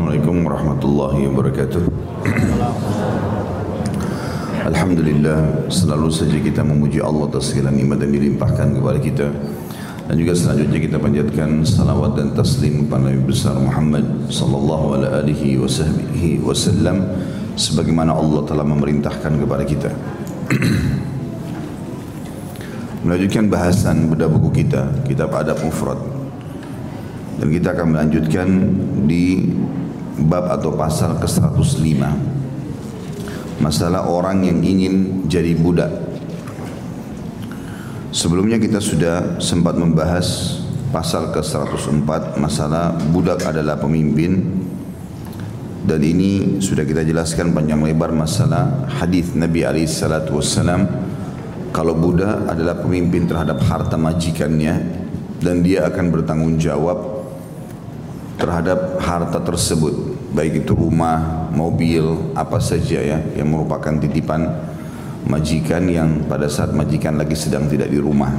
Assalamualaikum warahmatullahi wabarakatuh Alhamdulillah selalu saja kita memuji Allah atas segala nikmat yang dilimpahkan kepada kita dan juga selanjutnya kita panjatkan salawat dan taslim kepada Nabi besar Muhammad sallallahu alaihi wasallam sebagaimana Allah telah memerintahkan kepada kita. Melanjutkan bahasan bedah buku kita, kitab Adab Mufrad. Dan kita akan melanjutkan di bab atau pasal ke-105. Masalah orang yang ingin jadi budak. Sebelumnya kita sudah sempat membahas pasal ke-104 masalah budak adalah pemimpin dan ini sudah kita jelaskan panjang lebar masalah hadis Nabi alaihi salatu wasallam kalau budak adalah pemimpin terhadap harta majikannya dan dia akan bertanggung jawab terhadap harta tersebut baik itu rumah, mobil, apa saja ya yang merupakan titipan majikan yang pada saat majikan lagi sedang tidak di rumah.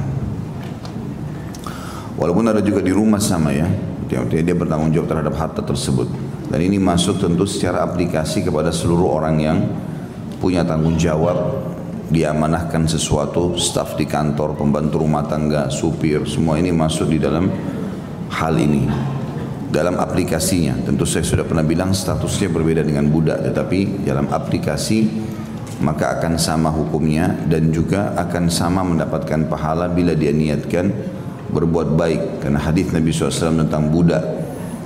Walaupun ada juga di rumah sama ya, dia, dia bertanggung jawab terhadap harta tersebut. Dan ini masuk tentu secara aplikasi kepada seluruh orang yang punya tanggung jawab diamanahkan sesuatu, staf di kantor, pembantu rumah tangga, supir, semua ini masuk di dalam hal ini dalam aplikasinya. Tentu saya sudah pernah bilang statusnya berbeda dengan budak, tetapi dalam aplikasi maka akan sama hukumnya dan juga akan sama mendapatkan pahala bila dia niatkan berbuat baik. Karena hadis Nabi SAW tentang budak,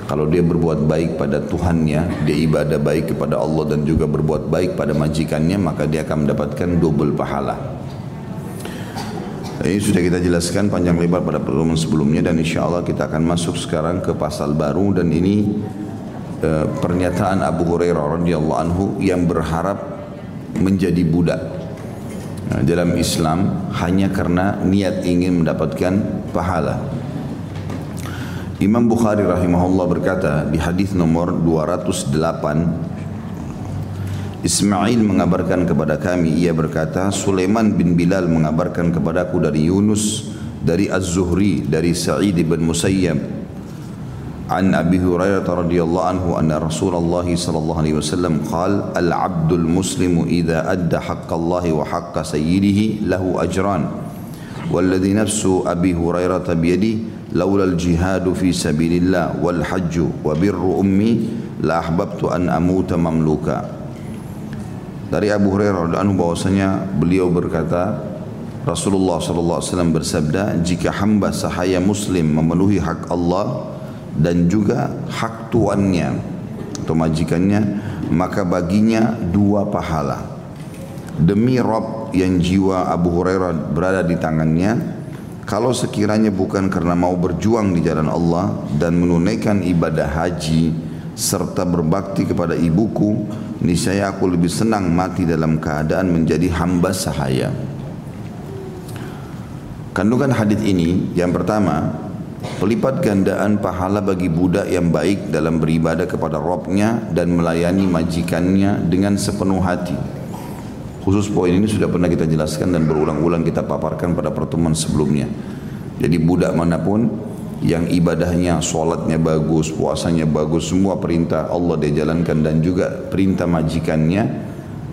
kalau dia berbuat baik pada Tuhannya, dia ibadah baik kepada Allah dan juga berbuat baik pada majikannya, maka dia akan mendapatkan double pahala. Ini sudah kita jelaskan panjang lebar pada pertemuan sebelumnya dan insya Allah kita akan masuk sekarang ke pasal baru dan ini e, pernyataan Abu Hurairah radhiyallahu anhu yang berharap menjadi budak nah, dalam Islam hanya karena niat ingin mendapatkan pahala. Imam Bukhari rahimahullah berkata di hadis nomor 208 Ismail mengabarkan kepada kami ia berkata Sulaiman bin Bilal mengabarkan kepadaku dari Yunus dari Az-Zuhri dari Sa'id bin Musayyab an Abi Hurairah radhiyallahu anhu anna Rasulullah sallallahu alaihi wasallam qal al-'abdul muslimu idza adda haqqallahi wa haqqa sayyidihi lahu ajran والذي نفس أبي هريرة بيدي لولا الجهاد في سبيل الله والحج وبر أمي لأحببت أن أموت مملوكا Dari Abu Hurairah radhiyallahu bahwasanya beliau berkata Rasulullah sallallahu alaihi wasallam bersabda jika hamba sahaya muslim memenuhi hak Allah dan juga hak tuannya atau majikannya maka baginya dua pahala. Demi Rob yang jiwa Abu Hurairah berada di tangannya kalau sekiranya bukan karena mau berjuang di jalan Allah dan menunaikan ibadah haji serta berbakti kepada ibuku niscaya aku lebih senang mati dalam keadaan menjadi hamba sahaya. Kandungan hadis ini yang pertama, pelipat gandaan pahala bagi budak yang baik dalam beribadah kepada Robnya dan melayani majikannya dengan sepenuh hati. Khusus poin ini sudah pernah kita jelaskan dan berulang-ulang kita paparkan pada pertemuan sebelumnya. Jadi budak mana pun yang ibadahnya, solatnya bagus, puasanya bagus, semua perintah Allah dia jalankan dan juga perintah majikannya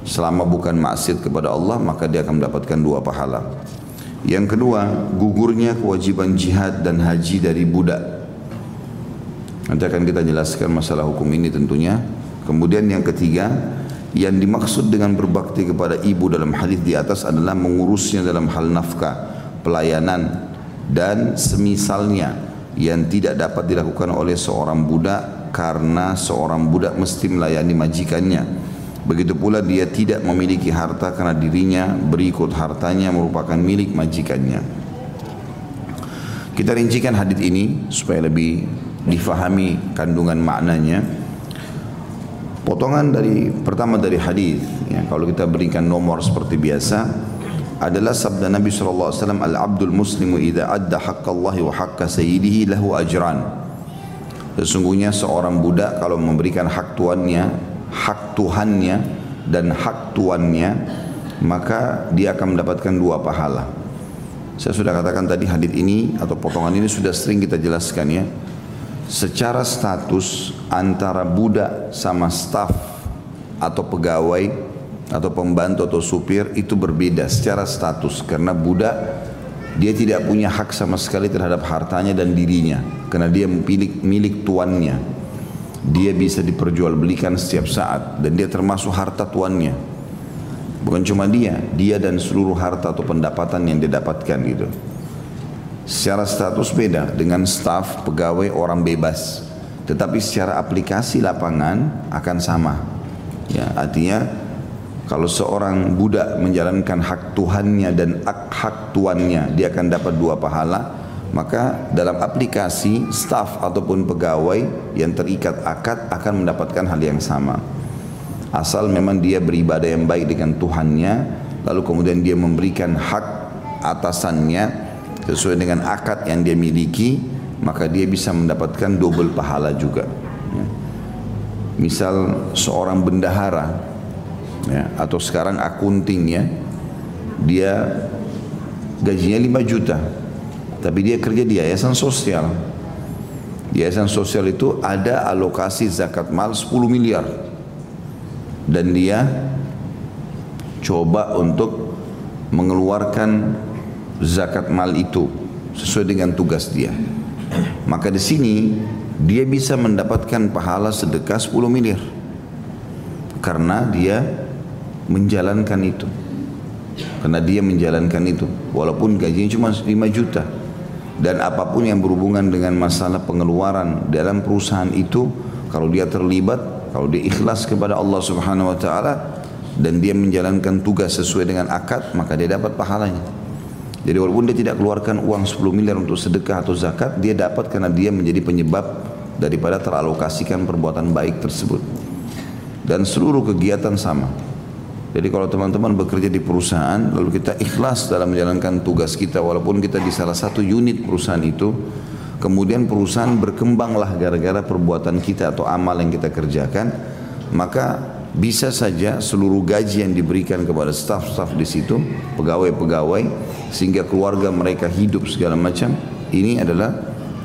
selama bukan maksiat kepada Allah maka dia akan mendapatkan dua pahala. Yang kedua, gugurnya kewajiban jihad dan haji dari budak. Nanti akan kita jelaskan masalah hukum ini tentunya. Kemudian yang ketiga, yang dimaksud dengan berbakti kepada ibu dalam hadis di atas adalah mengurusnya dalam hal nafkah, pelayanan dan semisalnya yang tidak dapat dilakukan oleh seorang budak karena seorang budak mesti melayani majikannya. Begitu pula dia tidak memiliki harta karena dirinya berikut hartanya merupakan milik majikannya. Kita rincikan hadis ini supaya lebih difahami kandungan maknanya. Potongan dari pertama dari hadis, ya, kalau kita berikan nomor seperti biasa, adalah sabda Nabi SAW Al-abdul muslimu idha adda haqqallahi wa haqqa sayyidihi lahu ajran. Sesungguhnya seorang budak kalau memberikan hak tuannya Hak Tuhannya dan hak tuannya Maka dia akan mendapatkan dua pahala. Saya sudah katakan tadi hadis ini atau potongan ini sudah sering kita jelaskan ya. Secara status antara budak sama staf atau pegawai atau pembantu atau supir itu berbeda secara status. Karena budak dia tidak punya hak sama sekali terhadap hartanya dan dirinya. Karena dia milik milik tuannya. Dia bisa diperjualbelikan setiap saat. Dan dia termasuk harta tuannya. Bukan cuma dia dia dan seluruh harta atau pendapatan yang dia dapatkan gitu. Secara status beda dengan staf, pegawai, orang bebas. Tetapi secara aplikasi lapangan akan sama. Ya, artinya kalau seorang budak menjalankan hak Tuhannya dan hak, tuannya, dia akan dapat dua pahala. Maka dalam aplikasi staf ataupun pegawai yang terikat akad akan mendapatkan hal yang sama. Asal memang dia beribadah yang baik dengan Tuhannya, lalu kemudian dia memberikan hak atasannya sesuai dengan akad yang dia miliki maka dia bisa mendapatkan double pahala juga ya. misal seorang bendahara ya, atau sekarang akunting ya. Dia gajinya 5 juta. Tapi dia kerja di yayasan sosial. Di yayasan sosial itu ada alokasi zakat mal 10 miliar. Dan dia coba untuk mengeluarkan zakat mal itu sesuai dengan tugas dia. Maka di sini dia bisa mendapatkan pahala sedekah 10 miliar. Karena dia menjalankan itu. Karena dia menjalankan itu walaupun gajinya cuma 5 juta dan apa pun yang berhubungan dengan masalah pengeluaran dalam perusahaan itu kalau dia terlibat kalau dia ikhlas kepada Allah Subhanahu wa taala dan dia menjalankan tugas sesuai dengan akad maka dia dapat pahalanya. Jadi walaupun dia tidak keluarkan uang 10 miliar untuk sedekah atau zakat, dia dapat karena dia menjadi penyebab daripada teralokasikan perbuatan baik tersebut. Dan seluruh kegiatan sama. Jadi kalau teman-teman bekerja di perusahaan, lalu kita ikhlas dalam menjalankan tugas kita, walaupun kita di salah satu unit perusahaan itu, kemudian perusahaan berkembanglah gara-gara perbuatan kita atau amal yang kita kerjakan, maka bisa saja seluruh gaji yang diberikan kepada staf-staf di situ, pegawai-pegawai, sehingga keluarga mereka hidup segala macam, ini adalah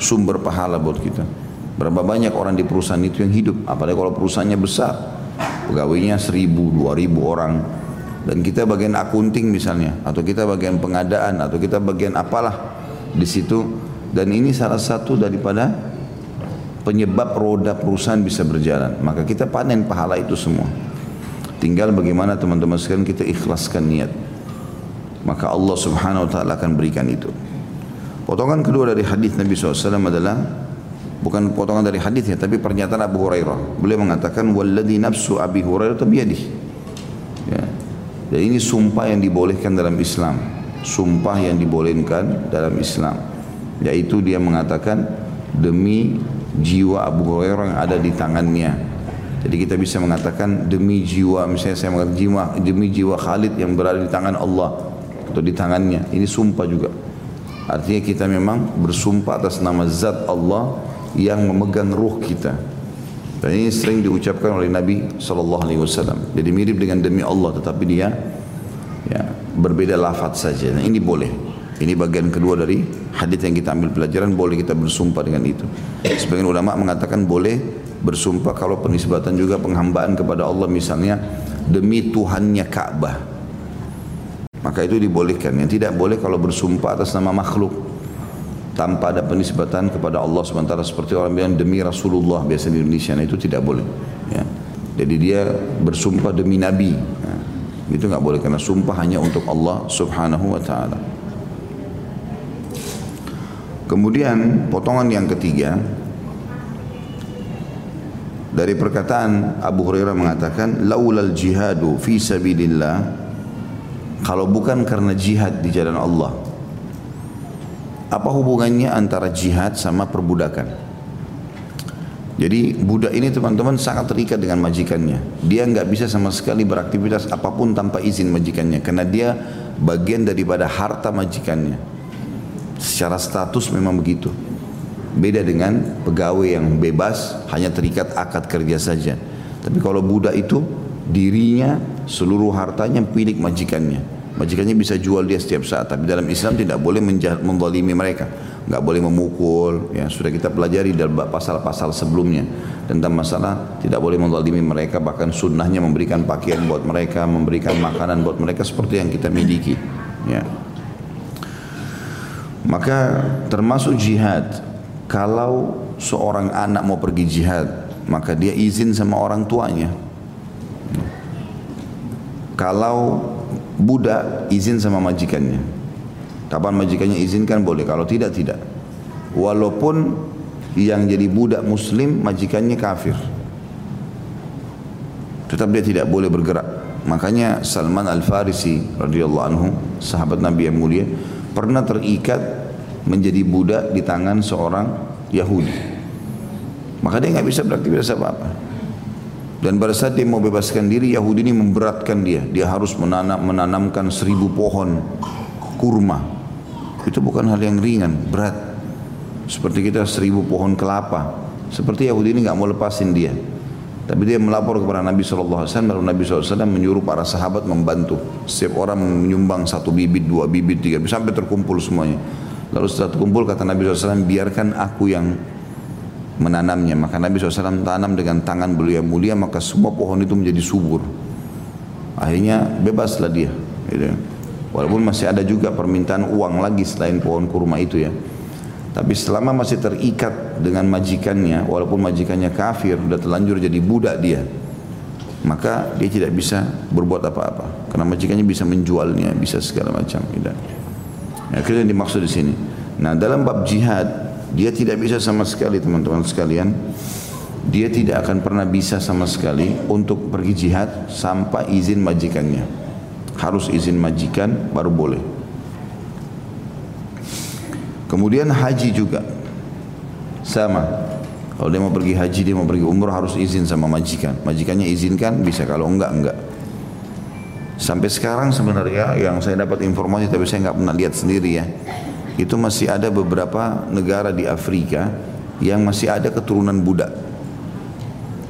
sumber pahala buat kita. Berapa banyak orang di perusahaan itu yang hidup, apalagi kalau perusahaannya besar, pegawainya seribu, dua ribu orang, dan kita bagian akunting misalnya, atau kita bagian pengadaan, atau kita bagian apalah di situ, dan ini salah satu daripada penyebab roda perusahaan bisa berjalan. Maka kita panen pahala itu semua. Tinggal bagaimana teman-teman sekalian kita ikhlaskan niat. Maka Allah subhanahu wa ta'ala akan berikan itu. Potongan kedua dari hadis Nabi SAW adalah bukan potongan dari hadisnya tapi pernyataan Abu Hurairah. Beliau mengatakan walladhi nafsu Abi Hurairah biyadih. Ya. Dan ini sumpah yang dibolehkan dalam Islam. Sumpah yang dibolehkan dalam Islam. Yaitu dia mengatakan demi jiwa Abu Hurairah yang ada di tangannya. Jadi kita bisa mengatakan demi jiwa, misalnya saya mengatakan jiwa, demi jiwa Khalid yang berada di tangan Allah atau di tangannya. Ini sumpah juga. Artinya kita memang bersumpah atas nama Zat Allah yang memegang ruh kita. Dan ini sering diucapkan oleh Nabi Sallallahu Alaihi Wasallam. Jadi mirip dengan demi Allah, tetapi dia ya, berbeda lafaz saja. Nah, ini boleh. Ini bagian kedua dari hadis yang kita ambil pelajaran boleh kita bersumpah dengan itu. Sebagian ulama mengatakan boleh bersumpah kalau penisbatan juga penghambaan kepada Allah misalnya demi Tuhannya Ka'bah. Maka itu dibolehkan. Yang tidak boleh kalau bersumpah atas nama makhluk tanpa ada penisbatan kepada Allah sementara seperti orang bilang demi Rasulullah biasa di Indonesia nah, itu tidak boleh. Ya. Jadi dia bersumpah demi Nabi. Nah, itu nggak boleh karena sumpah hanya untuk Allah Subhanahu wa taala. Kemudian potongan yang ketiga dari perkataan Abu Hurairah mengatakan laulal jihadu fi sabilillah kalau bukan karena jihad di jalan Allah apa hubungannya antara jihad sama perbudakan jadi budak ini teman-teman sangat terikat dengan majikannya dia nggak bisa sama sekali beraktivitas apa pun tanpa izin majikannya karena dia bagian daripada harta majikannya Secara status memang begitu. Beda dengan pegawai yang bebas hanya terikat akad kerja saja. Tapi kalau budak itu dirinya seluruh hartanya milik majikannya. Majikannya bisa jual dia setiap saat. Tapi dalam Islam tidak boleh menzalimi mereka. nggak boleh memukul, ya sudah kita pelajari dalam pasal-pasal sebelumnya tentang masalah tidak boleh menzalimi mereka, bahkan sunnahnya memberikan pakaian buat mereka, memberikan makanan buat mereka seperti yang kita miliki, ya. Maka termasuk jihad, kalau seorang anak mau pergi jihad, maka dia izin sama orang tuanya. Kalau budak izin sama majikannya. Kapan majikannya izinkan boleh, kalau tidak tidak. Walaupun yang jadi budak muslim majikannya kafir. Tetap dia tidak boleh bergerak. Makanya Salman Al-Farisi radhiyallahu anhu, sahabat Nabi yang mulia, pernah terikat menjadi budak di tangan seorang Yahudi. Maka dia nggak bisa beraktivitas apa-apa. Dan pada saat dia mau bebaskan diri, Yahudi ini memberatkan dia. Dia harus menanam, menanamkan seribu pohon kurma itu bukan hal yang ringan, berat. Seperti kita seribu pohon kelapa. Seperti Yahudi ini nggak mau lepasin dia. Tapi dia melapor kepada Nabi SAW, lalu Nabi SAW menyuruh para sahabat membantu. Setiap orang menyumbang satu bibit, dua bibit, tiga bibit, sampai terkumpul semuanya. Lalu setelah terkumpul kata Nabi SAW, biarkan aku yang menanamnya. Maka Nabi SAW tanam dengan tangan beliau yang mulia, maka semua pohon itu menjadi subur. Akhirnya bebaslah dia. Gitu. Walaupun masih ada juga permintaan uang lagi selain pohon kurma itu ya. Tapi selama masih terikat dengan majikannya, walaupun majikannya kafir, sudah terlanjur jadi budak dia, maka dia tidak bisa berbuat apa-apa. Karena majikannya bisa menjualnya, bisa segala macam. Tidak. Ya, itu yang dimaksud di sini. Nah dalam bab jihad, dia tidak bisa sama sekali teman-teman sekalian, dia tidak akan pernah bisa sama sekali untuk pergi jihad sampai izin majikannya harus izin majikan baru boleh. Kemudian haji juga sama. Kalau dia mau pergi haji, dia mau pergi umroh harus izin sama majikan. Majikannya izinkan bisa, kalau enggak enggak. Sampai sekarang sebenarnya yang saya dapat informasi tapi saya nggak pernah lihat sendiri ya. Itu masih ada beberapa negara di Afrika yang masih ada keturunan budak.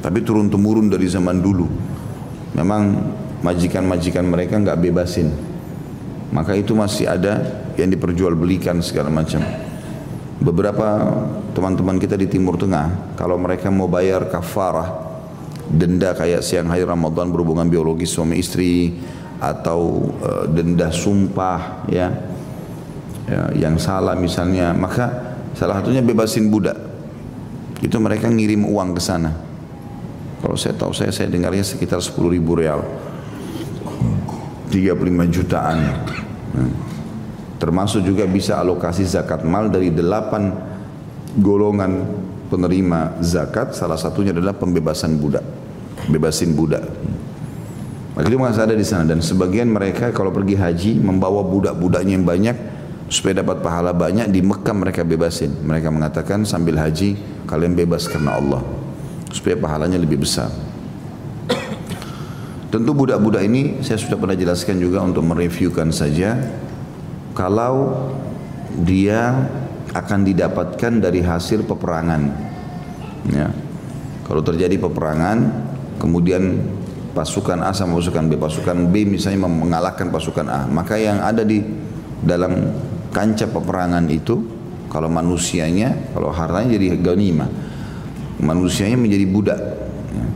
Tapi turun temurun dari zaman dulu. Memang majikan-majikan mereka nggak bebasin. Maka itu masih ada yang diperjualbelikan segala macam. Beberapa teman-teman kita di Timur Tengah, kalau mereka mau bayar kafarah, denda kayak siang hari Ramadan berhubungan biologis suami istri, atau uh, denda sumpah ya, ya yang salah misalnya, maka salah satunya bebasin budak. Itu mereka ngirim uang ke sana. Kalau saya tahu saya saya dengarnya sekitar 10 ribu real. 35 jutaan. Termasuk juga bisa alokasi zakat mal dari delapan golongan penerima zakat. Salah satunya adalah pembebasan budak. Bebasin budak. Maka itu masih ada di sana dan sebagian mereka kalau pergi haji membawa budak-budaknya yang banyak supaya dapat pahala banyak di Mekah mereka bebasin. Mereka mengatakan sambil haji kalian bebas karena Allah supaya pahalanya lebih besar. Tentu budak-budak ini saya sudah pernah jelaskan juga untuk mereviewkan saja kalau dia akan didapatkan dari hasil peperangan. Ya. Kalau terjadi peperangan, kemudian pasukan A sama pasukan B, pasukan B misalnya mengalahkan pasukan A, maka yang ada di dalam kancah peperangan itu, kalau manusianya, kalau hartanya jadi ganima, manusianya menjadi budak. Ya.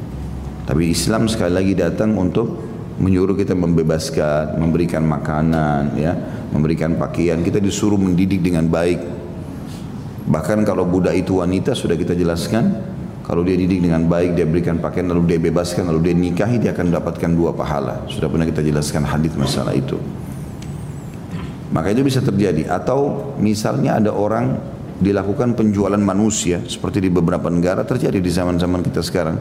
Tapi Islam sekali lagi datang untuk menyuruh kita membebaskan, memberikan makanan, ya, memberikan pakaian. Kita disuruh mendidik dengan baik. Bahkan kalau budak itu wanita sudah kita jelaskan, kalau dia didik dengan baik, dia berikan pakaian, lalu dia bebaskan, lalu dia nikahi, dia akan mendapatkan dua pahala. Sudah pernah kita jelaskan hadis masalah itu. Maka itu bisa terjadi. Atau misalnya ada orang dilakukan penjualan manusia, seperti di beberapa negara terjadi di zaman-zaman kita sekarang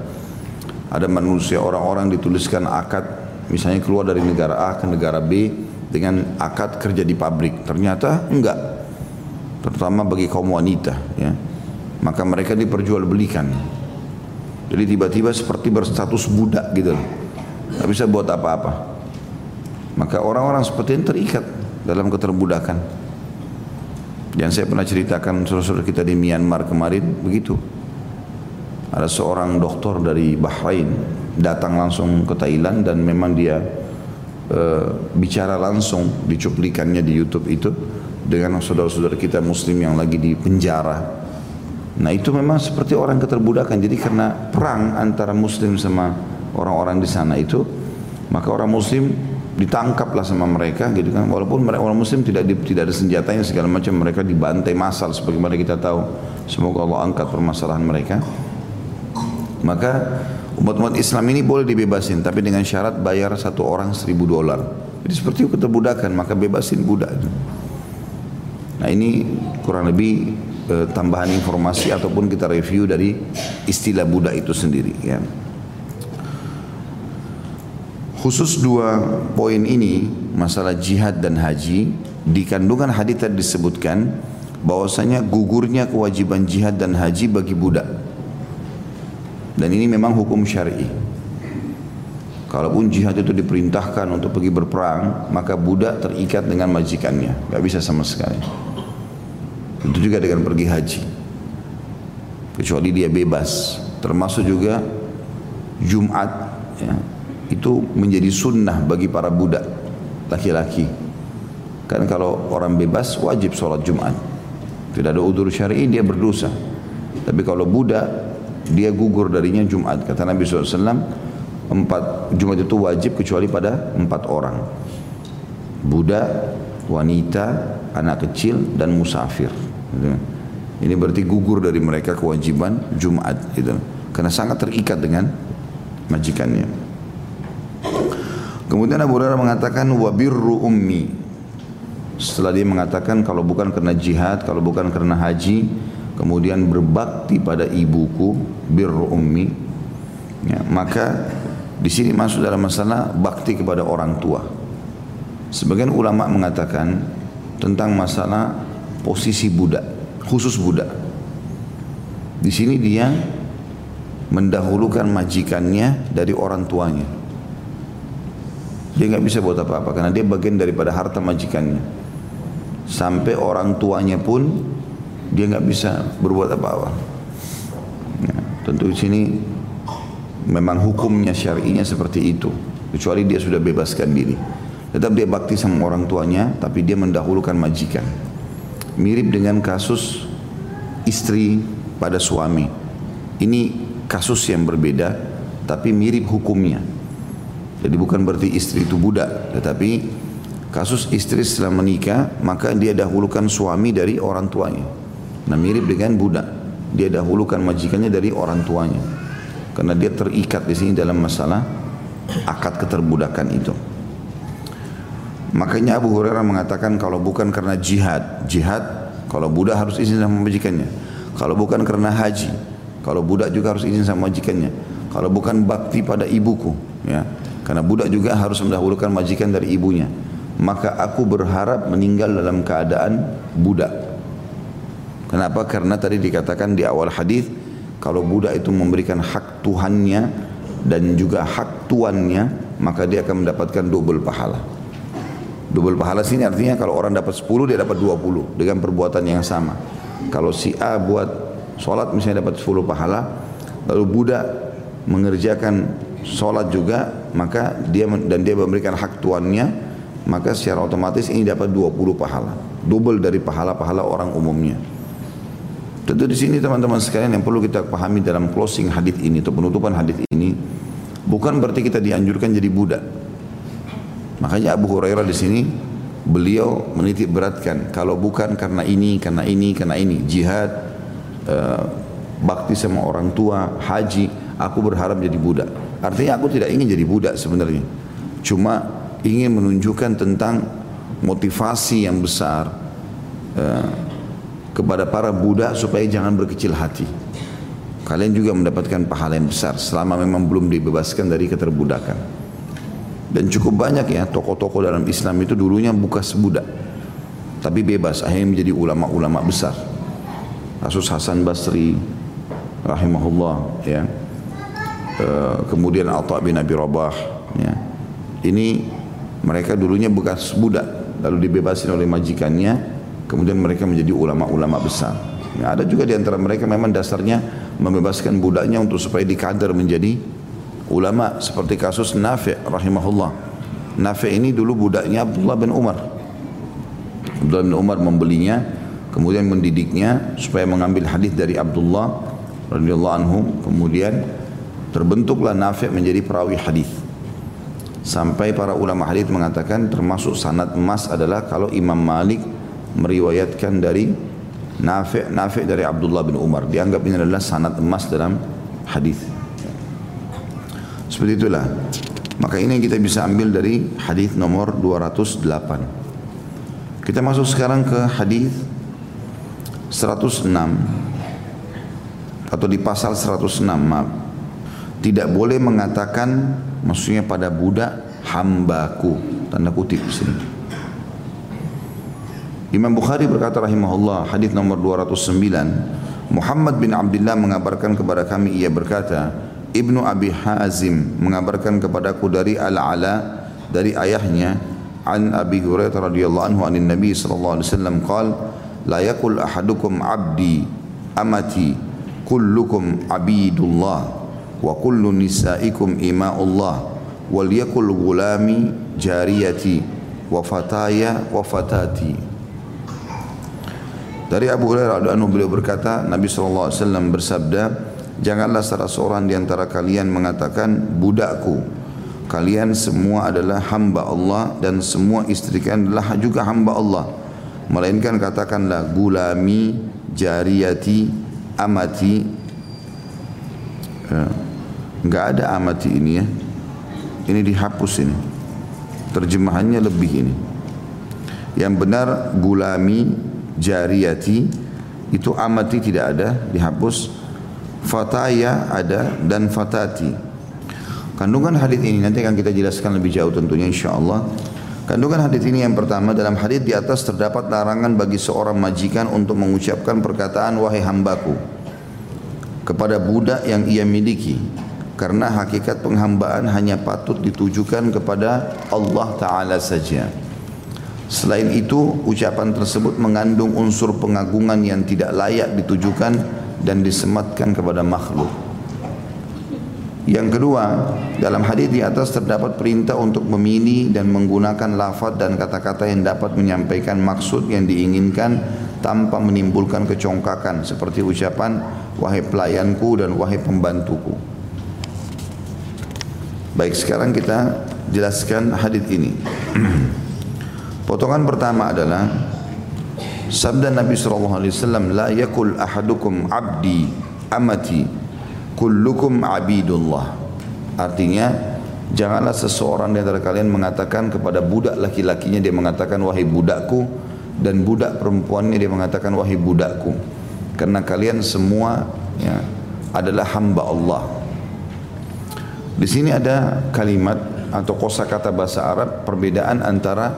ada manusia orang-orang dituliskan akad misalnya keluar dari negara A ke negara B dengan akad kerja di pabrik. Ternyata enggak. Terutama bagi kaum wanita ya. Maka mereka diperjualbelikan. Jadi tiba-tiba seperti berstatus budak gitu. Tidak bisa buat apa-apa. Maka orang-orang seperti ini terikat dalam keterbudakan. Yang saya pernah ceritakan saudara-saudara kita di Myanmar kemarin begitu ada seorang dokter dari Bahrain datang langsung ke Thailand dan memang dia e, bicara langsung di cuplikannya di YouTube itu dengan saudara-saudara kita muslim yang lagi di penjara. Nah itu memang seperti orang keterbudakan. Jadi karena perang antara muslim sama orang-orang di sana itu, maka orang muslim ditangkaplah sama mereka gitu kan. Walaupun orang muslim tidak di, tidak ada senjatanya segala macam mereka dibantai massal sebagaimana kita tahu. Semoga Allah angkat permasalahan mereka. Maka umat-umat Islam ini boleh dibebasin tapi dengan syarat bayar satu orang seribu dolar. Jadi seperti keterbudakan maka bebasin budak. Nah ini kurang lebih e, tambahan informasi ataupun kita review dari istilah budak itu sendiri ya. Khusus dua poin ini masalah jihad dan haji di kandungan hadis tadi disebutkan bahwasanya gugurnya kewajiban jihad dan haji bagi budak. Dan ini memang hukum syar'i. Kalaupun jihad itu diperintahkan untuk pergi berperang, maka budak terikat dengan majikannya, nggak bisa sama sekali. Itu juga dengan pergi haji. Kecuali dia bebas. Termasuk juga Jumat ya, itu menjadi sunnah bagi para budak laki-laki. Kan kalau orang bebas wajib sholat Jumat. Tidak ada udur syar'i dia berdosa. Tapi kalau budak dia gugur darinya Jumat. Kata Nabi SAW, empat Jumat itu wajib kecuali pada empat orang. Budak, wanita, anak kecil, dan musafir. Gitu. Ini berarti gugur dari mereka kewajiban Jumat. Gitu. Karena sangat terikat dengan majikannya. Kemudian Abu Hurairah mengatakan wabirru ummi. Setelah dia mengatakan kalau bukan karena jihad, kalau bukan karena haji, kemudian berbakti pada ibuku birru ummi. Ya, maka di sini masuk dalam masalah bakti kepada orang tua. Sebagian ulama mengatakan tentang masalah posisi budak khusus budak. Di sini dia mendahulukan majikannya dari orang tuanya dia nggak bisa buat apa-apa karena dia bagian daripada harta majikannya sampai orang tuanya pun dia nggak bisa berbuat apa-apa. Ya, tentu di sini memang hukumnya syar'inya seperti itu, kecuali dia sudah bebaskan diri. Tetap dia bakti sama orang tuanya, tapi dia mendahulukan majikan. Mirip dengan kasus istri pada suami. Ini kasus yang berbeda, tapi mirip hukumnya. Jadi bukan berarti istri itu budak, tetapi kasus istri setelah menikah, maka dia dahulukan suami dari orang tuanya. Nah mirip dengan budak. Dia dahulukan majikannya dari orang tuanya. Karena dia terikat di sini dalam masalah akad keterbudakan itu. Makanya Abu Hurairah mengatakan kalau bukan karena jihad, jihad kalau budak harus izin sama majikannya. Kalau bukan karena haji, kalau budak juga harus izin sama majikannya. Kalau bukan bakti pada ibuku, ya. Karena budak juga harus mendahulukan majikan dari ibunya. Maka aku berharap meninggal dalam keadaan budak. Kenapa? Karena tadi dikatakan di awal hadis kalau budak itu memberikan hak Tuhannya dan juga hak tuannya, maka dia akan mendapatkan double pahala. Double pahala sini artinya kalau orang dapat 10 dia dapat 20 dengan perbuatan yang sama. Kalau si A buat sholat misalnya dapat 10 pahala, lalu budak mengerjakan sholat juga, maka dia dan dia memberikan hak tuannya, maka secara otomatis ini dapat 20 pahala. Double dari pahala-pahala orang umumnya. Tentu di sini teman-teman sekalian yang perlu kita pahami dalam closing hadis ini atau penutupan hadis ini bukan berarti kita dianjurkan jadi budak. Makanya Abu Hurairah di sini beliau menitik beratkan kalau bukan karena ini, karena ini, karena ini jihad, uh, bakti sama orang tua, haji, aku berharap jadi budak. Artinya aku tidak ingin jadi budak sebenarnya. Cuma ingin menunjukkan tentang motivasi yang besar uh, kepada para budak supaya jangan berkecil hati. Kalian juga mendapatkan pahala yang besar selama memang belum dibebaskan dari keterbudakan. Dan cukup banyak ya tokoh-tokoh dalam Islam itu dulunya bukas budak. Tapi bebas akhirnya menjadi ulama-ulama besar. Kasus Hasan Basri rahimahullah ya. E, kemudian Atha bin Abi Rabah ya. Ini mereka dulunya bekas budak lalu dibebasin oleh majikannya Kemudian mereka menjadi ulama-ulama besar. Ya, ada juga di antara mereka memang dasarnya membebaskan budaknya untuk supaya dikader menjadi ulama seperti kasus Nafi' rahimahullah. Nafi' ini dulu budaknya Abdullah bin Umar. Abdullah bin Umar membelinya, kemudian mendidiknya supaya mengambil hadis dari Abdullah radhiyallahu anhu, kemudian terbentuklah Nafi' menjadi perawi hadis. Sampai para ulama hadis mengatakan termasuk sanad emas adalah kalau Imam Malik meriwayatkan dari Nafi' Nafi' dari Abdullah bin Umar. Dianggap ini adalah sanad emas dalam hadis. Seperti itulah. Maka ini yang kita bisa ambil dari hadis nomor 208. Kita masuk sekarang ke hadis 106 atau di pasal 106 maaf. Tidak boleh mengatakan maksudnya pada budak hambaku tanda kutip sini. Imam Bukhari berkata rahimahullah hadis nomor 209 Muhammad bin Abdullah mengabarkan kepada kami ia berkata Ibnu Abi Hazim mengabarkan kepadaku dari Al-Ala dari ayahnya an Abi Hurairah radhiyallahu anhu anin Nabi sallallahu alaihi wasallam qal la yakul ahadukum abdi amati kullukum abidullah wa kullu nisaikum ima'ullah wal yakul gulami jariyati wa fataya wa fatati dari Abu Hurairah radhiyallahu beliau berkata Nabi sallallahu alaihi wasallam bersabda Janganlah salah seorang di antara kalian mengatakan budakku. Kalian semua adalah hamba Allah dan semua istri kalian adalah juga hamba Allah. Melainkan katakanlah gulami, jariyati, amati. Ya. Enggak ada amati ini ya. Ini dihapus ini. Terjemahannya lebih ini. Yang benar gulami, jariyati itu amati tidak ada, dihapus fataya ada dan fatati. Kandungan hadis ini nanti akan kita jelaskan lebih jauh tentunya insyaallah. Kandungan hadis ini yang pertama dalam hadis di atas terdapat larangan bagi seorang majikan untuk mengucapkan perkataan wahai hambaku kepada budak yang ia miliki karena hakikat penghambaan hanya patut ditujukan kepada Allah taala saja. Selain itu, ucapan tersebut mengandung unsur pengagungan yang tidak layak ditujukan dan disematkan kepada makhluk. Yang kedua, dalam hadis di atas terdapat perintah untuk memilih dan menggunakan lafaz dan kata-kata yang dapat menyampaikan maksud yang diinginkan tanpa menimbulkan kecongkakan seperti ucapan wahai pelayanku dan wahai pembantuku. Baik, sekarang kita jelaskan hadis ini. Potongan pertama adalah Sabda Nabi sallallahu alaihi wasallam la yakul ahadukum abdi amati kullukum abidullah. Artinya janganlah seseorang di antara kalian mengatakan kepada budak laki-lakinya dia mengatakan wahai budakku dan budak perempuannya dia mengatakan wahai budakku. Karena kalian semua ya, adalah hamba Allah. Di sini ada kalimat atau kosakata bahasa Arab perbedaan antara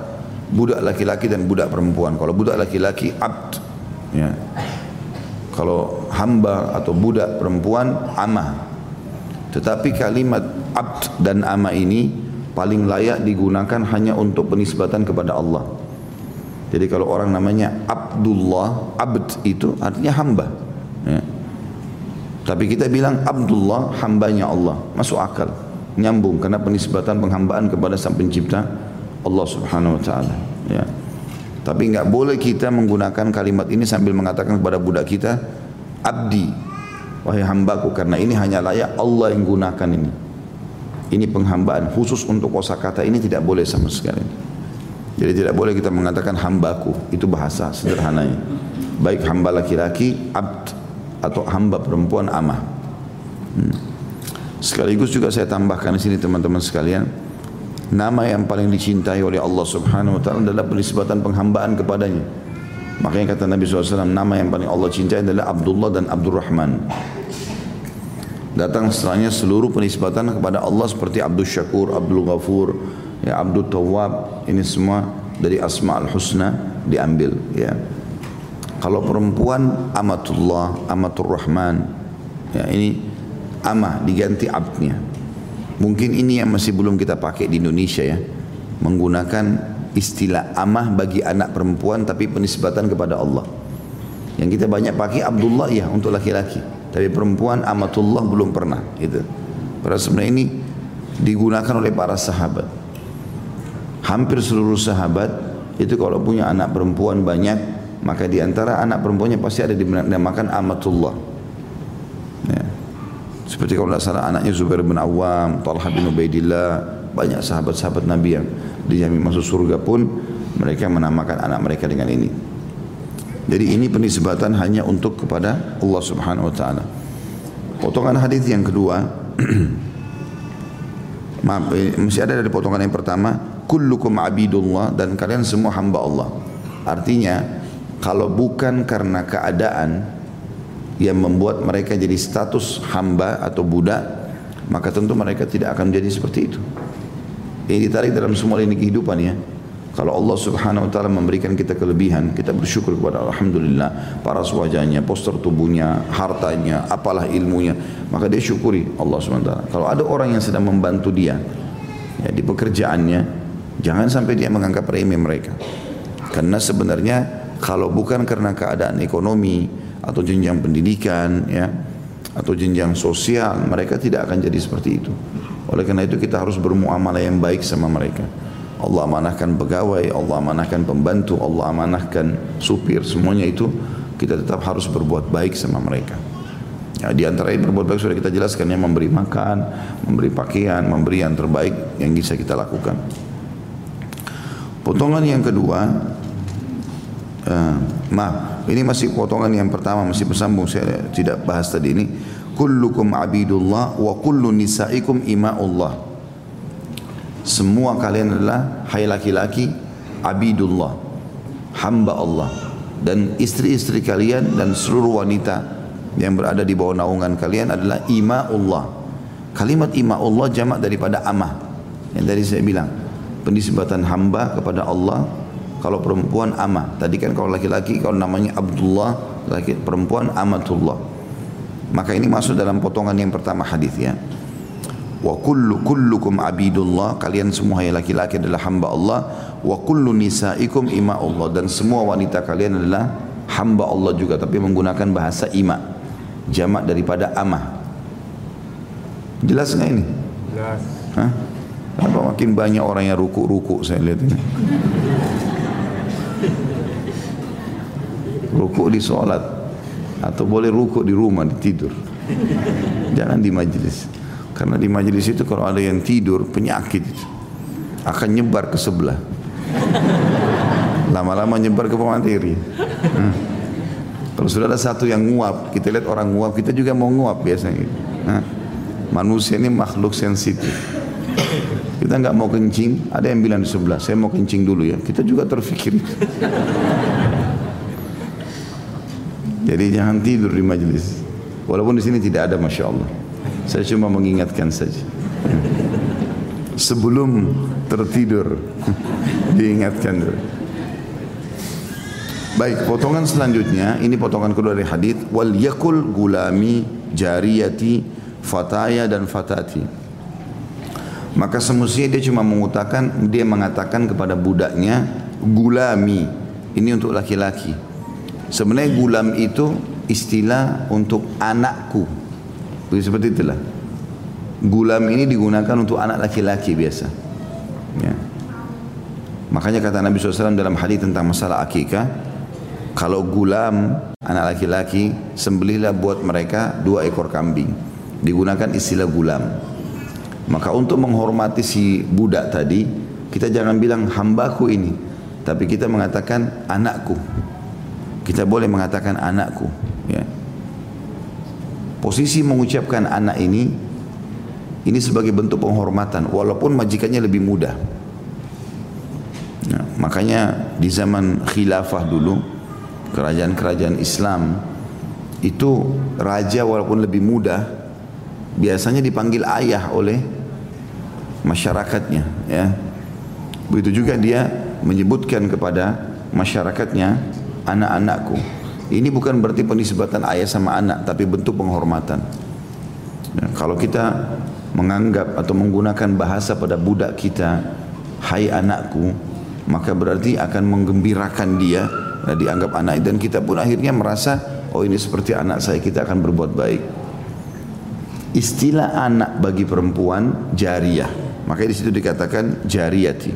budak laki-laki dan budak perempuan. Kalau budak laki-laki abd, ya. Kalau hamba atau budak perempuan amah. Tetapi kalimat abd dan amah ini paling layak digunakan hanya untuk penisbatan kepada Allah. Jadi kalau orang namanya Abdullah, abd itu artinya hamba. Ya. Tapi kita bilang Abdullah hambanya Allah, masuk akal, nyambung karena penisbatan penghambaan kepada Sang Pencipta Allah Subhanahu wa taala ya. Tapi enggak boleh kita menggunakan kalimat ini sambil mengatakan kepada budak kita abdi wahai hambaku karena ini hanya layak Allah yang gunakan ini. Ini penghambaan khusus untuk kosakata ini tidak boleh sama sekali. Jadi tidak boleh kita mengatakan hambaku itu bahasa sederhananya. Baik hamba laki-laki abd atau hamba perempuan amah. Hmm. Sekaligus juga saya tambahkan di sini teman-teman sekalian Nama yang paling dicintai oleh Allah subhanahu wa ta'ala adalah penisbatan penghambaan kepadanya. Makanya kata Nabi SAW, nama yang paling Allah cintai adalah Abdullah dan Abdurrahman. Datang setelahnya seluruh penisbatan kepada Allah seperti Abdul Syakur, Abdul Ghafur, ya Abdul Tawwab. Ini semua dari Asma'ul Husna diambil. Ya. Kalau perempuan Amatullah, Amatur Rahman. Ya, ini amah diganti abdnya. Mungkin ini yang masih belum kita pakai di Indonesia ya. Menggunakan istilah amah bagi anak perempuan tapi penisbatan kepada Allah. Yang kita banyak pakai Abdullah ya untuk laki-laki. Tapi perempuan amatullah belum pernah gitu. Padahal sebenarnya ini digunakan oleh para sahabat. Hampir seluruh sahabat itu kalau punya anak perempuan banyak maka di antara anak perempuannya pasti ada dinamakan amatullah ya. seperti kalau tidak salah anaknya Zubair bin Awam Talha bin Ubaidillah banyak sahabat-sahabat Nabi yang dijamin masuk surga pun mereka menamakan anak mereka dengan ini jadi ini penisbatan hanya untuk kepada Allah Subhanahu wa taala. Potongan hadis yang kedua Maaf, eh, masih ada dari potongan yang pertama, kullukum abidullah dan kalian semua hamba Allah. Artinya, kalau bukan karena keadaan yang membuat mereka jadi status hamba atau budak, maka tentu mereka tidak akan menjadi seperti itu. Ini ditarik dalam semua lini kehidupan ya. Kalau Allah subhanahu wa ta'ala memberikan kita kelebihan, kita bersyukur kepada Alhamdulillah. Paras wajahnya, poster tubuhnya, hartanya, apalah ilmunya. Maka dia syukuri Allah subhanahu wa ta'ala. Kalau ada orang yang sedang membantu dia ya, di pekerjaannya, jangan sampai dia menganggap remeh mereka. Karena sebenarnya kalau bukan karena keadaan ekonomi atau jenjang pendidikan ya atau jenjang sosial mereka tidak akan jadi seperti itu. Oleh karena itu kita harus bermuamalah yang baik sama mereka. Allah amanahkan pegawai, Allah amanahkan pembantu, Allah amanahkan supir, semuanya itu kita tetap harus berbuat baik sama mereka. Ya, di antara itu berbuat baik sudah kita jelaskan yang memberi makan, memberi pakaian, memberi yang terbaik yang bisa kita lakukan. Potongan yang kedua, uh, maaf, ini masih potongan yang pertama masih bersambung saya tidak bahas tadi ini. Kullukum abidullah wa kullu nisaikum ima'ullah. Semua kalian adalah hai laki-laki abidullah, hamba Allah dan istri-istri kalian dan seluruh wanita yang berada di bawah naungan kalian adalah ima'ullah. Kalimat ima'ullah jamak daripada amah. Yang tadi saya bilang, penisbatan hamba kepada Allah kalau perempuan amah. Tadi kan kalau laki-laki kalau namanya Abdullah, laki perempuan amatullah. Maka ini masuk dalam potongan yang pertama hadis ya. Wa kullu kullukum abidullah. Kalian semua yang laki-laki adalah hamba Allah. Wa kullu nisaikum ima Allah. Dan semua wanita kalian adalah hamba Allah juga tapi menggunakan bahasa ima. Jamak daripada amah. Jelas nggak ini? Jelas. Hah? Kenapa makin banyak orang yang ruku-ruku saya lihat ini ruku di sholat atau boleh ruku di rumah di tidur jangan di majlis karena di majelis itu kalau ada yang tidur penyakit akan nyebar ke sebelah. Lama-lama nyebar ke pemateri. Hmm. Kalau sudah ada satu yang nguap, kita lihat orang nguap, kita juga mau nguap biasanya. Hmm. Manusia ini makhluk sensitif. Kita nggak mau kencing, ada yang bilang di sebelah, saya mau kencing dulu ya. Kita juga terfikir. Jadi jangan tidur di majelis. Walaupun di sini tidak ada, masya Allah. Saya cuma mengingatkan saja. Sebelum tertidur diingatkan dulu. Baik, potongan selanjutnya ini potongan kedua dari hadis wal yakul gulami jariyati fataya dan fatati. Maka semestinya dia cuma mengutakan dia mengatakan kepada budaknya gulami. Ini untuk laki-laki. Sebenarnya gulam itu istilah untuk anakku seperti itulah. Gulam ini digunakan untuk anak laki-laki biasa. Ya. Makanya kata Nabi SAW dalam hadis tentang masalah akikah, kalau gulam anak laki-laki sembelihlah buat mereka dua ekor kambing. Digunakan istilah gulam. Maka untuk menghormati si budak tadi, kita jangan bilang hambaku ini, tapi kita mengatakan anakku. Kita boleh mengatakan anakku. Ya. Posisi mengucapkan anak ini ini sebagai bentuk penghormatan walaupun majikannya lebih muda. Nah, makanya di zaman khilafah dulu kerajaan-kerajaan Islam itu raja walaupun lebih muda biasanya dipanggil ayah oleh masyarakatnya ya. Begitu juga dia menyebutkan kepada masyarakatnya anak-anakku. Ini bukan berarti penisbatan ayah sama anak, tapi bentuk penghormatan. Ya, kalau kita menganggap atau menggunakan bahasa pada budak kita, hai anakku, maka berarti akan menggembirakan dia, dan dianggap anak dan kita pun akhirnya merasa, oh ini seperti anak saya, kita akan berbuat baik. Istilah anak bagi perempuan jariyah, maka di situ dikatakan jariyati.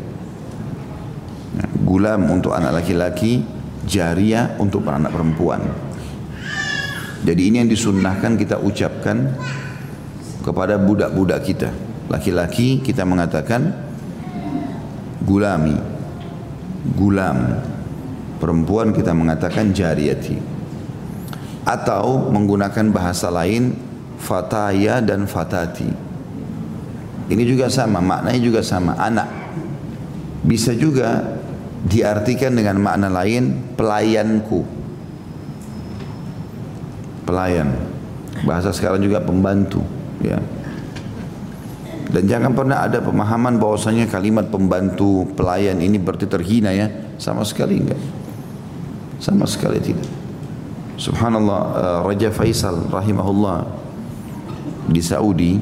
Ya, gulam untuk anak laki-laki, jariah untuk anak perempuan. Jadi ini yang disunnahkan kita ucapkan kepada budak-budak kita. Laki-laki kita mengatakan gulami, gulam. Perempuan kita mengatakan jariyati. Atau menggunakan bahasa lain fataya dan fatati. Ini juga sama, maknanya juga sama, anak. Bisa juga diartikan dengan makna lain pelayanku. Pelayan. Bahasa sekarang juga pembantu, ya. Dan jangan pernah ada pemahaman bahwasanya kalimat pembantu pelayan ini berarti terhina ya, sama sekali enggak. Sama sekali tidak. Subhanallah uh, Raja Faisal rahimahullah di Saudi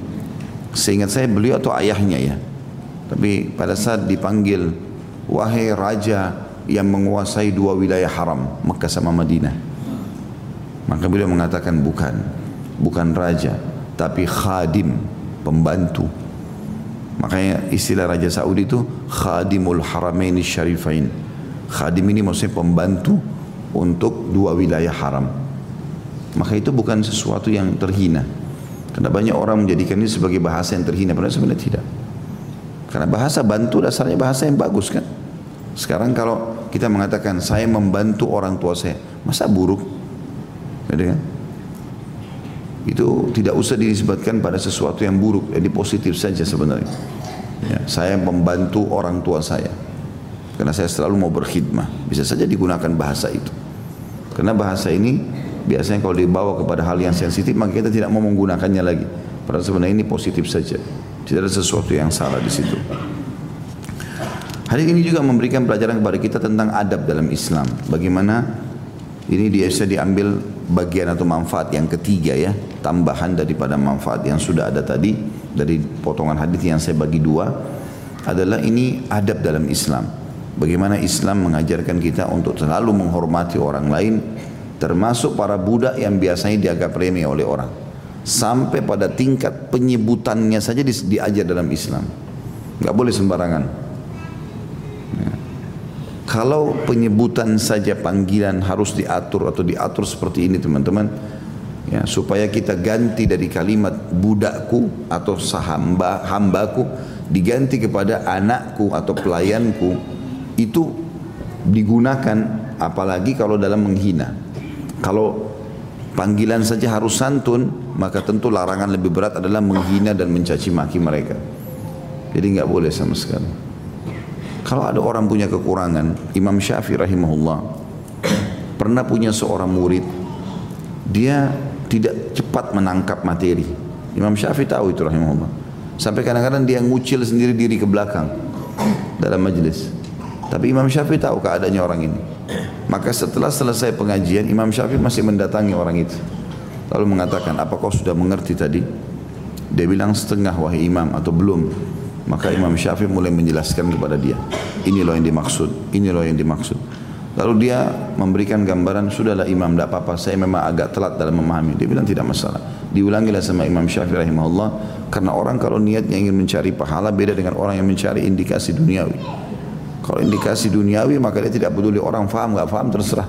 seingat saya beliau atau ayahnya ya. Tapi pada saat dipanggil wahai raja yang menguasai dua wilayah haram Mekah sama Madinah maka beliau mengatakan bukan bukan raja tapi khadim pembantu. Makanya istilah raja Saudi itu khadimul haramain syarifain. Khadim ini maksudnya pembantu untuk dua wilayah haram. Maka itu bukan sesuatu yang terhina karena banyak orang menjadikan ini sebagai bahasa yang terhina, padahal sebenarnya tidak. Karena bahasa bantu dasarnya bahasa yang bagus kan. Sekarang kalau kita mengatakan saya membantu orang tua saya, masa buruk? Gitu kan? Itu tidak usah disebutkan pada sesuatu yang buruk, jadi positif saja sebenarnya. Ya, saya membantu orang tua saya. Karena saya selalu mau berkhidmah. Bisa saja digunakan bahasa itu. Karena bahasa ini Biasanya kalau dibawa kepada hal yang sensitif maka kita tidak mau menggunakannya lagi. Padahal sebenarnya ini positif saja. Tidak ada sesuatu yang salah di situ. Hari ini juga memberikan pelajaran kepada kita tentang adab dalam Islam. Bagaimana ini bisa diambil bagian atau manfaat yang ketiga ya, tambahan daripada manfaat yang sudah ada tadi dari potongan hadis yang saya bagi dua adalah ini adab dalam Islam. Bagaimana Islam mengajarkan kita untuk selalu menghormati orang lain termasuk para budak yang biasanya dianggap remeh oleh orang. Sampai pada tingkat penyebutannya saja di, diajar dalam Islam. Nggak boleh sembarangan. Ya. kalau penyebutan saja panggilan harus diatur atau diatur seperti ini teman-teman ya supaya kita ganti dari kalimat budakku atau sahamba hambaku diganti kepada anakku atau pelayanku itu digunakan apalagi kalau dalam menghina kalau panggilan saja harus santun, maka tentu larangan lebih berat adalah menghina dan mencaci maki mereka. Jadi nggak boleh sama sekali. Kalau ada orang punya kekurangan, Imam Syafi'i rahimahullah pernah punya seorang murid, dia tidak cepat menangkap materi. Imam Syafi'i tahu itu rahimahullah. Sampai kadang-kadang dia ngucil sendiri diri ke belakang dalam majelis. Tapi Imam Syafi'i tahu keadaannya orang ini. Maka setelah selesai pengajian Imam Syafi'i masih mendatangi orang itu. Lalu mengatakan, apa kau sudah mengerti tadi? Dia bilang setengah wahai imam atau belum. Maka Imam Syafi'i mulai menjelaskan kepada dia. Ini loh yang dimaksud, ini loh yang dimaksud. Lalu dia memberikan gambaran, sudahlah imam, tidak apa-apa, saya memang agak telat dalam memahami. Dia bilang tidak masalah. Diulangilah sama Imam Syafi'i rahimahullah. Karena orang kalau niatnya ingin mencari pahala beda dengan orang yang mencari indikasi duniawi. Kalau indikasi duniawi maka dia tidak peduli orang faham nggak faham terserah.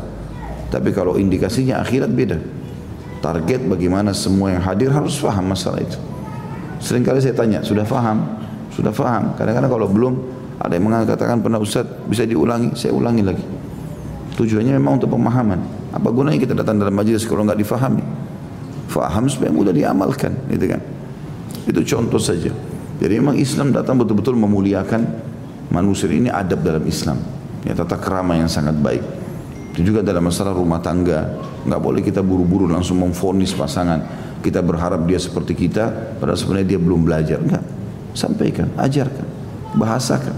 Tapi kalau indikasinya akhirat beda. Target bagaimana semua yang hadir harus faham masalah itu. Seringkali saya tanya, sudah faham? Sudah faham? Kadang-kadang kalau belum, ada yang mengatakan pernah Ustaz bisa diulangi, saya ulangi lagi. Tujuannya memang untuk pemahaman. Apa gunanya kita datang dalam majelis kalau nggak difahami? Faham supaya mudah diamalkan, gitu kan? Itu contoh saja. Jadi memang Islam datang betul-betul memuliakan manusia ini adab dalam Islam. Ya tata kerama yang sangat baik. Itu juga dalam masalah rumah tangga nggak boleh kita buru-buru langsung memfonis pasangan. Kita berharap dia seperti kita padahal sebenarnya dia belum belajar. Enggak sampaikan ajarkan bahasakan.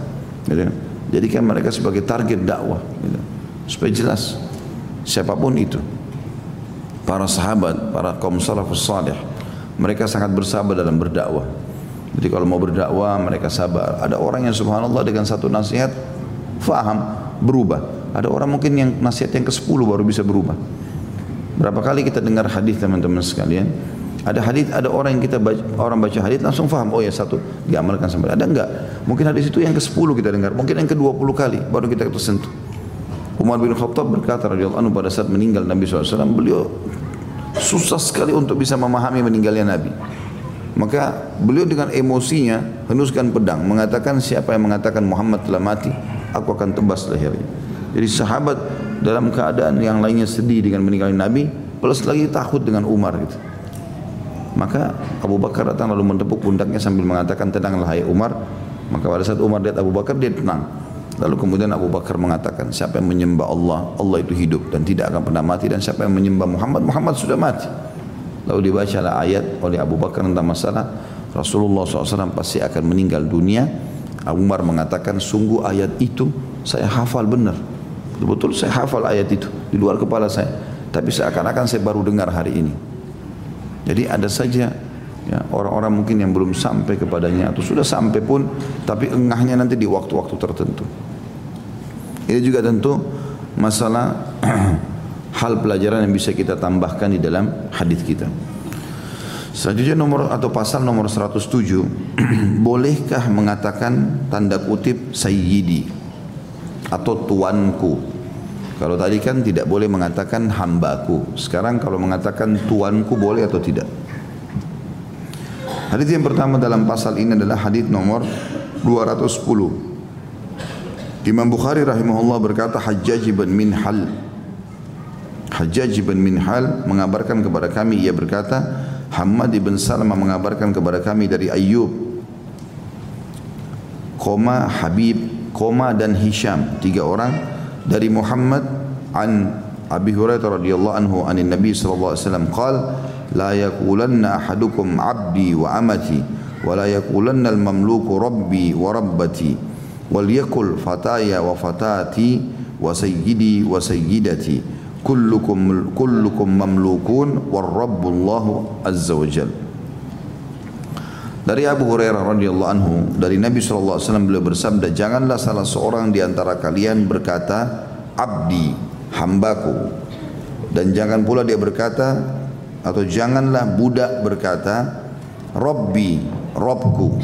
Gitu. Kan? jadikan mereka sebagai target dakwah. Gitu. supaya jelas siapa pun itu. Para sahabat para kaum salafus salih mereka sangat bersabar dalam berdakwah jadi kalau mau berdakwah mereka sabar. Ada orang yang subhanallah dengan satu nasihat faham, berubah. Ada orang mungkin yang nasihat yang ke-10 baru bisa berubah. Berapa kali kita dengar hadis teman-teman sekalian, Ada hadis, ada orang yang kita baca, orang baca hadis langsung faham. Oh ya satu diamalkan sampai ada enggak? Mungkin hadis itu yang ke-10 kita dengar, mungkin yang ke-20 kali baru kita tersentuh. Umar bin Khattab berkata radhiyallahu anhu pada saat meninggal Nabi SAW, beliau susah sekali untuk bisa memahami meninggalnya Nabi. Maka beliau dengan emosinya henuskan pedang, mengatakan siapa yang mengatakan Muhammad telah mati, aku akan tebas lehernya. Jadi sahabat dalam keadaan yang lainnya sedih dengan meninggalnya Nabi, plus lagi takut dengan Umar gitu. Maka Abu Bakar datang lalu menepuk pundaknya sambil mengatakan tenanglah hai Umar. Maka pada saat Umar lihat Abu Bakar dia tenang. Lalu kemudian Abu Bakar mengatakan siapa yang menyembah Allah, Allah itu hidup dan tidak akan pernah mati dan siapa yang menyembah Muhammad, Muhammad sudah mati. Lalu dibacalah ayat oleh Abu Bakar tentang masalah Rasulullah SAW pasti akan meninggal dunia. Abu Umar mengatakan sungguh ayat itu saya hafal benar. Betul-betul saya hafal ayat itu di luar kepala saya. Tapi seakan-akan saya baru dengar hari ini. Jadi ada saja ya, orang-orang mungkin yang belum sampai kepadanya atau sudah sampai pun tapi engahnya nanti di waktu-waktu tertentu. Ini juga tentu masalah hal pelajaran yang bisa kita tambahkan di dalam hadis kita. Selanjutnya nomor atau pasal nomor 107 bolehkah mengatakan tanda kutip sayyidi atau tuanku kalau tadi kan tidak boleh mengatakan hambaku. Sekarang kalau mengatakan tuanku boleh atau tidak? Hadis yang pertama dalam pasal ini adalah hadis nomor 210. Imam Bukhari rahimahullah berkata Hajjaj bin Minhal Hajjaj bin Minhal mengabarkan kepada kami ia berkata Hamad bin Salama mengabarkan kepada kami dari Ayyub koma Habib koma dan Hisham tiga orang dari Muhammad an Abi Hurairah radhiyallahu anhu anin Nabi sallallahu alaihi wasallam. Qal la yaqulanna ahadukum abdi wa amati wa la yaqulanna al-mamluku rabbi wa rabbati wal yakul fataya wa fatati wa sayyidi wa sayyidati kullukum kullukum mamlukun war rabbullahu azza wa jalla Dari Abu Hurairah radhiyallahu anhu dari Nabi sallallahu alaihi wasallam beliau bersabda janganlah salah seorang di antara kalian berkata abdi hambaku dan jangan pula dia berkata atau janganlah budak berkata Robbi Robku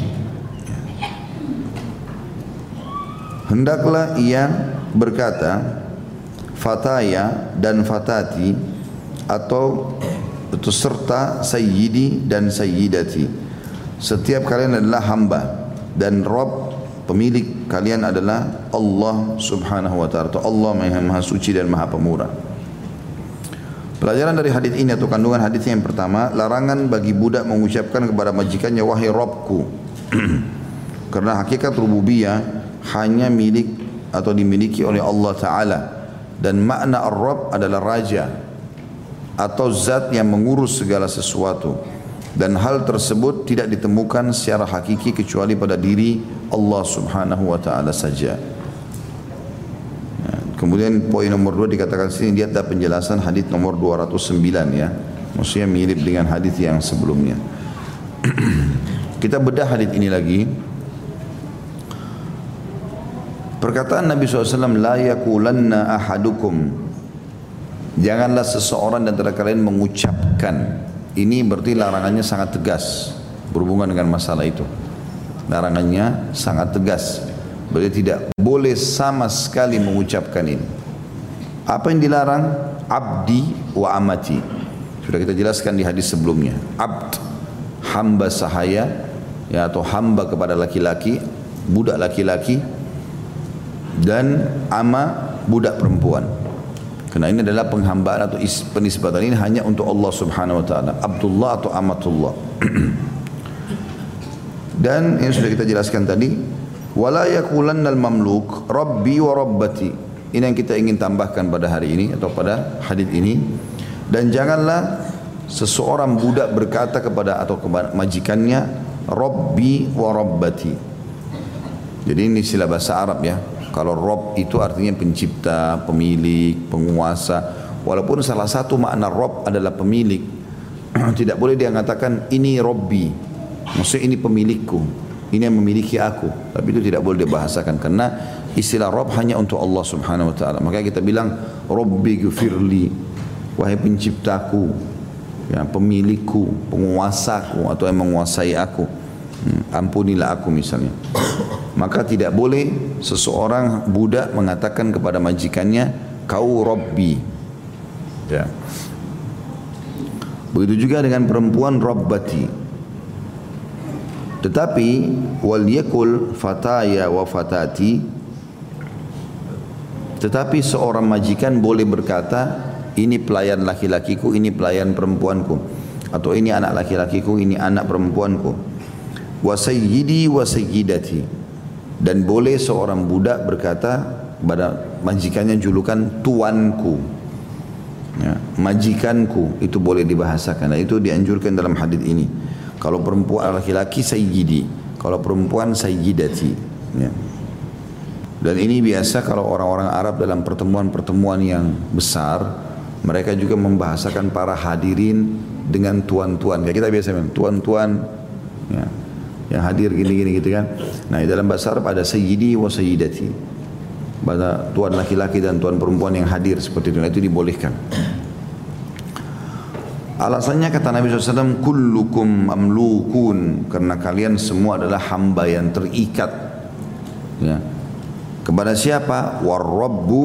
hendaklah ia berkata fataya dan fatati atau itu serta sayyidi dan sayyidati. Setiap kalian adalah hamba dan Rob pemilik kalian adalah Allah subhanahu wa ta'ala Allah maha suci dan maha pemurah. Pelajaran dari hadis ini atau kandungan hadis yang pertama, larangan bagi budak mengucapkan kepada majikannya wahai Robku. Karena hakikat rububiyah hanya milik atau dimiliki oleh Allah Taala dan makna Ar-Rabb adalah raja atau zat yang mengurus segala sesuatu dan hal tersebut tidak ditemukan secara hakiki kecuali pada diri Allah Subhanahu wa taala saja. Ya, kemudian poin nomor dua dikatakan sini dia ada penjelasan hadis nomor 209 ya. Maksudnya mirip dengan hadis yang sebelumnya. Kita bedah hadis ini lagi. Perkataan Nabi SAW, La yakulanna ahadukum. Janganlah seseorang dan antara kalian mengucapkan ini berarti larangannya sangat tegas berhubungan dengan masalah itu. Larangannya sangat tegas. Berarti tidak boleh sama sekali mengucapkan ini. Apa yang dilarang? Abdi wa amati. Sudah kita jelaskan di hadis sebelumnya. Abd, hamba sahaya, ya atau hamba kepada laki-laki, budak laki-laki, dan ama budak perempuan. Karena ini adalah penghambaan atau penisbatan ini hanya untuk Allah Subhanahu wa taala. Abdullah atau amatullah. Dan ini sudah kita jelaskan tadi, wala yakulannal mamluk rabbi wa rabbati. Ini yang kita ingin tambahkan pada hari ini atau pada hadis ini. Dan janganlah seseorang budak berkata kepada atau kepada majikannya rabbi wa rabbati. Jadi ini istilah bahasa Arab ya. Kalau Rob itu artinya pencipta, pemilik, penguasa. Walaupun salah satu makna Rob adalah pemilik. Tidak boleh dia mengatakan ini Robbi. Maksudnya ini pemilikku. Ini yang memiliki aku. Tapi itu tidak boleh dibahasakan. Karena istilah Rob hanya untuk Allah subhanahu wa ta'ala. Maka kita bilang Robbi gufirli. Wahai penciptaku. ya, pemilikku, penguasaku atau yang menguasai aku. Hmm, ampunilah aku misalnya. Maka tidak boleh seseorang budak mengatakan kepada majikannya, kau Robbi. Ya. Begitu juga dengan perempuan Rabbati. Tetapi wal yakul fataya wa fatati tetapi seorang majikan boleh berkata ini pelayan laki-lakiku, ini pelayan perempuanku atau ini anak laki-lakiku, ini anak perempuanku. Wa sayyidi wa sayyidati. Dan boleh seorang budak berkata pada majikannya julukan tuanku. Ya, majikanku itu boleh dibahasakan. Nah, itu dianjurkan dalam hadis ini. Kalau perempuan laki-laki sayyidi, kalau perempuan sayyidati. Ya. Dan ini biasa kalau orang-orang Arab dalam pertemuan-pertemuan yang besar mereka juga membahasakan para hadirin dengan tuan-tuan. Kayak kita biasa bilang tuan-tuan ya, yang hadir gini-gini gitu kan. Nah, di dalam bahasa Arab ada sayyidi wa sayyidati. Pada tuan laki-laki dan tuan perempuan yang hadir seperti itu, nah, itu dibolehkan. Alasannya kata Nabi SAW, kullukum mamlukun karena kalian semua adalah hamba yang terikat. Ya. Kepada siapa? Warrabbu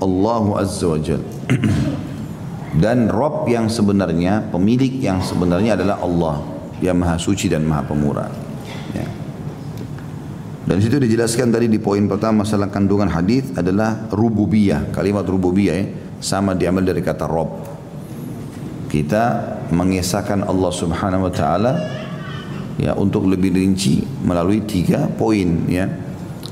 Allahu Azza wa Jalla. Dan Rob yang sebenarnya, pemilik yang sebenarnya adalah Allah yang maha suci dan maha pemurah. Dan situ dijelaskan tadi di poin pertama masalah kandungan hadis adalah rububiyah. Kalimat rububiyah ya, sama diambil dari kata Rob. Kita mengesahkan Allah Subhanahu wa taala ya untuk lebih rinci melalui tiga poin ya.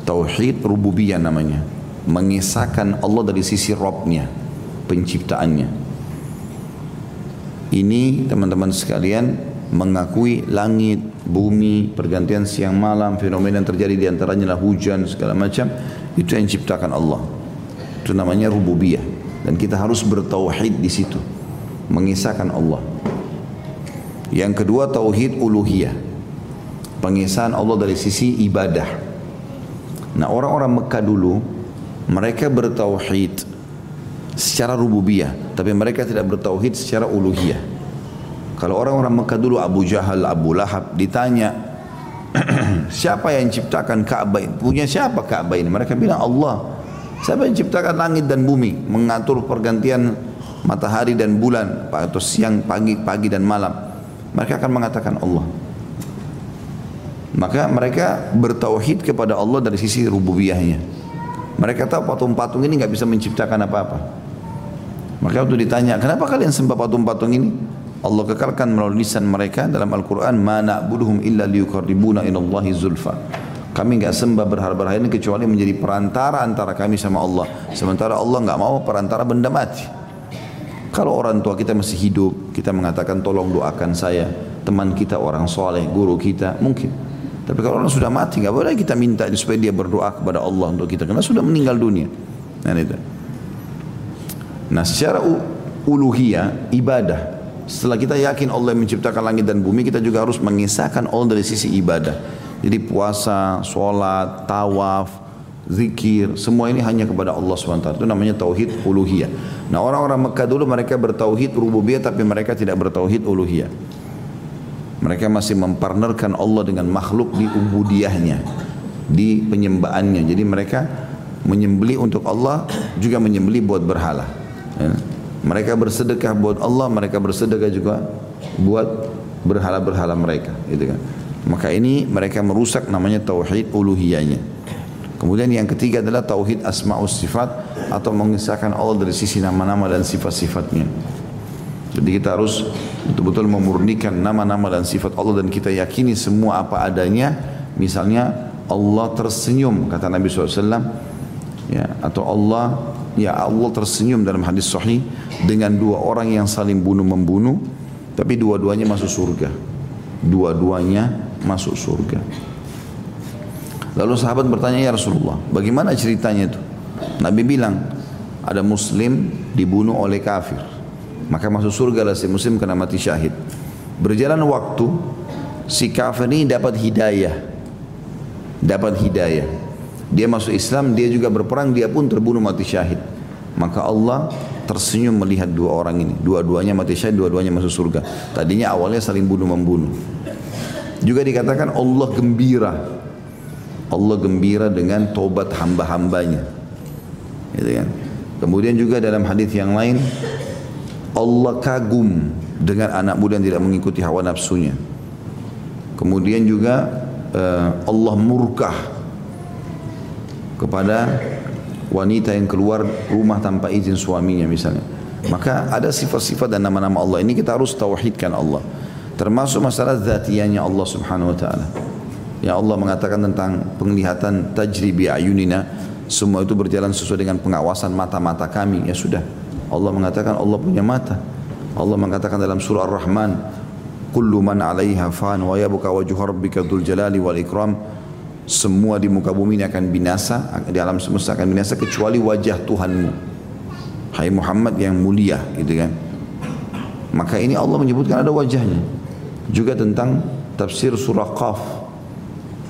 Tauhid rububiyah namanya. Mengesahkan Allah dari sisi Robnya, penciptaannya. Ini teman-teman sekalian mengakui langit, bumi, pergantian siang malam, fenomena yang terjadi di antaranya lah hujan segala macam itu yang ciptakan Allah. Itu namanya rububiyah dan kita harus bertauhid di situ, mengisahkan Allah. Yang kedua tauhid uluhiyah. Pengisahan Allah dari sisi ibadah. Nah, orang-orang Mekah dulu mereka bertauhid secara rububiyah, tapi mereka tidak bertauhid secara uluhiyah. Kalau orang-orang Mekah dulu Abu Jahal, Abu Lahab ditanya, siapa yang ciptakan Ka'bah ini? Punya siapa Ka'bah ini? Mereka bilang Allah. Siapa yang ciptakan langit dan bumi, mengatur pergantian matahari dan bulan atau siang, pagi, pagi dan malam? Mereka akan mengatakan Allah. Maka mereka bertauhid kepada Allah dari sisi rububiyahnya. Mereka tahu patung-patung ini nggak bisa menciptakan apa-apa. Maka waktu ditanya, kenapa kalian sembah patung-patung ini? Allah kekalkan melalui lisan mereka dalam Al-Quran, Ma na'buduhum illa liyukarribuna inallahi zulfa. Kami enggak sembah berhala-berhala ini kecuali menjadi perantara antara kami sama Allah. Sementara Allah enggak mau perantara benda mati. Kalau orang tua kita masih hidup, kita mengatakan tolong doakan saya, teman kita orang soleh, guru kita, mungkin. Tapi kalau orang sudah mati, enggak boleh kita minta supaya dia berdoa kepada Allah untuk kita, karena sudah meninggal dunia. Nah, itu. Nah secara uluhiyah ibadah setelah kita yakin Allah yang menciptakan langit dan bumi kita juga harus mengisahkan Allah dari sisi ibadah. Jadi puasa, sholat, tawaf, zikir semua ini hanya kepada Allah SWT itu namanya tauhid uluhiyah. Nah orang-orang Mekah dulu mereka bertauhid rububiyah tapi mereka tidak bertauhid uluhiyah. Mereka masih mempartnerkan Allah dengan makhluk di ubudiyahnya di penyembahannya jadi mereka menyembeli untuk Allah juga menyembeli buat berhala. Ya. Mereka bersedekah buat Allah, mereka bersedekah juga buat berhala-berhala mereka, gitu kan. Maka ini mereka merusak namanya tauhid uluhiyahnya. Kemudian yang ketiga adalah tauhid asmaus sifat atau mengisahkan Allah dari sisi nama-nama dan sifat-sifatnya. Jadi kita harus betul-betul memurnikan nama-nama dan sifat Allah dan kita yakini semua apa adanya. Misalnya Allah tersenyum kata Nabi SAW ya atau Allah ya Allah tersenyum dalam hadis sahih dengan dua orang yang saling bunuh membunuh tapi dua-duanya masuk surga. Dua-duanya masuk surga. Lalu sahabat bertanya ya Rasulullah bagaimana ceritanya itu? Nabi bilang ada muslim dibunuh oleh kafir. Maka masuk surga lah si muslim kena mati syahid. Berjalan waktu si kafir ini dapat hidayah. Dapat hidayah dia masuk Islam, dia juga berperang, dia pun terbunuh mati syahid. Maka Allah tersenyum melihat dua orang ini. Dua-duanya mati syahid, dua-duanya masuk surga. Tadinya awalnya saling bunuh-membunuh. Juga dikatakan Allah gembira. Allah gembira dengan tobat hamba-hambanya. Gitu kan? Kemudian juga dalam hadis yang lain Allah kagum dengan anak muda yang tidak mengikuti hawa nafsunya. Kemudian juga uh, Allah murkah kepada wanita yang keluar rumah tanpa izin suaminya misalnya. Maka ada sifat-sifat dan nama-nama Allah ini kita harus tauhidkan Allah. Termasuk masalah zatiannya Allah Subhanahu wa taala. Ya Allah mengatakan tentang penglihatan tajri bi ayunina semua itu berjalan sesuai dengan pengawasan mata-mata kami. Ya sudah. Allah mengatakan Allah punya mata. Allah mengatakan dalam surah Ar-Rahman, "Kullu man 'alaiha fan wa yabqa wajhu rabbika dzul jalali wal ikram." Semua di muka bumi ini akan binasa, di alam semesta akan binasa kecuali wajah Tuhanmu. Hai Muhammad yang mulia, gitu kan. Maka ini Allah menyebutkan ada wajahnya. Juga tentang tafsir surah Qaf.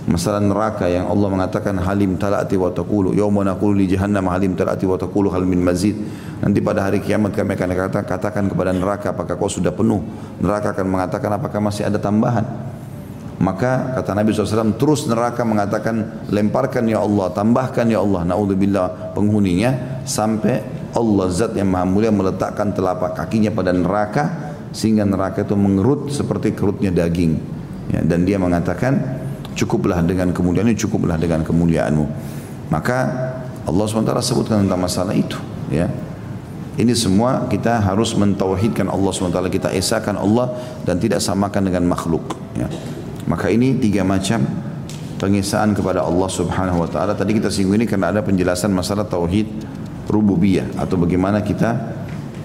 Masalah neraka yang Allah mengatakan halim talati wa taqulu yauma naqulu li jahannam halim talati wa taqulu hal min mazid. Nanti pada hari kiamat kami akan katakan kepada neraka apakah kau sudah penuh? Neraka akan mengatakan apakah masih ada tambahan? Maka kata Nabi SAW terus neraka mengatakan lemparkan ya Allah, tambahkan ya Allah, naudzubillah penghuninya sampai Allah zat yang maha mulia meletakkan telapak kakinya pada neraka sehingga neraka itu mengerut seperti kerutnya daging. Ya, dan dia mengatakan cukuplah dengan kemuliaanmu, cukuplah dengan kemuliaanmu. Maka Allah SWT sebutkan tentang masalah itu. Ya. Ini semua kita harus mentauhidkan Allah SWT. Kita esakan Allah dan tidak samakan dengan makhluk. Ya. Maka ini tiga macam pengisaan kepada Allah Subhanahu wa taala. Tadi kita singgung ini karena ada penjelasan masalah tauhid rububiyah atau bagaimana kita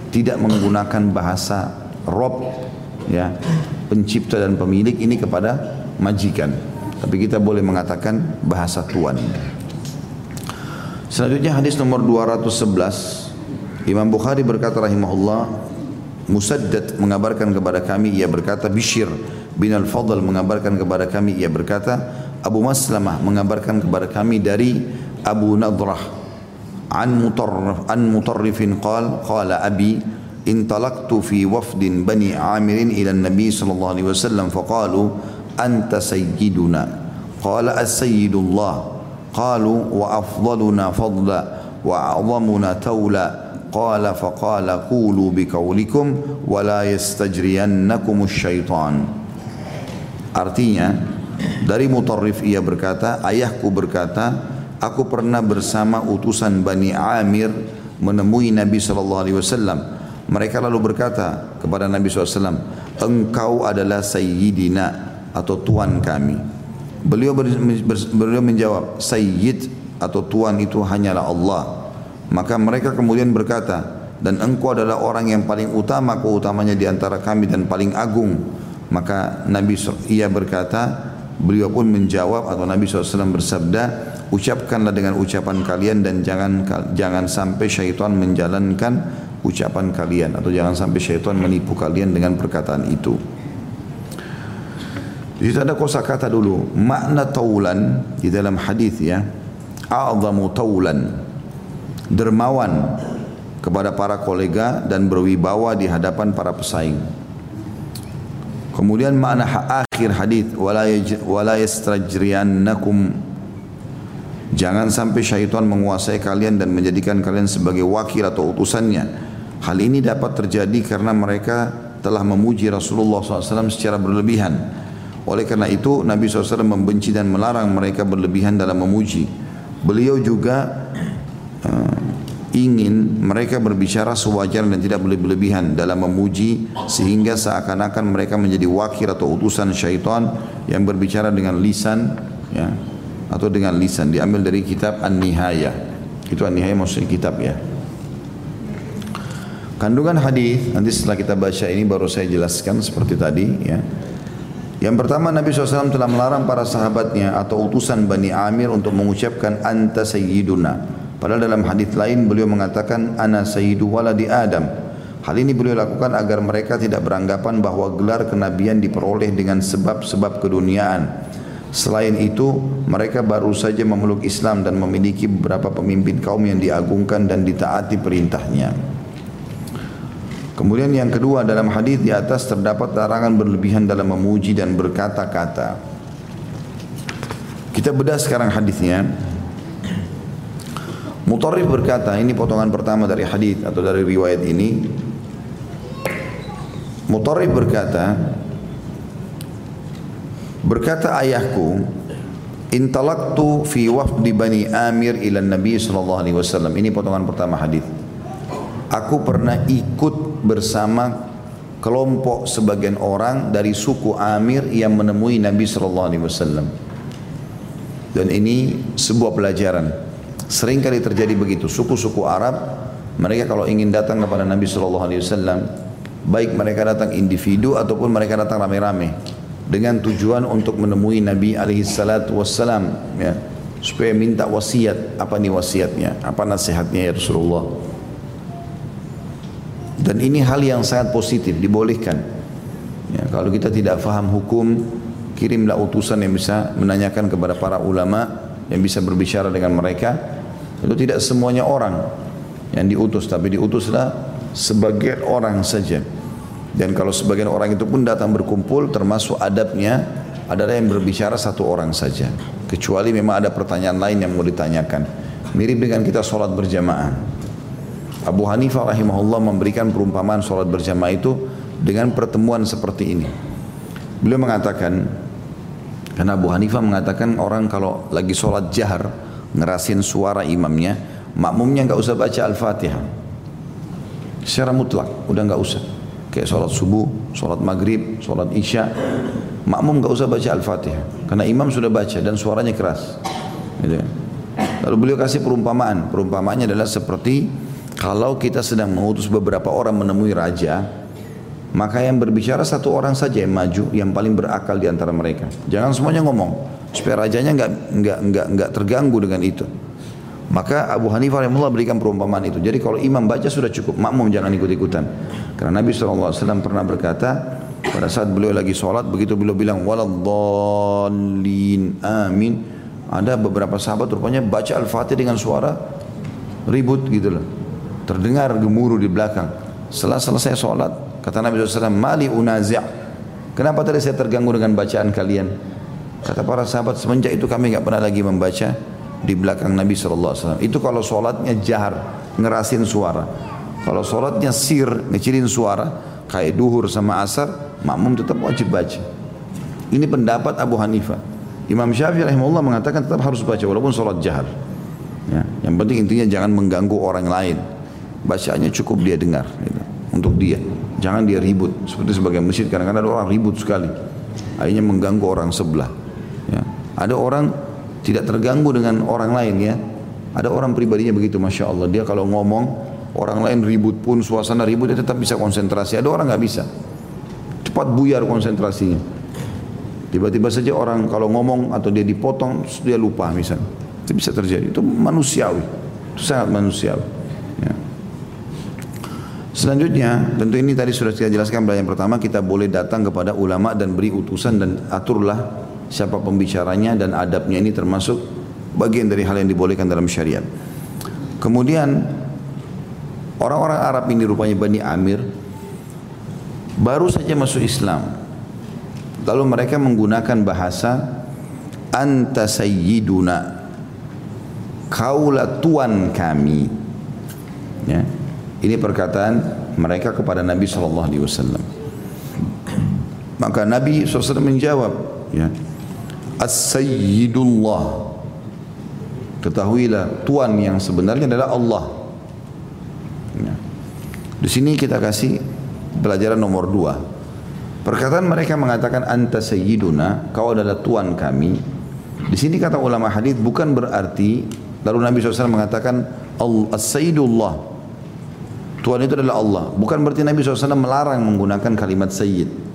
tidak menggunakan bahasa Rob ya, pencipta dan pemilik ini kepada majikan. Tapi kita boleh mengatakan bahasa Tuhan. Selanjutnya hadis nomor 211 Imam Bukhari berkata rahimahullah Musaddad mengabarkan kepada kami ia berkata Bishir bin Al-Fadl mengabarkan kepada kami ia berkata Abu Maslamah mengabarkan kepada kami dari Abu Nadrah an mutarrif an mutarrifin qal qala abi intalaqtu fi wafdin bani Amir ila Nabi sallallahu alaihi wasallam faqalu anta sayyiduna qala as-sayyidullah qalu wa afdaluna fadla wa a'zamuna tawla قال فقال قولوا بقولكم ولا يستجرينكم الشيطان Artinya dari Mutarrif ia berkata, ayahku berkata, aku pernah bersama utusan Bani Amir menemui Nabi wasallam. Mereka lalu berkata kepada Nabi SAW, engkau adalah sayyidina atau tuan kami. Beliau, ber, ber, beliau menjawab, sayyid atau tuan itu hanyalah Allah. Maka mereka kemudian berkata, dan engkau adalah orang yang paling utama keutamanya di antara kami dan paling agung. Maka Nabi ia berkata, beliau pun menjawab atau Nabi SAW bersabda, ucapkanlah dengan ucapan kalian dan jangan jangan sampai syaitan menjalankan ucapan kalian atau jangan sampai syaitan menipu kalian dengan perkataan itu. Di situ ada kosa kata dulu, makna taulan di dalam hadis ya, a'zamu taulan, dermawan kepada para kolega dan berwibawa di hadapan para pesaing. Kemudian makna akhir hadis wala yastajriyannakum Jangan sampai syaitan menguasai kalian dan menjadikan kalian sebagai wakil atau utusannya. Hal ini dapat terjadi karena mereka telah memuji Rasulullah SAW secara berlebihan. Oleh karena itu Nabi SAW membenci dan melarang mereka berlebihan dalam memuji. Beliau juga ingin mereka berbicara sewajar dan tidak berlebihan dalam memuji sehingga seakan-akan mereka menjadi wakil atau utusan syaitan yang berbicara dengan lisan ya atau dengan lisan. Diambil dari kitab An-Nihayah itu An-Nihayah maksudnya kitab ya. Kandungan hadis nanti setelah kita baca ini baru saya jelaskan seperti tadi ya. Yang pertama Nabi SAW telah melarang para sahabatnya atau utusan Bani Amir untuk mengucapkan anta sayyiduna Padahal dalam hadis lain beliau mengatakan ana sayyidu waladi Adam. Hal ini beliau lakukan agar mereka tidak beranggapan bahwa gelar kenabian diperoleh dengan sebab-sebab keduniaan. Selain itu, mereka baru saja memeluk Islam dan memiliki beberapa pemimpin kaum yang diagungkan dan ditaati perintahnya. Kemudian yang kedua dalam hadis di atas terdapat larangan berlebihan dalam memuji dan berkata-kata. Kita bedah sekarang hadisnya. Mutarrif berkata, ini potongan pertama dari hadis atau dari riwayat ini. Mutarrif berkata, berkata ayahku, intalaktu fi wafdi bani Amir ila Nabi sallallahu alaihi wasallam. Ini potongan pertama hadis. Aku pernah ikut bersama kelompok sebagian orang dari suku Amir yang menemui Nabi sallallahu alaihi wasallam. Dan ini sebuah pelajaran Sering kali terjadi begitu. Suku-suku Arab, mereka kalau ingin datang kepada Nabi Shallallahu Alaihi Wasallam, baik mereka datang individu ataupun mereka datang rame-rame dengan tujuan untuk menemui Nabi alaihi wassalam ya supaya minta wasiat. Apa nih wasiatnya? Apa nasihatnya ya Rasulullah? Dan ini hal yang sangat positif dibolehkan. Ya, kalau kita tidak faham hukum kirimlah utusan yang bisa menanyakan kepada para ulama yang bisa berbicara dengan mereka itu tidak semuanya orang yang diutus, tapi diutuslah sebagian orang saja. Dan kalau sebagian orang itu pun datang berkumpul, termasuk adabnya adalah yang berbicara satu orang saja. Kecuali memang ada pertanyaan lain yang mau ditanyakan. Mirip dengan kita sholat berjamaah. Abu Hanifah rahimahullah memberikan perumpamaan sholat berjamaah itu dengan pertemuan seperti ini. Beliau mengatakan, karena Abu Hanifah mengatakan orang kalau lagi sholat jahar, ngerasin suara imamnya, makmumnya nggak usah baca Al-Fatihah. Secara mutlak, udah nggak usah. Kayak sholat subuh, sholat maghrib, sholat isya, makmum nggak usah baca Al-Fatihah. Karena imam sudah baca dan suaranya keras. Gitu. Lalu beliau kasih perumpamaan. Perumpamaannya adalah seperti kalau kita sedang mengutus beberapa orang menemui raja, maka yang berbicara satu orang saja yang maju, yang paling berakal di antara mereka. Jangan semuanya ngomong supaya rajanya nggak nggak nggak nggak terganggu dengan itu. Maka Abu Hanifah rahimahullah berikan perumpamaan itu. Jadi kalau imam baca sudah cukup, makmum jangan ikut-ikutan. Karena Nabi SAW pernah berkata, pada saat beliau lagi sholat, begitu beliau bilang, waladhalin amin. Ada beberapa sahabat rupanya baca Al-Fatih dengan suara ribut gitu loh. Terdengar gemuruh di belakang. Setelah selesai sholat, kata Nabi SAW, mali unazi' Kenapa tadi saya terganggu dengan bacaan kalian? Kata para sahabat semenjak itu kami nggak pernah lagi membaca di belakang Nabi SAW. Itu kalau sholatnya jahar, ngerasin suara. Kalau sholatnya sir, ngecilin suara, kayak duhur sama asar, makmum tetap wajib baca. Ini pendapat Abu Hanifah. Imam Syafi'i rahimahullah mengatakan tetap harus baca walaupun sholat jahar. Ya, yang penting intinya jangan mengganggu orang lain. Bacaannya cukup dia dengar. Gitu, untuk dia. Jangan dia ribut. Seperti sebagai masjid kadang-kadang ada orang ribut sekali. Akhirnya mengganggu orang sebelah. Ya. Ada orang tidak terganggu dengan orang lain ya. Ada orang pribadinya begitu, masya Allah. Dia kalau ngomong orang lain ribut pun suasana ribut dia tetap bisa konsentrasi. Ada orang nggak bisa, cepat buyar konsentrasinya. Tiba-tiba saja orang kalau ngomong atau dia dipotong dia lupa misalnya. Itu bisa terjadi. Itu manusiawi. Itu sangat manusiawi. Ya. Selanjutnya, tentu ini tadi sudah kita jelaskan yang pertama kita boleh datang kepada ulama dan beri utusan dan aturlah siapa pembicaranya dan adabnya ini termasuk bagian dari hal yang dibolehkan dalam syariat. Kemudian orang-orang Arab ini rupanya Bani Amir baru saja masuk Islam. Lalu mereka menggunakan bahasa anta sayyiduna kaulah tuan kami. Ya. Ini perkataan mereka kepada Nabi sallallahu alaihi wasallam. Maka Nabi SAW menjawab, ya, As-Sayyidullah. Ketahuilah Tuhan yang sebenarnya adalah Allah. Ya. Di sini kita kasih pelajaran nomor dua. Perkataan mereka mengatakan Anta Sayyiduna Kau adalah Tuhan kami. Di sini kata ulama hadis bukan berarti Lalu Nabi SAW mengatakan As-Sayyidullah Tuhan itu adalah Allah Bukan berarti Nabi SAW melarang menggunakan kalimat Sayyid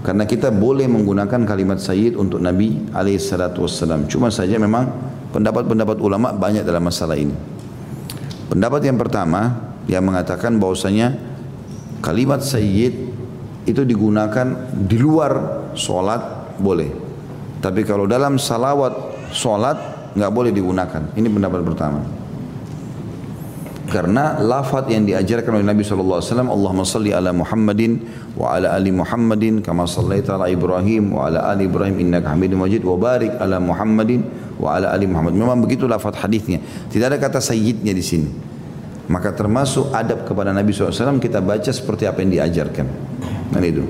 karena kita boleh menggunakan kalimat sayyid untuk Nabi alaihissalam. Cuma saja memang pendapat-pendapat ulama banyak dalam masalah ini. Pendapat yang pertama yang mengatakan bahwasanya kalimat sayyid itu digunakan di luar sholat boleh. Tapi kalau dalam salawat sholat nggak boleh digunakan. Ini pendapat pertama. Karena lafaz yang diajarkan oleh Nabi SAW, Allahumma salli ala Muhammadin wa ala ali Muhammadin kama sallaita ala Ibrahim wa ala ali Ibrahim innaka hamidun majid wa barik ala Muhammadin wa ala ali Muhammad. Memang begitu lafaz hadisnya. Tidak ada kata sayyidnya di sini. Maka termasuk adab kepada Nabi SAW kita baca seperti apa yang diajarkan. Dan itu.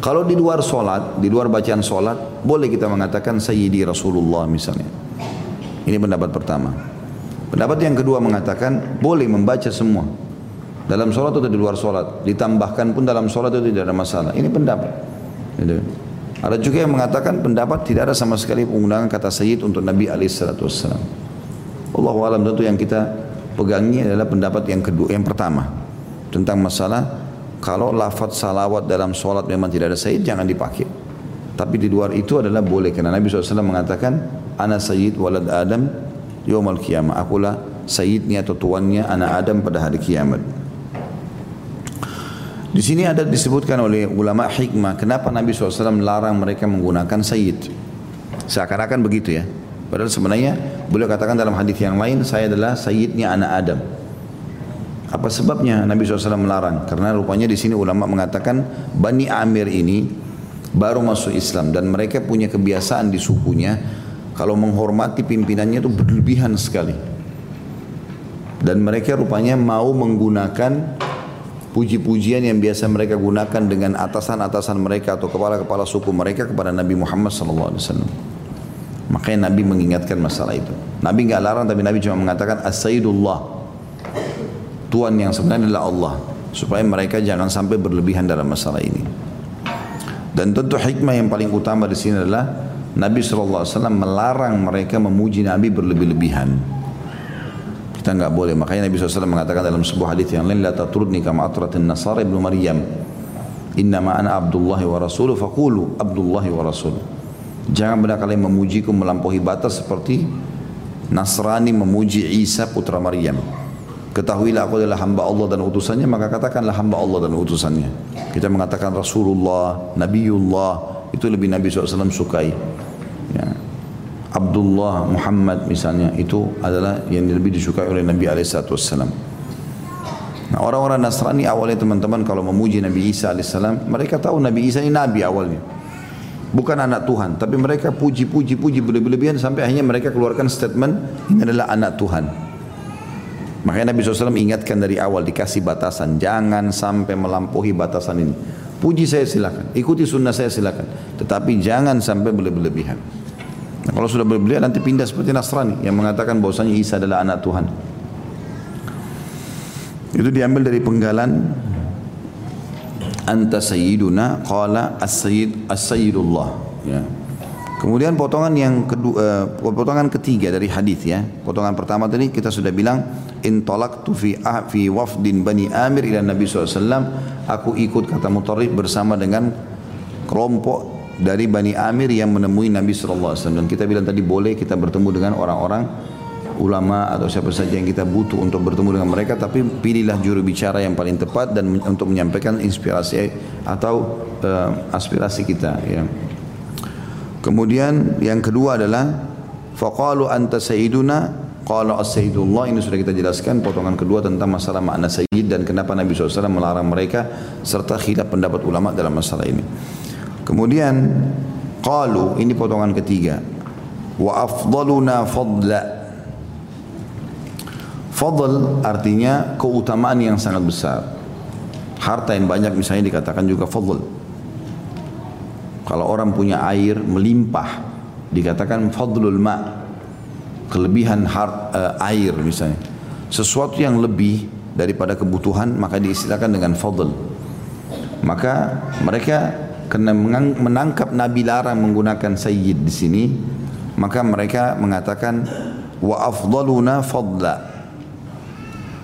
Kalau di luar solat, di luar bacaan solat, boleh kita mengatakan Sayyidi Rasulullah misalnya. Ini pendapat pertama. Pendapat yang kedua mengatakan boleh membaca semua. Dalam sholat atau di luar sholat. Ditambahkan pun dalam sholat itu tidak ada masalah. Ini pendapat. Gitu. Ada juga yang mengatakan pendapat tidak ada sama sekali penggunaan kata sayyid untuk Nabi SAW. Allah alam tentu yang kita pegangi adalah pendapat yang kedua, yang pertama. Tentang masalah kalau lafaz salawat dalam sholat memang tidak ada sayyid jangan dipakai. Tapi di luar itu adalah boleh karena Nabi SAW mengatakan ana sayyid walad Adam yaumal kiamah. Akulah sayyidnya atau tuannya anak Adam pada hari kiamat. Di sini ada disebutkan oleh ulama hikmah kenapa Nabi SAW melarang mereka menggunakan sayyid. Seakan-akan begitu ya. Padahal sebenarnya beliau katakan dalam hadis yang lain saya adalah sayyidnya anak Adam. Apa sebabnya Nabi SAW melarang? Karena rupanya di sini ulama mengatakan Bani Amir ini baru masuk Islam dan mereka punya kebiasaan di sukunya kalau menghormati pimpinannya itu berlebihan sekali. Dan mereka rupanya mau menggunakan puji-pujian yang biasa mereka gunakan dengan atasan-atasan mereka atau kepala-kepala suku mereka kepada Nabi Muhammad SAW. Makanya Nabi mengingatkan masalah itu. Nabi nggak larang tapi Nabi cuma mengatakan as-sayyidullah. Tuhan yang sebenarnya adalah Allah. Supaya mereka jangan sampai berlebihan dalam masalah ini. Dan tentu hikmah yang paling utama di sini adalah Nabi SAW melarang mereka memuji Nabi berlebih-lebihan. Kita nggak boleh. Makanya Nabi SAW mengatakan dalam sebuah hadis yang lain, La tatrudni kama atratin nasara ibnu Maryam. Innama ana Abdullah wa Rasuluh faqulu Abdullah wa Rasul. Jangan benar kalian memujiku melampaui batas seperti Nasrani memuji Isa putra Maryam. Ketahuilah aku adalah hamba Allah dan utusannya, maka katakanlah hamba Allah dan utusannya. Kita mengatakan Rasulullah, Nabiullah, itu lebih Nabi SAW sukai. Ya. Abdullah Muhammad misalnya itu adalah yang lebih disukai oleh Nabi Alaihissalam. Nah orang-orang Nasrani awalnya teman-teman kalau memuji Nabi Isa Alaihissalam mereka tahu Nabi Isa ini Nabi awalnya. Bukan anak Tuhan, tapi mereka puji-puji-puji berlebihan sampai akhirnya mereka keluarkan statement ini adalah anak Tuhan. Makanya Nabi SAW ingatkan dari awal dikasih batasan, jangan sampai melampaui batasan ini. Puji saya silakan, ikuti sunnah saya silakan, tetapi jangan sampai berlebihan. Nah, kalau sudah berlebihan nanti pindah seperti Nasrani yang mengatakan bahwasanya Isa adalah anak Tuhan. Itu diambil dari penggalan anta sayyiduna qala as-sayyid as-sayyidullah ya. Kemudian potongan yang kedua uh, potongan ketiga dari hadis ya. Potongan pertama tadi kita sudah bilang in talaqtu fi ah, fi wafdin bani Amir ila Nabi SAW aku ikut kata Mutarrif bersama dengan kelompok dari Bani Amir yang menemui Nabi SAW. Dan kita bilang tadi boleh kita bertemu dengan orang-orang ulama atau siapa saja yang kita butuh untuk bertemu dengan mereka tapi pilihlah juru bicara yang paling tepat dan untuk menyampaikan inspirasi atau uh, aspirasi kita ya. Kemudian yang kedua adalah faqalu anta sayyiduna qala as-sayyidullah ini sudah kita jelaskan potongan kedua tentang masalah makna sayyid dan kenapa Nabi SAW melarang mereka serta khilaf pendapat ulama dalam masalah ini. Kemudian qalu ini potongan ketiga. Wa afdaluna fadla. Fadl artinya keutamaan yang sangat besar. Harta yang banyak misalnya dikatakan juga fadl. Kalau orang punya air melimpah dikatakan fadlul ma. Kelebihan uh, air misalnya. Sesuatu yang lebih daripada kebutuhan maka diistilahkan dengan fadl. Maka mereka karena menangkap Nabi larang menggunakan sayyid di sini maka mereka mengatakan wa afdaluna fadla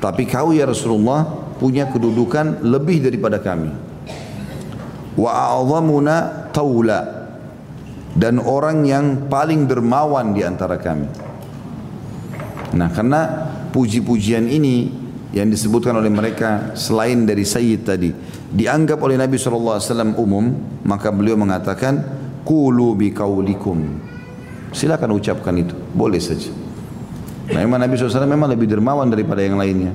tapi kau ya Rasulullah punya kedudukan lebih daripada kami wa a'zamuna taula dan orang yang paling dermawan di antara kami. Nah karena puji-pujian ini yang disebutkan oleh mereka selain dari sayyid tadi dianggap oleh Nabi SAW umum maka beliau mengatakan kulu bi kaulikum silakan ucapkan itu. Boleh saja. Memang Nabi SAW memang lebih dermawan daripada yang lainnya.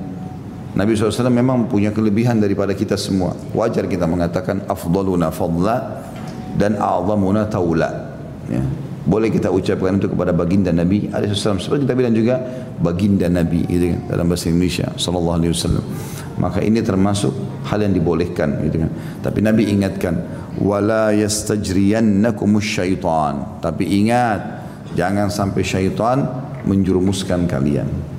Nabi SAW memang punya kelebihan daripada kita semua. Wajar kita mengatakan afdaluna fadla dan a'zamuna taula. Ya. Boleh kita ucapkan itu kepada baginda Nabi SAW. Seperti kita bilang juga baginda Nabi gitu kan, dalam bahasa Indonesia sallallahu alaihi wasallam. Maka ini termasuk hal yang dibolehkan gitu kan. Tapi Nabi ingatkan wala yastajriyannakumus syaitan. Tapi ingat jangan sampai syaitan menjerumuskan kalian.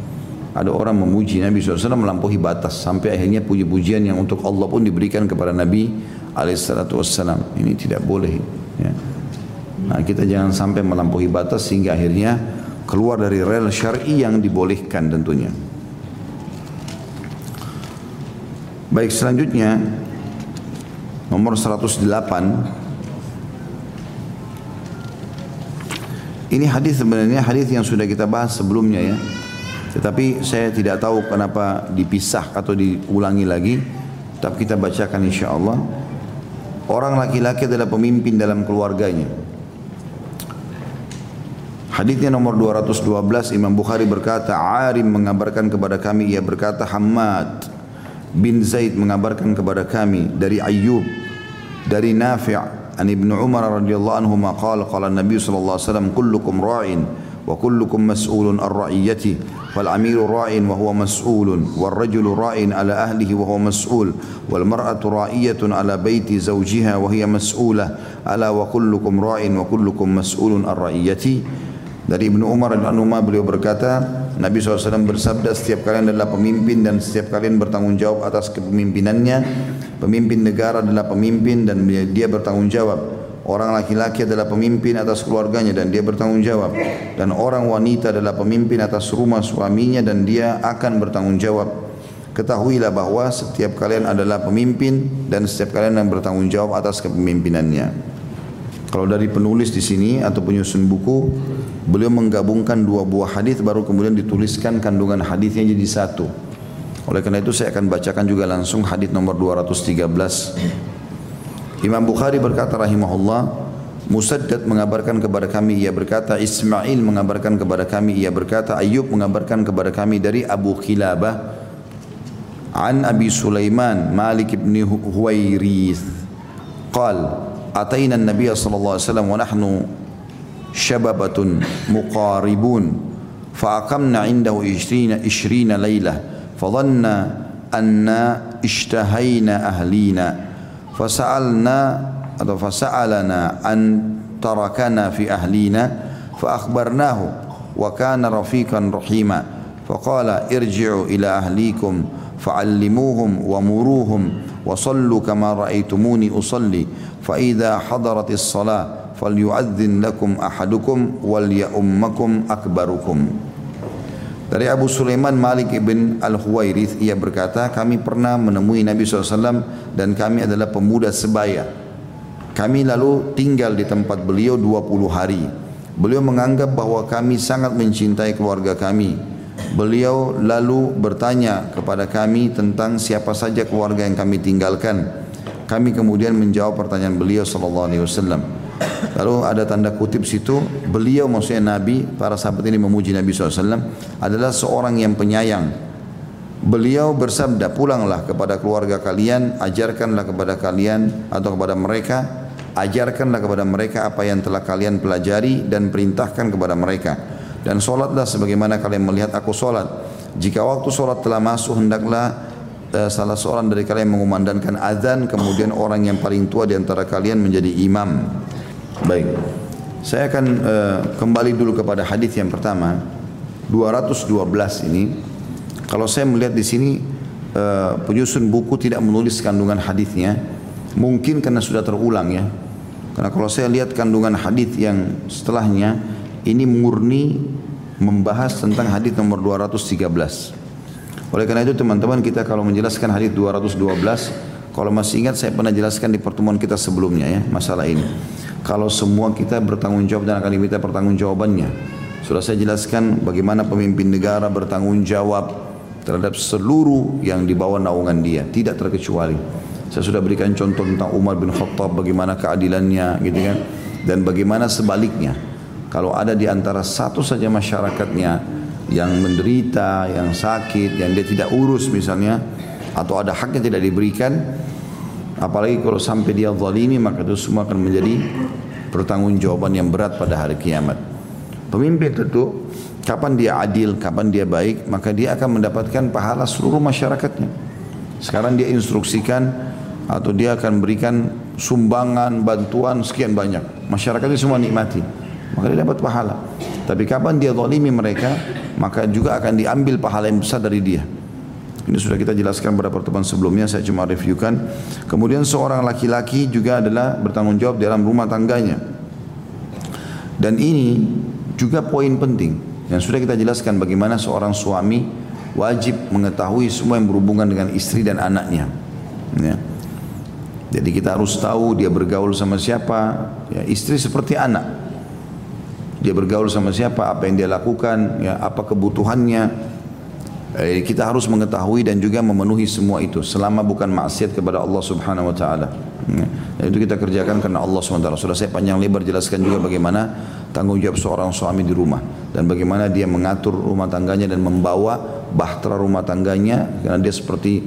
Ada orang memuji Nabi SAW melampaui batas sampai akhirnya puji-pujian yang untuk Allah pun diberikan kepada Nabi SAW. Ini tidak boleh. Ya. Nah, kita jangan sampai melampaui batas sehingga akhirnya keluar dari rel syar'i yang dibolehkan tentunya. Baik selanjutnya nomor 108 Ini hadis sebenarnya hadis yang sudah kita bahas sebelumnya ya. Tetapi saya tidak tahu kenapa dipisah atau diulangi lagi. Tapi kita bacakan insya Allah. Orang laki-laki adalah pemimpin dalam keluarganya. Hadisnya nomor 212 Imam Bukhari berkata Arim mengabarkan kepada kami ia berkata Hamad bin Zaid mengabarkan kepada kami dari Ayyub dari Nafi' an Ibnu Umar radhiyallahu anhu maqala qala Nabi sallallahu alaihi wasallam kullukum ra'in wa kullukum mas'ulun ar-raiyyati." فالأمير راع وهو مسؤول والرجل راع على أهله وهو مسؤول والمرأة رائية على بيت زوجها وهي مسؤولة ألا وكلكم راع وكلكم مسؤول عن رعيته Dari Ibnu Umar dan Umar beliau berkata, Nabi SAW bersabda setiap kalian adalah pemimpin dan setiap kalian bertanggung jawab atas kepemimpinannya. Pemimpin negara adalah pemimpin dan dia bertanggung jawab. Orang laki-laki adalah pemimpin atas keluarganya dan dia bertanggung jawab. Dan orang wanita adalah pemimpin atas rumah suaminya dan dia akan bertanggung jawab. Ketahuilah bahwa setiap kalian adalah pemimpin dan setiap kalian yang bertanggung jawab atas kepemimpinannya. Kalau dari penulis di sini atau penyusun buku, beliau menggabungkan dua buah hadis baru kemudian dituliskan kandungan hadisnya jadi satu. Oleh karena itu saya akan bacakan juga langsung hadis nomor 213 Imam Bukhari berkata rahimahullah, Musaddad mengabarkan kepada kami ia berkata Ismail mengabarkan kepada kami ia berkata Ayub mengabarkan kepada kami dari Abu Khilabah an Abi Sulaiman Malik ibn Huwairith. Qal ataina an-nabiy sallallahu alaihi wasallam wa nahnu shababatun muqaribun fa aqamna indahu 20 20 lailah fa anna ishtahayna ahlina. فسألنا atau fasa'alana an tarakana fi ahlina fa akhbarnahu wa kana rafiqan rahima faqala irji'u ila ahlikum fa'allimuhum wa muruhum wa sallu kama ra'aytumuni usalli fa idza hadaratis salah falyu'adzin lakum ahadukum wal ya'ummakum akbarukum Dari Abu Sulaiman Malik ibn Al-Huwairith ia berkata, kami pernah menemui Nabi SAW dan kami adalah pemuda sebaya. Kami lalu tinggal di tempat beliau 20 hari. Beliau menganggap bahwa kami sangat mencintai keluarga kami. Beliau lalu bertanya kepada kami tentang siapa saja keluarga yang kami tinggalkan. Kami kemudian menjawab pertanyaan beliau sallallahu alaihi wasallam. Lalu ada tanda kutip situ, beliau maksudnya Nabi, para sahabat ini memuji Nabi SAW, adalah seorang yang penyayang. Beliau bersabda, pulanglah kepada keluarga kalian, ajarkanlah kepada kalian atau kepada mereka, ajarkanlah kepada mereka apa yang telah kalian pelajari dan perintahkan kepada mereka. Dan solatlah sebagaimana kalian melihat aku solat. Jika waktu solat telah masuk, hendaklah uh, salah seorang dari kalian mengumandangkan azan, kemudian orang yang paling tua di antara kalian menjadi imam. Baik. Saya akan uh, kembali dulu kepada hadis yang pertama 212 ini. Kalau saya melihat di sini uh, penyusun buku tidak menulis kandungan hadisnya, mungkin karena sudah terulang ya. Karena kalau saya lihat kandungan hadis yang setelahnya ini murni membahas tentang hadis nomor 213. Oleh karena itu teman-teman kita kalau menjelaskan hadis 212 kalau masih ingat saya pernah jelaskan di pertemuan kita sebelumnya ya masalah ini kalau semua kita bertanggung jawab dan akan diminta pertanggung jawabannya. Sudah saya jelaskan bagaimana pemimpin negara bertanggung jawab terhadap seluruh yang di bawah naungan dia, tidak terkecuali. Saya sudah berikan contoh tentang Umar bin Khattab bagaimana keadilannya gitu kan dan bagaimana sebaliknya. Kalau ada di antara satu saja masyarakatnya yang menderita, yang sakit, yang dia tidak urus misalnya atau ada hak yang tidak diberikan apalagi kalau sampai dia zalimi maka itu semua akan menjadi pertanggungjawaban yang berat pada hari kiamat. Pemimpin tentu kapan dia adil, kapan dia baik, maka dia akan mendapatkan pahala seluruh masyarakatnya. Sekarang dia instruksikan atau dia akan berikan sumbangan, bantuan sekian banyak. Masyarakatnya semua nikmati. Maka dia dapat pahala. Tapi kapan dia zalimi mereka, maka juga akan diambil pahala yang besar dari dia. Ini sudah kita jelaskan pada pertemuan sebelumnya, saya cuma reviewkan. Kemudian seorang laki-laki juga adalah bertanggung jawab dalam rumah tangganya. Dan ini juga poin penting yang sudah kita jelaskan bagaimana seorang suami wajib mengetahui semua yang berhubungan dengan istri dan anaknya. Ya. Jadi kita harus tahu dia bergaul sama siapa, ya, istri seperti anak. Dia bergaul sama siapa, apa yang dia lakukan, ya, apa kebutuhannya, Eh, kita harus mengetahui dan juga memenuhi semua itu selama bukan maksiat kepada Allah Subhanahu wa taala. Ya. Itu kita kerjakan karena Allah SWT. Sudah saya panjang lebar jelaskan juga bagaimana tanggung jawab seorang suami di rumah. Dan bagaimana dia mengatur rumah tangganya dan membawa bahtera rumah tangganya. Karena dia seperti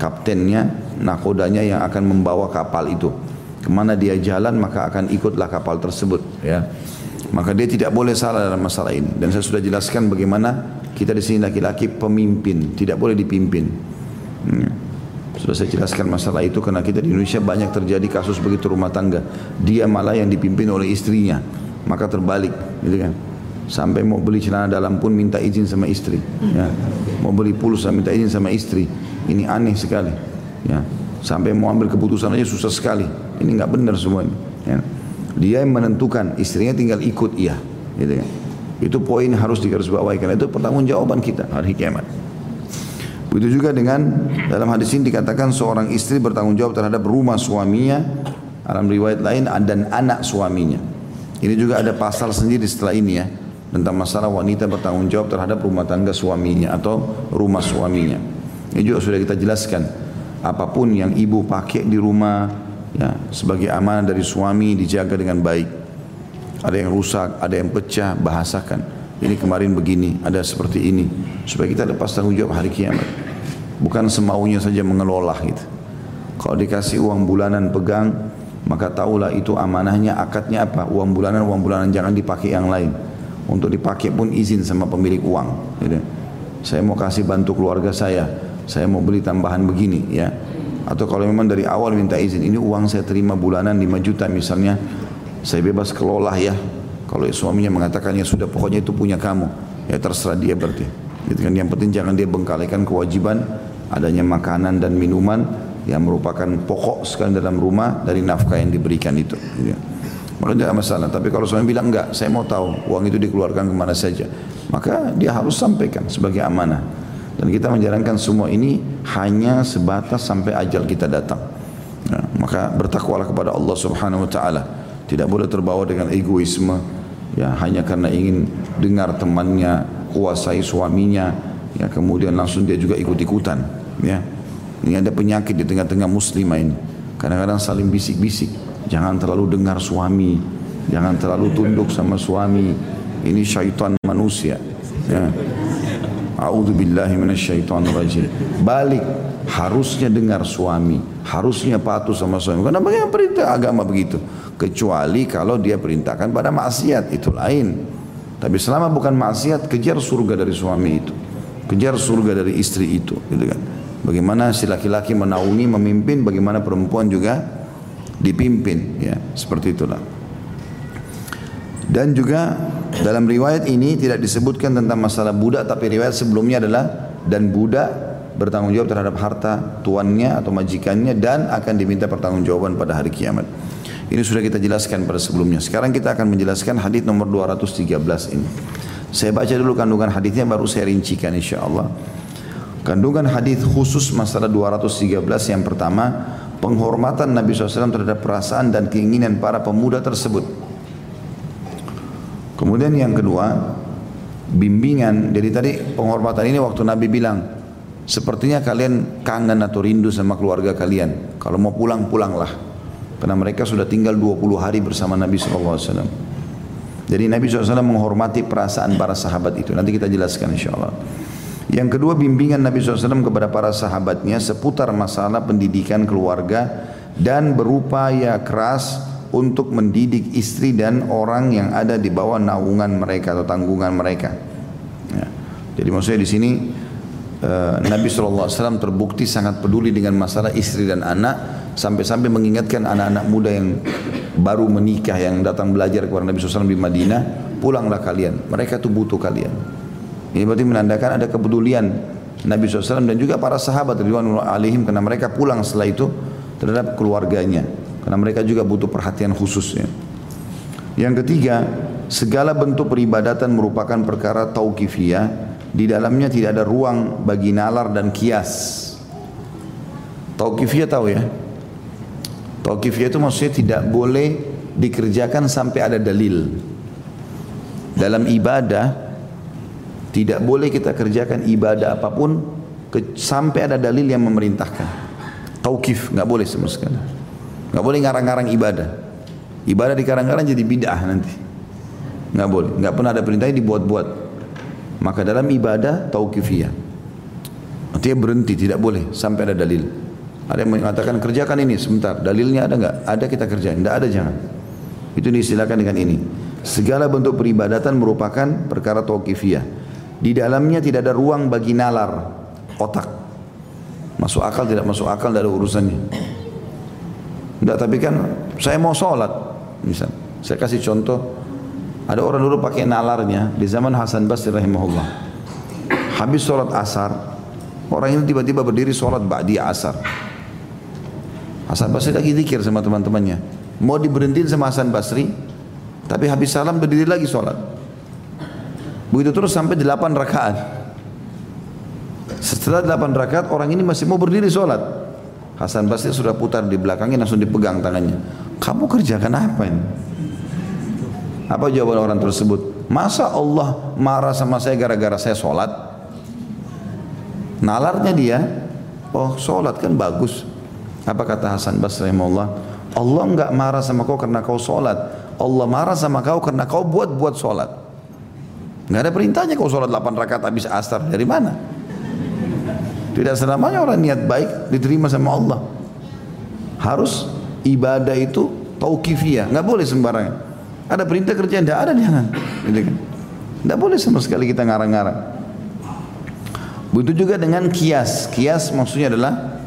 kaptennya, nakodanya yang akan membawa kapal itu. Ke mana dia jalan maka akan ikutlah kapal tersebut. Ya. Maka dia tidak boleh salah dalam masalah ini. Dan saya sudah jelaskan bagaimana kita di sini laki-laki pemimpin, tidak boleh dipimpin. Hmm. Sudah saya jelaskan masalah itu karena kita di Indonesia banyak terjadi kasus begitu rumah tangga. Dia malah yang dipimpin oleh istrinya. Maka terbalik, gitu kan. Sampai mau beli celana dalam pun minta izin sama istri. Ya. Mau beli pulsa minta izin sama istri. Ini aneh sekali. Ya. Sampai mau ambil keputusan aja susah sekali. Ini nggak benar semua ini. Ya. Dia yang menentukan, istrinya tinggal ikut iya. Gitu kan. Itu poin harus digarisbawahi karena itu pertanggungjawaban kita hari kiamat. Begitu juga dengan dalam hadis ini dikatakan seorang istri bertanggung jawab terhadap rumah suaminya, dalam riwayat lain dan anak suaminya. Ini juga ada pasal sendiri setelah ini ya tentang masalah wanita bertanggung jawab terhadap rumah tangga suaminya atau rumah suaminya. Ini juga sudah kita jelaskan. Apa pun yang ibu pakai di rumah ya sebagai amanah dari suami dijaga dengan baik ada yang rusak, ada yang pecah, bahasakan. Ini kemarin begini, ada seperti ini. Supaya kita lepas tanggung jawab hari kiamat. Bukan semaunya saja mengelola gitu. Kalau dikasih uang bulanan pegang, maka tahulah itu amanahnya, akadnya apa. Uang bulanan, uang bulanan jangan dipakai yang lain. Untuk dipakai pun izin sama pemilik uang. Gitu. Saya mau kasih bantu keluarga saya, saya mau beli tambahan begini ya. Atau kalau memang dari awal minta izin, ini uang saya terima bulanan 5 juta misalnya, saya bebas kelola ya. Kalau suaminya mengatakan ya sudah pokoknya itu punya kamu, ya terserah dia berarti. Gitu kan. Yang penting jangan dia bengkalikan kewajiban adanya makanan dan minuman yang merupakan pokok sekali dalam rumah dari nafkah yang diberikan itu. Gitu. Maka tidak masalah. Tapi kalau suami bilang enggak, saya mau tahu uang itu dikeluarkan ke mana saja. Maka dia harus sampaikan sebagai amanah. Dan kita menjalankan semua ini hanya sebatas sampai ajal kita datang. Nah, maka bertakwalah kepada Allah Subhanahu wa taala. Tidak boleh terbawa dengan egoisme ya hanya karena ingin dengar temannya kuasai suaminya ya kemudian langsung dia juga ikut-ikutan ya. Ini ada penyakit di tengah-tengah muslimah ini. Kadang-kadang saling bisik-bisik, jangan terlalu dengar suami, jangan terlalu tunduk sama suami. Ini syaitan manusia. Ya. A'udzu billahi minasyaitonir rajim. Balik harusnya dengar suami, harusnya patuh sama suami. Karena bagaimana perintah agama begitu? Kecuali kalau dia perintahkan pada maksiat itu lain. Tapi selama bukan maksiat, kejar surga dari suami itu. Kejar surga dari istri itu, gitu kan. Bagaimana si laki-laki menaungi, memimpin, bagaimana perempuan juga dipimpin, ya, seperti itulah. Dan juga dalam riwayat ini tidak disebutkan tentang masalah budak tapi riwayat sebelumnya adalah dan budak bertanggung jawab terhadap harta tuannya atau majikannya dan akan diminta pertanggungjawaban pada hari kiamat. Ini sudah kita jelaskan pada sebelumnya. Sekarang kita akan menjelaskan hadis nomor 213 ini. Saya baca dulu kandungan hadisnya baru saya rincikan insya Allah. Kandungan hadis khusus masalah 213 yang pertama penghormatan Nabi SAW terhadap perasaan dan keinginan para pemuda tersebut. Kemudian yang kedua, bimbingan. Jadi tadi penghormatan ini waktu Nabi bilang, sepertinya kalian kangen atau rindu sama keluarga kalian. Kalau mau pulang, pulanglah. Karena mereka sudah tinggal 20 hari bersama Nabi SAW. Jadi Nabi SAW menghormati perasaan para sahabat itu. Nanti kita jelaskan insya Allah. Yang kedua bimbingan Nabi SAW kepada para sahabatnya seputar masalah pendidikan keluarga dan berupaya keras untuk mendidik istri dan orang yang ada di bawah naungan mereka atau tanggungan mereka. Ya. Jadi maksudnya di sini uh, Nabi SAW terbukti sangat peduli dengan masalah istri dan anak sampai-sampai mengingatkan anak-anak muda yang baru menikah yang datang belajar kepada Nabi SAW di Madinah, pulanglah kalian. Mereka itu butuh kalian. Ini berarti menandakan ada kepedulian Nabi SAW dan juga para sahabat Ridwanullah alaihim karena mereka pulang setelah itu terhadap keluarganya. Karena mereka juga butuh perhatian khususnya. Yang ketiga, segala bentuk peribadatan merupakan perkara tauqifiyah. Di dalamnya tidak ada ruang bagi nalar dan kias. Tauqifiyah tahu ya? Tauqifiyah itu maksudnya tidak boleh dikerjakan sampai ada dalil. Dalam ibadah tidak boleh kita kerjakan ibadah apa pun sampai ada dalil yang memerintahkan. Tauqif nggak boleh sama sekali. Nggak boleh ngarang-ngarang ibadah. Ibadah dikarang-karang jadi bid'ah nanti. Nggak boleh. Nggak pernah ada perintahnya dibuat-buat. Maka dalam ibadah tauqifiyah. Artinya berhenti tidak boleh sampai ada dalil. Ada yang mengatakan kerjakan ini sebentar. Dalilnya ada nggak? Ada kita kerjain. Tidak ada jangan. Itu disilakan dengan ini. Segala bentuk peribadatan merupakan perkara tauqifiyah. Di dalamnya tidak ada ruang bagi nalar otak. Masuk akal tidak masuk akal dari urusannya. Tidak tapi kan saya mau sholat misal. Saya kasih contoh. Ada orang dulu pakai nalarnya di zaman Hasan Basri rahimahullah. Habis sholat asar, orang ini tiba-tiba berdiri sholat ba'di asar. Hasan Basri lagi zikir sama teman-temannya. Mau diberhentiin sama Hasan Basri, tapi habis salam berdiri lagi sholat. Begitu terus sampai 8 rakaat. Setelah 8 rakaat orang ini masih mau berdiri sholat. Hasan Basri sudah putar di belakangnya langsung dipegang tangannya. Kamu kerjakan apa ini? Apa jawaban orang tersebut? Masa Allah marah sama saya gara-gara saya sholat? Nalarnya dia, oh sholat kan bagus. Apa kata Hasan Basri Allah? Allah enggak marah sama kau karena kau sholat. Allah marah sama kau karena kau buat-buat sholat. Enggak ada perintahnya kau sholat 8 rakaat habis asar. Dari mana? Tidak selamanya orang niat baik diterima sama Allah. Harus ibadah itu tauqifiyah. Enggak boleh sembarangan. Ada perintah kerja, enggak ada jangan. Gitu kan? Enggak boleh sama sekali kita ngarang-ngarang. Begitu juga dengan kias. Kias maksudnya adalah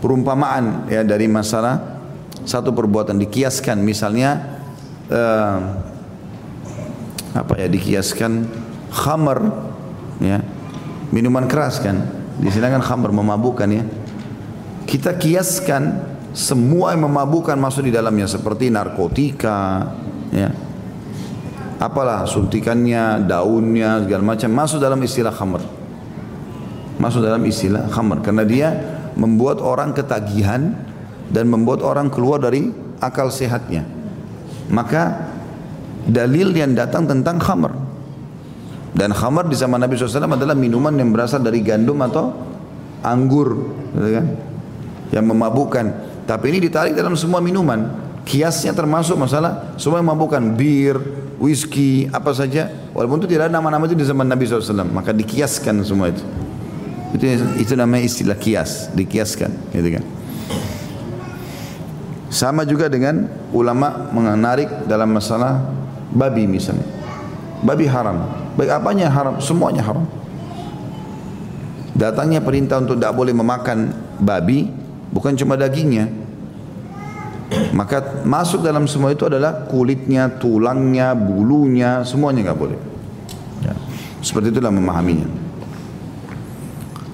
perumpamaan ya dari masalah satu perbuatan dikiaskan misalnya uh, apa ya dikiaskan khamar ya minuman keras kan di sini kan khamar memabukkan ya kita kiaskan semua yang memabukkan masuk di dalamnya seperti narkotika ya apalah suntikannya daunnya segala macam masuk dalam istilah khamar masuk dalam istilah khamar karena dia membuat orang ketagihan dan membuat orang keluar dari akal sehatnya. Maka dalil yang datang tentang khamar. Dan khamar di zaman Nabi SAW adalah minuman yang berasal dari gandum atau anggur. Gitu kan? Yang memabukkan. Tapi ini ditarik dalam semua minuman. Kiasnya termasuk masalah semua yang memabukkan. Bir, whisky, apa saja. Walaupun itu tidak ada nama-nama itu di zaman Nabi SAW. Maka dikiaskan semua itu. Itu itu namanya istilah kias, dikiaskan, gitu kan. Sama juga dengan ulama menarik dalam masalah babi misalnya. Babi haram. Baik apanya haram? Semuanya haram. Datangnya perintah untuk tidak boleh memakan babi bukan cuma dagingnya. Maka masuk dalam semua itu adalah kulitnya, tulangnya, bulunya, semuanya nggak boleh. Ya. Seperti itulah memahaminya.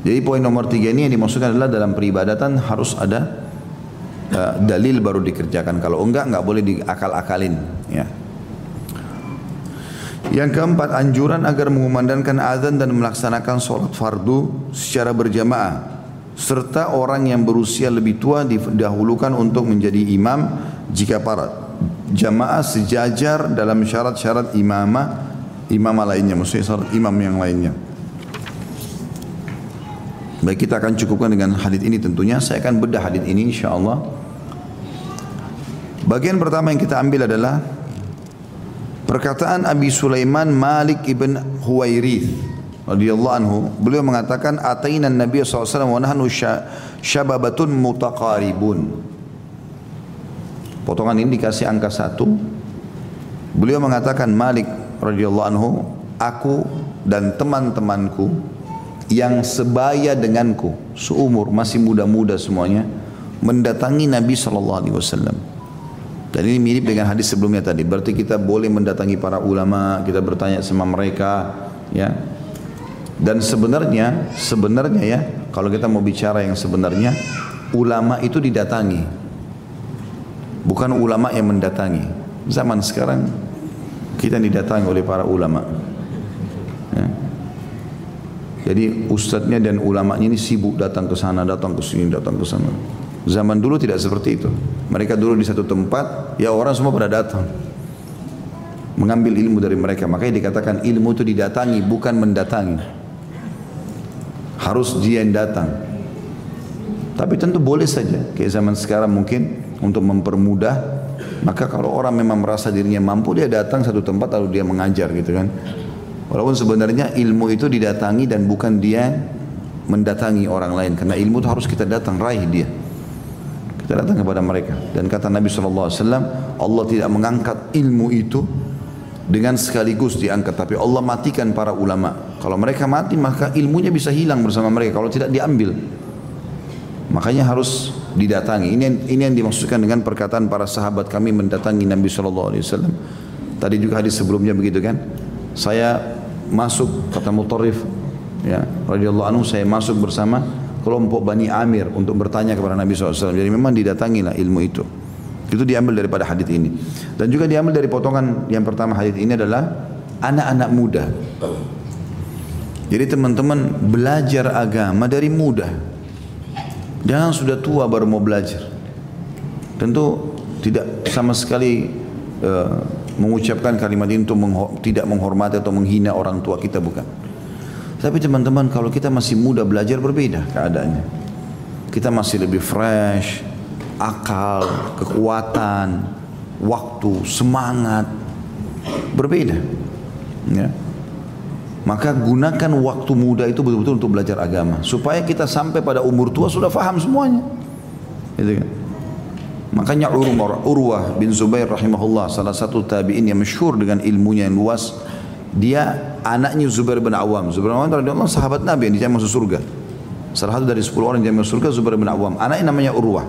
Jadi poin nomor tiga ini yang dimaksudkan adalah dalam peribadatan harus ada uh, dalil baru dikerjakan. Kalau enggak, enggak boleh diakal-akalin. Ya. Yang keempat, anjuran agar mengumandangkan azan dan melaksanakan sholat fardu secara berjamaah. Serta orang yang berusia lebih tua didahulukan untuk menjadi imam jika para jamaah sejajar dalam syarat-syarat imamah imamah lainnya, maksudnya syarat imam yang lainnya. Baik kita akan cukupkan dengan hadis ini tentunya. Saya akan bedah hadis ini insya Allah. Bagian pertama yang kita ambil adalah Perkataan Abi Sulaiman Malik ibn Huwairith radhiyallahu anhu, beliau mengatakan ataina Nabi SAW wa nahnu syababatun mutaqaribun. Potongan ini dikasih angka satu. Beliau mengatakan Malik radhiyallahu anhu, aku dan teman-temanku yang sebaya denganku, seumur masih muda-muda semuanya, mendatangi Nabi sallallahu alaihi wasallam. Dan ini mirip dengan hadis sebelumnya tadi. Berarti kita boleh mendatangi para ulama, kita bertanya sama mereka, ya. Dan sebenarnya, sebenarnya ya, kalau kita mau bicara yang sebenarnya, ulama itu didatangi. Bukan ulama yang mendatangi. Zaman sekarang kita didatangi oleh para ulama. Ya. Jadi ustadznya dan ulamanya ini sibuk datang ke sana, datang ke sini, datang ke sana. Zaman dulu tidak seperti itu. Mereka dulu di satu tempat, ya orang semua pada datang. Mengambil ilmu dari mereka. Makanya dikatakan ilmu itu didatangi, bukan mendatangi. Harus dia yang datang. Tapi tentu boleh saja. Kayak zaman sekarang mungkin untuk mempermudah. Maka kalau orang memang merasa dirinya mampu, dia datang satu tempat lalu dia mengajar gitu kan. Walaupun sebenarnya ilmu itu didatangi dan bukan dia mendatangi orang lain. Karena ilmu itu harus kita datang, raih dia. Kita datang kepada mereka. Dan kata Nabi SAW, Allah tidak mengangkat ilmu itu dengan sekaligus diangkat. Tapi Allah matikan para ulama. Kalau mereka mati maka ilmunya bisa hilang bersama mereka. Kalau tidak diambil. Makanya harus didatangi. Ini yang, ini yang dimaksudkan dengan perkataan para sahabat kami mendatangi Nabi SAW. Tadi juga hadis sebelumnya begitu kan. Saya masuk kata Mutarrif ya radhiyallahu anhu saya masuk bersama kelompok Bani Amir untuk bertanya kepada Nabi SAW. Jadi memang didatangilah ilmu itu. Itu diambil daripada hadis ini. Dan juga diambil dari potongan yang pertama hadis ini adalah anak-anak muda. Jadi teman-teman belajar agama dari muda. Jangan sudah tua baru mau belajar. Tentu tidak sama sekali uh, mengucapkan kalimat ini untuk mengho tidak menghormati atau menghina orang tua kita bukan. Tapi teman-teman kalau kita masih muda belajar berbeda keadaannya. Kita masih lebih fresh, akal, kekuatan, waktu, semangat berbeda. Ya. Maka gunakan waktu muda itu betul-betul untuk belajar agama supaya kita sampai pada umur tua sudah faham semuanya. Gitu kan? Makanya Urwah, Urwah bin Zubair rahimahullah salah satu tabi'in yang masyhur dengan ilmunya yang luas dia anaknya Zubair bin Awam. Zubair bin Awam radhiyallahu sahabat Nabi yang dijamin masuk surga. Salah satu dari 10 orang yang masuk surga Zubair bin Awam. Anaknya namanya Urwah.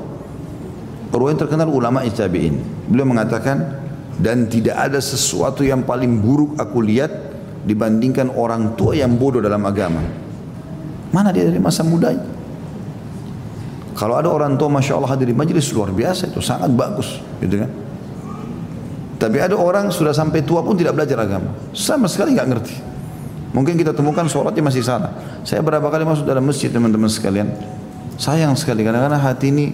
Urwah yang terkenal ulama tabi'in. Beliau mengatakan dan tidak ada sesuatu yang paling buruk aku lihat dibandingkan orang tua yang bodoh dalam agama. Mana dia dari masa mudanya? Kalau ada orang tua Masya Allah hadir di majlis luar biasa itu sangat bagus gitu kan. Tapi ada orang sudah sampai tua pun tidak belajar agama. Sama sekali nggak ngerti. Mungkin kita temukan sholatnya masih salah. Saya berapa kali masuk dalam masjid teman-teman sekalian. Sayang sekali kadang-kadang hati ini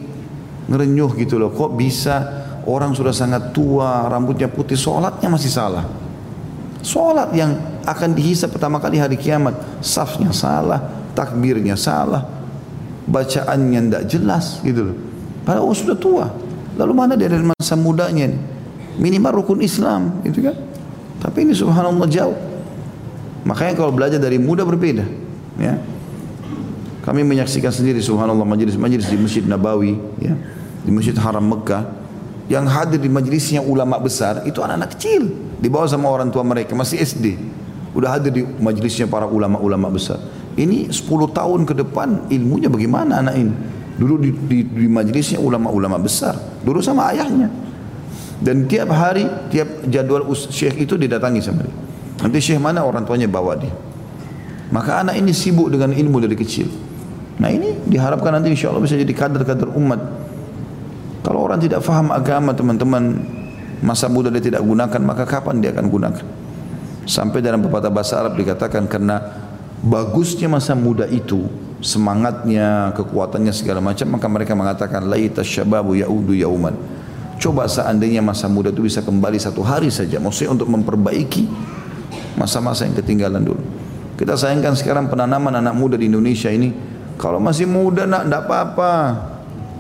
ngerenyuh gitu loh. Kok bisa orang sudah sangat tua, rambutnya putih, sholatnya masih salah. Sholat yang akan dihisap pertama kali hari kiamat. Safnya salah, takbirnya salah, bacaannya tidak jelas gitu loh. Padahal oh, sudah tua. Lalu mana dia dari masa mudanya nih? Minimal rukun Islam itu kan? Tapi ini subhanallah jauh. Makanya kalau belajar dari muda berbeda ya. Kami menyaksikan sendiri subhanallah majelis-majelis di Masjid Nabawi ya. Di Masjid Haram Mekah. Yang hadir di majelisnya ulama besar itu anak-anak kecil. Dibawa sama orang tua mereka masih SD udah hadir di majelisnya para ulama-ulama besar. Ini 10 tahun ke depan ilmunya bagaimana anak ini? Dulu di, di, di majelisnya ulama-ulama besar. Dulu sama ayahnya dan tiap hari, tiap jadwal syekh itu didatangi sama dia. Nanti syekh mana orang tuanya bawa dia. Maka anak ini sibuk dengan ilmu dari kecil. Nah ini diharapkan nanti insya Allah bisa jadi kader-kader umat. Kalau orang tidak faham agama teman-teman, masa muda dia tidak gunakan, maka kapan dia akan gunakan? Sampai dalam pepatah bahasa Arab dikatakan karena bagusnya masa muda itu, semangatnya, kekuatannya segala macam, maka mereka mengatakan laita syababu yaudu yauman. Coba seandainya masa muda itu bisa kembali satu hari saja. Maksudnya untuk memperbaiki masa-masa yang ketinggalan dulu. Kita sayangkan sekarang penanaman anak muda di Indonesia ini. Kalau masih muda nak, tidak apa-apa.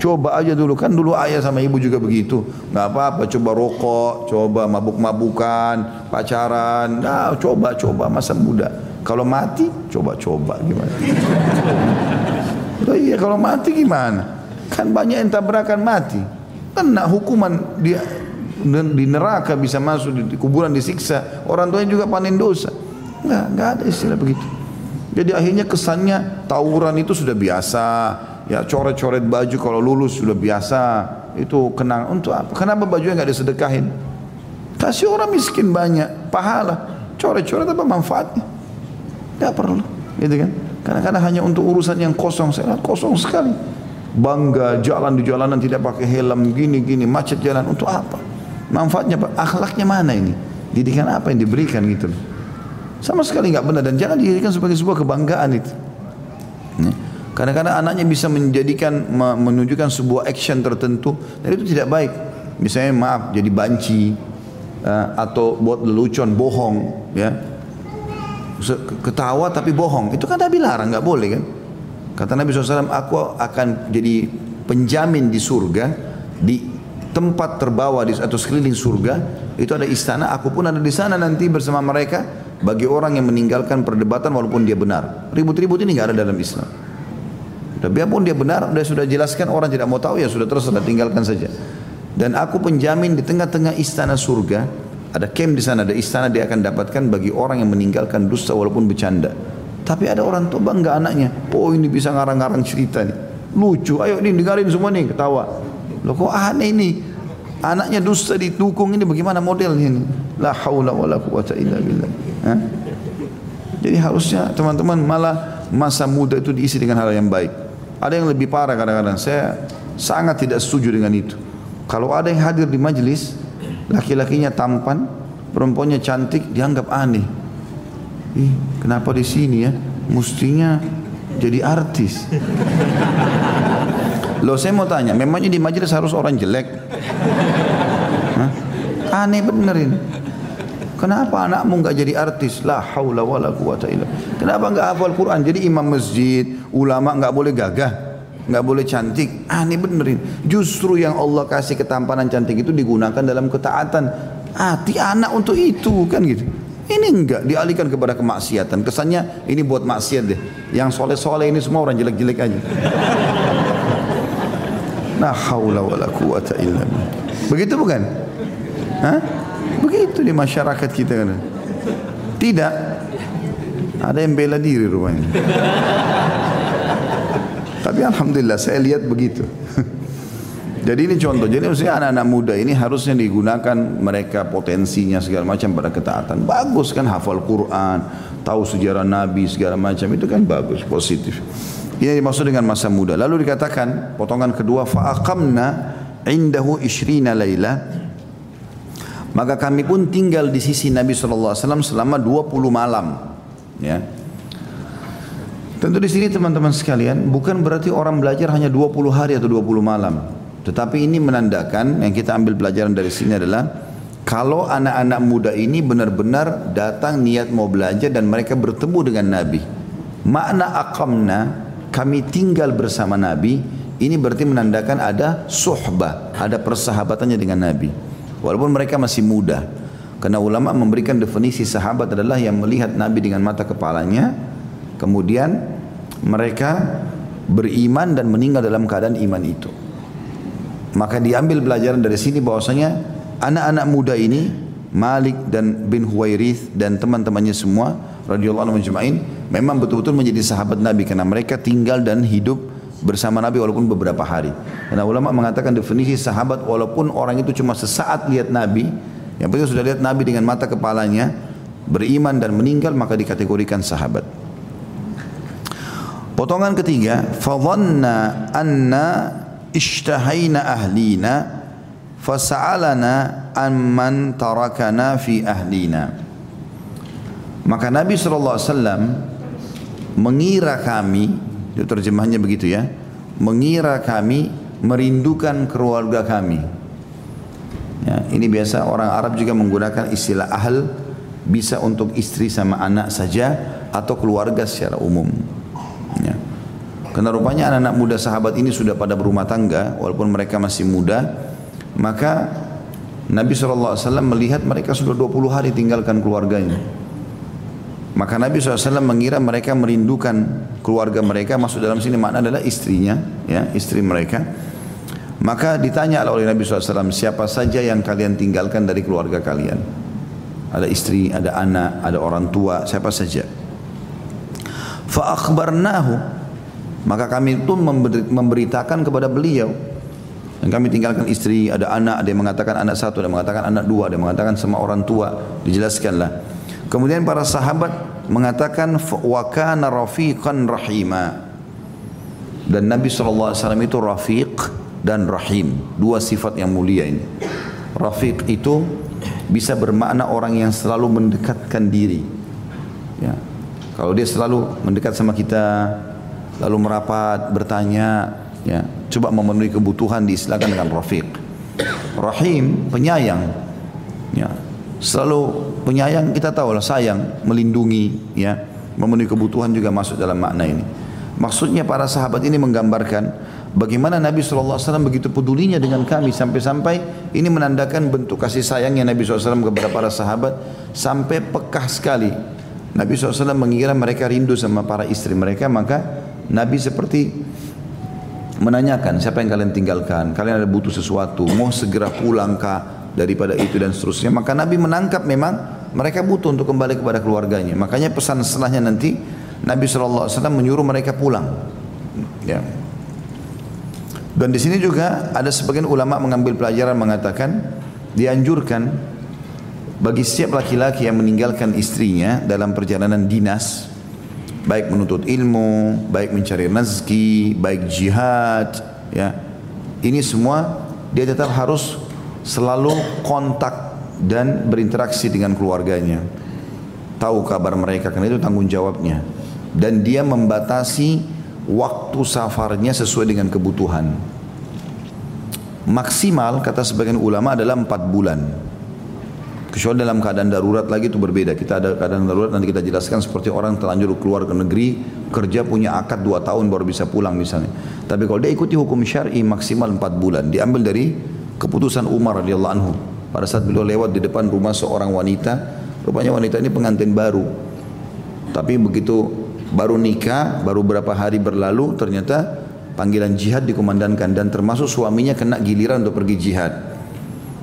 Coba aja dulu kan dulu ayah sama ibu juga begitu. Nggak apa-apa coba rokok, coba mabuk-mabukan, pacaran. Nah, coba coba masa muda. Kalau mati coba coba gimana? Iya kalau mati gimana? Kan banyak yang tabrakan mati. Kena hukuman dia di neraka bisa masuk di kuburan disiksa. Orang tuanya juga panen dosa. Enggak, enggak ada istilah begitu. Jadi akhirnya kesannya tawuran itu sudah biasa, ya coret-coret baju kalau lulus sudah biasa, itu kenang untuk apa? Kenapa bajunya nggak disedekahin? Kasih orang miskin banyak, pahala. Coret-coret apa manfaatnya? Tidak perlu, gitu kan? Karena-kadang hanya untuk urusan yang kosong, saya kosong sekali. Bangga jalan di jalanan tidak pakai helm gini-gini, macet jalan untuk apa? Manfaatnya apa? Akhlaknya mana ini? Didikan apa yang diberikan gitu. Sama sekali nggak benar dan jangan dijadikan sebagai sebuah kebanggaan itu. Kadang-kadang anaknya bisa menjadikan menunjukkan sebuah action tertentu dan itu tidak baik. Misalnya maaf jadi banci uh, atau buat lelucon bohong ya. Ketawa tapi bohong itu kan Nabi larang nggak boleh kan. Kata Nabi SAW aku akan jadi penjamin di surga di tempat terbawa di atau sekeliling surga itu ada istana aku pun ada di sana nanti bersama mereka bagi orang yang meninggalkan perdebatan walaupun dia benar. Ribut-ribut ini nggak ada dalam Islam. Dan biarpun dia benar, dia sudah jelaskan orang tidak mau tahu ya sudah terus sudah tinggalkan saja. Dan aku penjamin di tengah-tengah istana surga, ada camp di sana, ada istana dia akan dapatkan bagi orang yang meninggalkan dusta walaupun bercanda. Tapi ada orang tua bangga anaknya, oh ini bisa ngarang-ngarang cerita nih. Lucu, ayo nih dengarin semua nih ketawa. Loh kok aneh ini? Anaknya dusta ditukung ini bagaimana modelnya ini? La haula wala quwata illa billah. Jadi harusnya teman-teman malah masa muda itu diisi dengan hal yang baik. Ada yang lebih parah kadang-kadang. Saya sangat tidak setuju dengan itu. Kalau ada yang hadir di majelis, laki-lakinya tampan, perempuannya cantik, dianggap aneh. Ih, kenapa di sini ya? Mestinya jadi artis. Loh saya mau tanya, memangnya di majelis harus orang jelek? Hah? Aneh bener ini. Kenapa anakmu enggak jadi artis? La haula wala quwata illa. Kenapa enggak hafal Quran? Jadi imam masjid, ulama enggak boleh gagah, enggak boleh cantik. Ini benerin. Justru yang Allah kasih ketampanan cantik itu digunakan dalam ketaatan. Hati anak untuk itu kan gitu. Ini enggak dialihkan kepada kemaksiatan. Kesannya ini buat maksiat deh. Yang soleh-soleh ini semua orang jelek-jelek aja. La haula wala quwata illa Begitu bukan? Hah? Begitu di masyarakat kita kan. Tidak. Ada yang bela diri rupanya. Tapi alhamdulillah saya lihat begitu. Jadi ini contoh. Jadi maksudnya anak-anak muda ini harusnya digunakan mereka potensinya segala macam pada ketaatan. Bagus kan hafal Quran, tahu sejarah Nabi segala macam itu kan bagus, positif. Ini dimaksud dengan masa muda. Lalu dikatakan potongan kedua fa'aqamna indahu ishrina laila maka kami pun tinggal di sisi Nabi SAW selama 20 malam. Ya. Tentu di sini teman-teman sekalian, bukan berarti orang belajar hanya 20 hari atau 20 malam. Tetapi ini menandakan, yang kita ambil pelajaran dari sini adalah, kalau anak-anak muda ini benar-benar datang niat mau belajar dan mereka bertemu dengan Nabi. Makna akamna, kami tinggal bersama Nabi, ini berarti menandakan ada suhbah, ada persahabatannya dengan Nabi. Walaupun mereka masih muda. Karena ulama memberikan definisi sahabat adalah yang melihat Nabi dengan mata kepalanya. Kemudian mereka beriman dan meninggal dalam keadaan iman itu. Maka diambil pelajaran dari sini bahwasanya anak-anak muda ini Malik dan bin Huwairith dan teman-temannya semua radhiyallahu anhu memang betul-betul menjadi sahabat Nabi karena mereka tinggal dan hidup bersama Nabi walaupun beberapa hari. Karena ulama mengatakan definisi sahabat walaupun orang itu cuma sesaat lihat Nabi, yang penting sudah lihat Nabi dengan mata kepalanya, beriman dan meninggal maka dikategorikan sahabat. Potongan ketiga, fadhanna anna ishtahaina ahlina fasa'alana amman tarakana fi ahlina. Maka Nabi SAW mengira kami itu terjemahnya begitu ya. Mengira kami merindukan keluarga kami. Ya, ini biasa orang Arab juga menggunakan istilah ahl bisa untuk istri sama anak saja atau keluarga secara umum. Karena rupanya anak-anak muda sahabat ini sudah pada berumah tangga, walaupun mereka masih muda, maka Nabi SAW melihat mereka sudah 20 hari tinggalkan keluarganya. Maka Nabi SAW mengira mereka merindukan keluarga mereka, masuk dalam sini makna adalah istrinya, ya istri mereka. Maka ditanya oleh Nabi SAW, siapa saja yang kalian tinggalkan dari keluarga kalian? Ada istri, ada anak, ada orang tua, siapa saja. Fa'akhbarnahu maka kami pun memberitakan kepada beliau. Dan kami tinggalkan istri, ada anak, ada yang mengatakan anak satu, ada yang mengatakan anak dua, ada yang mengatakan sama orang tua. Dijelaskanlah. Kemudian para sahabat mengatakan wa kana rafiqan. Dan Nabi SAW itu rafiq dan rahim. Dua sifat yang mulia ini. Rafiq itu bisa bermakna orang yang selalu mendekatkan diri. Ya. Kalau dia selalu mendekat sama kita, lalu merapat bertanya ya coba memenuhi kebutuhan diistilahkan dengan rafiq. Rahim penyayang ya. Selalu penyayang kita tahu lah sayang melindungi ya. Memenuhi kebutuhan juga masuk dalam makna ini. Maksudnya para sahabat ini menggambarkan Bagaimana Nabi SAW begitu pedulinya dengan kami sampai-sampai ini menandakan bentuk kasih sayangnya Nabi SAW kepada para sahabat sampai pekah sekali. Nabi SAW mengira mereka rindu sama para istri mereka maka Nabi seperti menanyakan siapa yang kalian tinggalkan, kalian ada butuh sesuatu, mau segera pulang kah daripada itu dan seterusnya. Maka Nabi menangkap memang mereka butuh untuk kembali kepada keluarganya. Makanya pesan setelahnya nanti Nabi SAW menyuruh mereka pulang. Ya. Dan di sini juga ada sebagian ulama mengambil pelajaran mengatakan dianjurkan bagi setiap laki-laki yang meninggalkan istrinya dalam perjalanan dinas baik menuntut ilmu, baik mencari rezeki, baik jihad, ya. Ini semua dia tetap harus selalu kontak dan berinteraksi dengan keluarganya. Tahu kabar mereka karena itu tanggung jawabnya. Dan dia membatasi waktu safarnya sesuai dengan kebutuhan. Maksimal kata sebagian ulama adalah empat bulan. Kecuali dalam keadaan darurat lagi itu berbeda. Kita ada keadaan darurat nanti kita jelaskan seperti orang terlanjur keluar ke negeri, kerja punya akad dua tahun baru bisa pulang misalnya. Tapi kalau dia ikuti hukum syar'i maksimal empat bulan. Diambil dari keputusan Umar radhiyallahu anhu. Pada saat beliau lewat di depan rumah seorang wanita, rupanya wanita ini pengantin baru. Tapi begitu baru nikah, baru berapa hari berlalu, ternyata panggilan jihad dikumandangkan dan termasuk suaminya kena giliran untuk pergi jihad.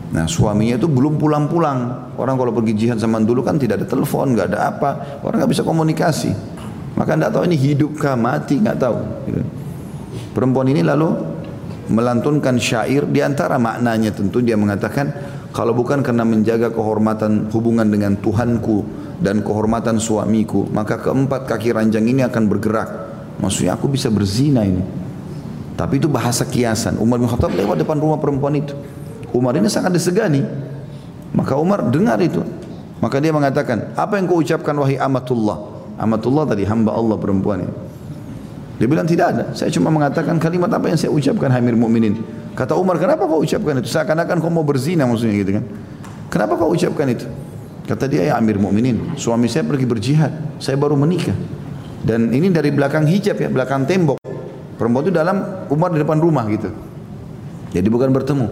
Nah suaminya itu belum pulang-pulang. Orang kalau pergi jihad zaman dulu kan tidak ada telepon, nggak ada apa. Orang nggak bisa komunikasi. Maka nggak tahu ini hidup kah mati nggak tahu. Gitu. Perempuan ini lalu melantunkan syair di antara maknanya tentu dia mengatakan kalau bukan karena menjaga kehormatan hubungan dengan Tuhanku dan kehormatan suamiku maka keempat kaki ranjang ini akan bergerak maksudnya aku bisa berzina ini tapi itu bahasa kiasan Umar bin Khattab lewat depan rumah perempuan itu Umar ini sangat disegani. Maka Umar dengar itu. Maka dia mengatakan, apa yang kau ucapkan wahai amatullah? Amatullah tadi hamba Allah perempuan ini. Dia bilang tidak ada. Saya cuma mengatakan kalimat apa yang saya ucapkan Hamir Mukminin. Kata Umar, kenapa kau ucapkan itu? Seakan-akan kau mau berzina maksudnya gitu kan. Kenapa kau ucapkan itu? Kata dia, ya Amir Mukminin, suami saya pergi berjihad, saya baru menikah. Dan ini dari belakang hijab ya, belakang tembok. Perempuan itu dalam Umar di depan rumah gitu. Jadi bukan bertemu.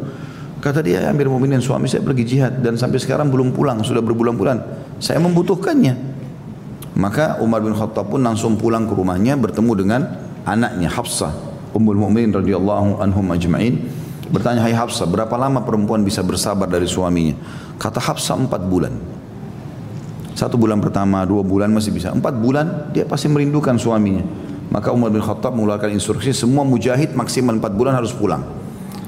Kata dia, ya Amir Mu'minin suami saya pergi jihad dan sampai sekarang belum pulang, sudah berbulan-bulan. Saya membutuhkannya. Maka Umar bin Khattab pun langsung pulang ke rumahnya bertemu dengan anaknya Hafsah, Ummul Mu'minin radhiyallahu anhum ajma'in. Bertanya, "Hai Hafsah, berapa lama perempuan bisa bersabar dari suaminya?" Kata Hafsah, empat bulan. Satu bulan pertama, dua bulan masih bisa. Empat bulan dia pasti merindukan suaminya. Maka Umar bin Khattab mengeluarkan instruksi semua mujahid maksimal empat bulan harus pulang.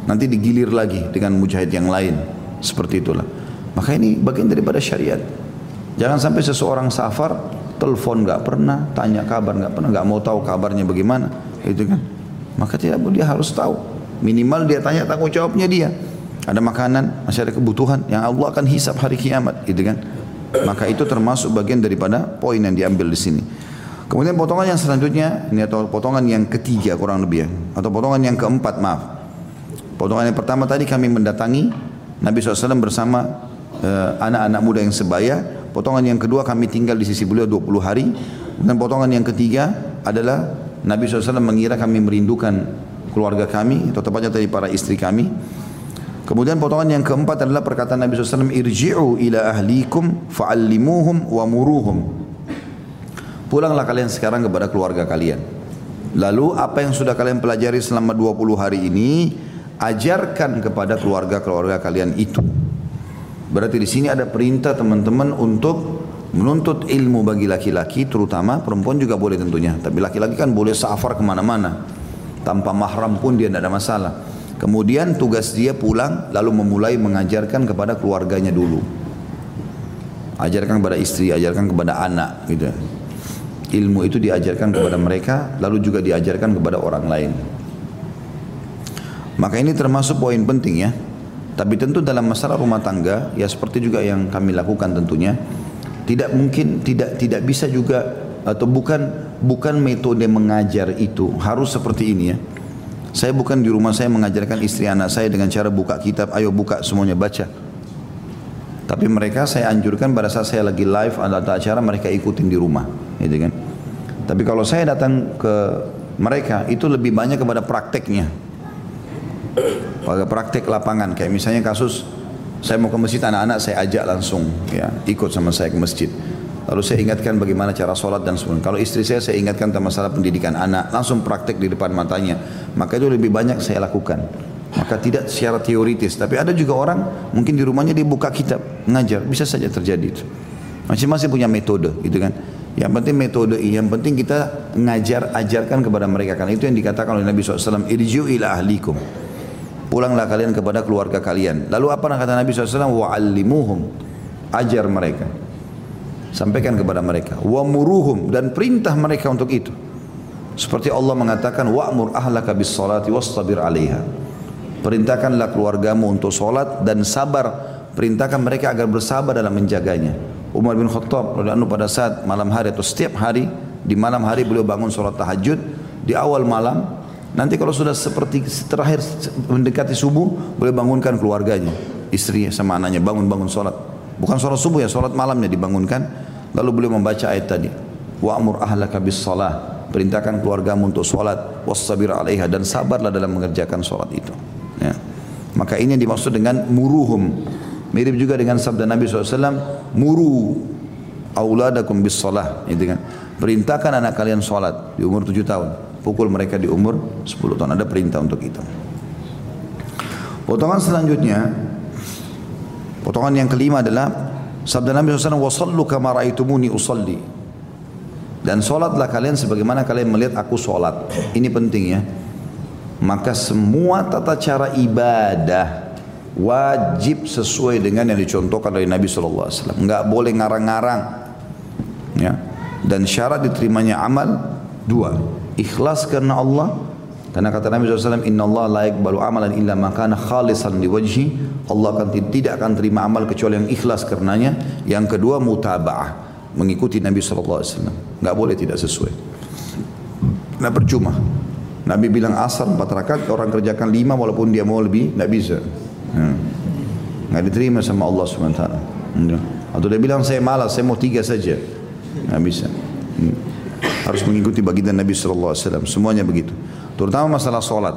Nanti digilir lagi dengan mujahid yang lain. Seperti itulah. Maka ini bagian daripada syariat. Jangan sampai seseorang safar, telepon nggak pernah, tanya kabar nggak pernah, nggak mau tahu kabarnya bagaimana, itu kan. Maka tidak dia harus tahu. Minimal dia tanya tanggung jawabnya dia. Ada makanan, masih ada kebutuhan yang Allah akan hisap hari kiamat, gitu kan. Maka itu termasuk bagian daripada poin yang diambil di sini. Kemudian potongan yang selanjutnya, ini atau potongan yang ketiga kurang lebih ya, atau potongan yang keempat maaf. Potongan yang pertama tadi kami mendatangi Nabi SAW bersama eh, anak-anak uh, muda yang sebaya. Potongan yang kedua kami tinggal di sisi beliau 20 hari. Dan potongan yang ketiga adalah Nabi SAW mengira kami merindukan keluarga kami atau tepatnya tadi para istri kami. Kemudian potongan yang keempat adalah perkataan Nabi SAW irji'u ila ahlikum fa'allimuhum wa muruhum. Pulanglah kalian sekarang kepada keluarga kalian. Lalu apa yang sudah kalian pelajari selama 20 hari ini ajarkan kepada keluarga-keluarga kalian itu. Berarti di sini ada perintah teman-teman untuk menuntut ilmu bagi laki-laki terutama perempuan juga boleh tentunya. Tapi laki-laki kan boleh safar ke mana-mana. Tanpa mahram pun dia tidak ada masalah. Kemudian tugas dia pulang lalu memulai mengajarkan kepada keluarganya dulu. Ajarkan kepada istri, ajarkan kepada anak gitu. Ilmu itu diajarkan kepada mereka lalu juga diajarkan kepada orang lain. Maka ini termasuk poin penting ya. Tapi tentu dalam masalah rumah tangga ya seperti juga yang kami lakukan tentunya tidak mungkin tidak tidak bisa juga atau bukan bukan metode mengajar itu harus seperti ini ya. Saya bukan di rumah saya mengajarkan istri anak saya dengan cara buka kitab, ayo buka semuanya baca. Tapi mereka saya anjurkan pada saat saya lagi live ada acara mereka ikutin di rumah, gitu kan. Tapi kalau saya datang ke mereka itu lebih banyak kepada prakteknya pada praktek lapangan. Kayak misalnya kasus saya mau ke masjid anak-anak saya ajak langsung ya ikut sama saya ke masjid. Lalu saya ingatkan bagaimana cara sholat dan sebagainya. Kalau istri saya saya ingatkan tentang masalah pendidikan anak. Langsung praktek di depan matanya. Maka itu lebih banyak saya lakukan. Maka tidak secara teoritis tapi ada juga orang mungkin di rumahnya dia buka kitab ngajar. Bisa saja terjadi itu. Masing-masing punya metode gitu kan. Yang penting metode yang penting kita ngajar ajarkan kepada mereka. Karena itu yang dikatakan oleh Nabi SAW irji'u ila ahlikum Pulanglah kalian kepada keluarga kalian. Lalu apa kata Nabi SAW? Wa'allimuhum. Ajar mereka. Sampaikan kepada mereka. Wa'muruhum. Dan perintah mereka untuk itu. Seperti Allah mengatakan, Wa'mur ahlaka bis salati wastabir alaiha. Perintahkanlah keluargamu untuk solat dan sabar. Perintahkan mereka agar bersabar dalam menjaganya. Umar bin Khattab pada saat malam hari atau setiap hari di malam hari beliau bangun sholat tahajud di awal malam Nanti kalau sudah seperti terakhir mendekati subuh, boleh bangunkan keluarganya, istri sama anaknya bangun-bangun sholat. Bukan sholat subuh ya, sholat malamnya dibangunkan. Lalu beliau membaca ayat tadi. Wa'mur ahlaka bis salah. Perintahkan keluargamu untuk sholat. Wassabir alaiha. Dan sabarlah dalam mengerjakan sholat itu. Ya. Maka ini yang dimaksud dengan muruhum. Mirip juga dengan sabda Nabi SAW. Muru auladakum bis salah. Gitu kan. Perintahkan anak kalian sholat di umur tujuh tahun pukul mereka di umur 10 tahun. Ada perintah untuk itu. Potongan selanjutnya, potongan yang kelima adalah sabda Nabi SAW, "Wasallu kama ra'aitumuni usalli." Dan solatlah kalian sebagaimana kalian melihat aku solat. Ini penting ya. Maka semua tata cara ibadah wajib sesuai dengan yang dicontohkan dari Nabi SAW. Enggak boleh ngarang-ngarang. Ya. Dan syarat diterimanya amal dua ikhlas karena Allah. Karena kata Nabi SAW Inna Allah la yakbalu amalan illa makana khalisan wajhi Allah akan tidak akan terima amal kecuali yang ikhlas karenanya. Yang kedua mutaba'ah mengikuti Nabi SAW nggak boleh tidak sesuai. Nah percuma. Nabi bilang asar empat rakaat orang kerjakan lima walaupun dia mau lebih nggak bisa. Hmm. nggak diterima sama Allah SWT atau dia bilang saya malas saya mau tiga saja. Nggak bisa. hmm harus mengikuti baginda Nabi SAW. Semuanya begitu. Terutama masalah solat.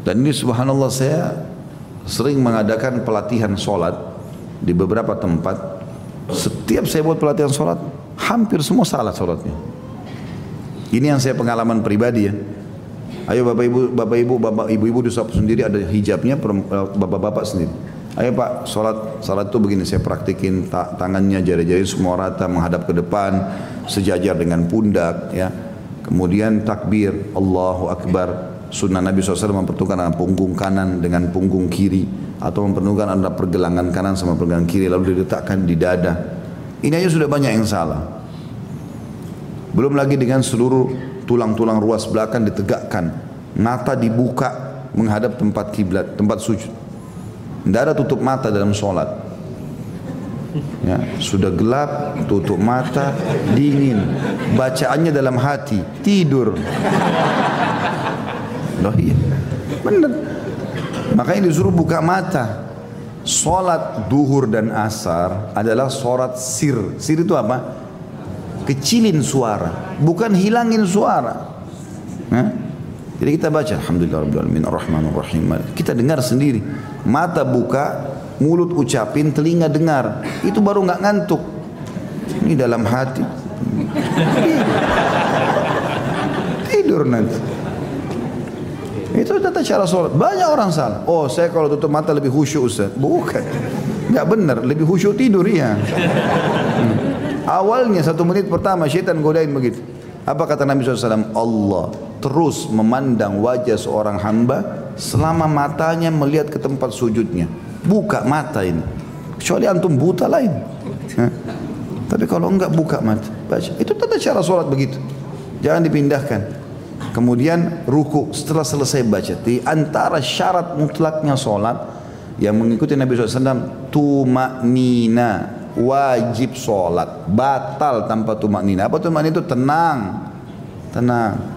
Dan ini subhanallah saya sering mengadakan pelatihan solat di beberapa tempat. Setiap saya buat pelatihan solat, hampir semua salah solatnya. Ini yang saya pengalaman pribadi ya. Ayo bapak ibu, bapak ibu, bapak ibu ibu di sendiri ada hijabnya, bapak bapak sendiri. Ayo pak, sholat, sholat itu begini, saya praktikin ta tangannya jari-jari semua rata menghadap ke depan, sejajar dengan pundak, ya. Kemudian takbir, Allahu Akbar. Sunnah Nabi SAW mempertemukan antara punggung kanan dengan punggung kiri atau mempertemukan antara pergelangan kanan sama pergelangan kiri lalu diletakkan di dada. Ini aja sudah banyak yang salah. Belum lagi dengan seluruh tulang-tulang ruas belakang ditegakkan, mata dibuka menghadap tempat kiblat, tempat sujud. Tidak ada tutup mata dalam sholat. Ya, sudah gelap, tutup mata, dingin. Bacaannya dalam hati, tidur. Loh iya, benar. Makanya disuruh buka mata. Sholat duhur dan asar adalah sholat sir. Sir itu apa? Kecilin suara, bukan hilangin suara. Hah? Jadi kita baca Alhamdulillah Rabbil Alamin Ar-Rahmanur Rahim. Kita dengar sendiri. Mata buka, mulut ucapin, telinga dengar. Itu baru nggak ngantuk. Ini dalam hati. Tidur nanti. Itu tata cara sholat. Banyak orang salah. Oh saya kalau tutup mata lebih khusyuk Ustaz. Bukan. Nggak benar. Lebih khusyuk tidur ya. Hmm. Awalnya satu menit pertama syaitan godain begitu. Apa kata Nabi SAW? Allah terus memandang wajah seorang hamba selama matanya melihat ke tempat sujudnya. Buka mata ini. Kecuali antum buta lain. Tapi kalau enggak buka mata, baca. Itu tata cara sholat begitu. Jangan dipindahkan. Kemudian ruku setelah selesai baca. Di antara syarat mutlaknya sholat yang mengikuti Nabi SAW, tumaknina wajib sholat batal tanpa tumak nina apa tumak nina itu tenang tenang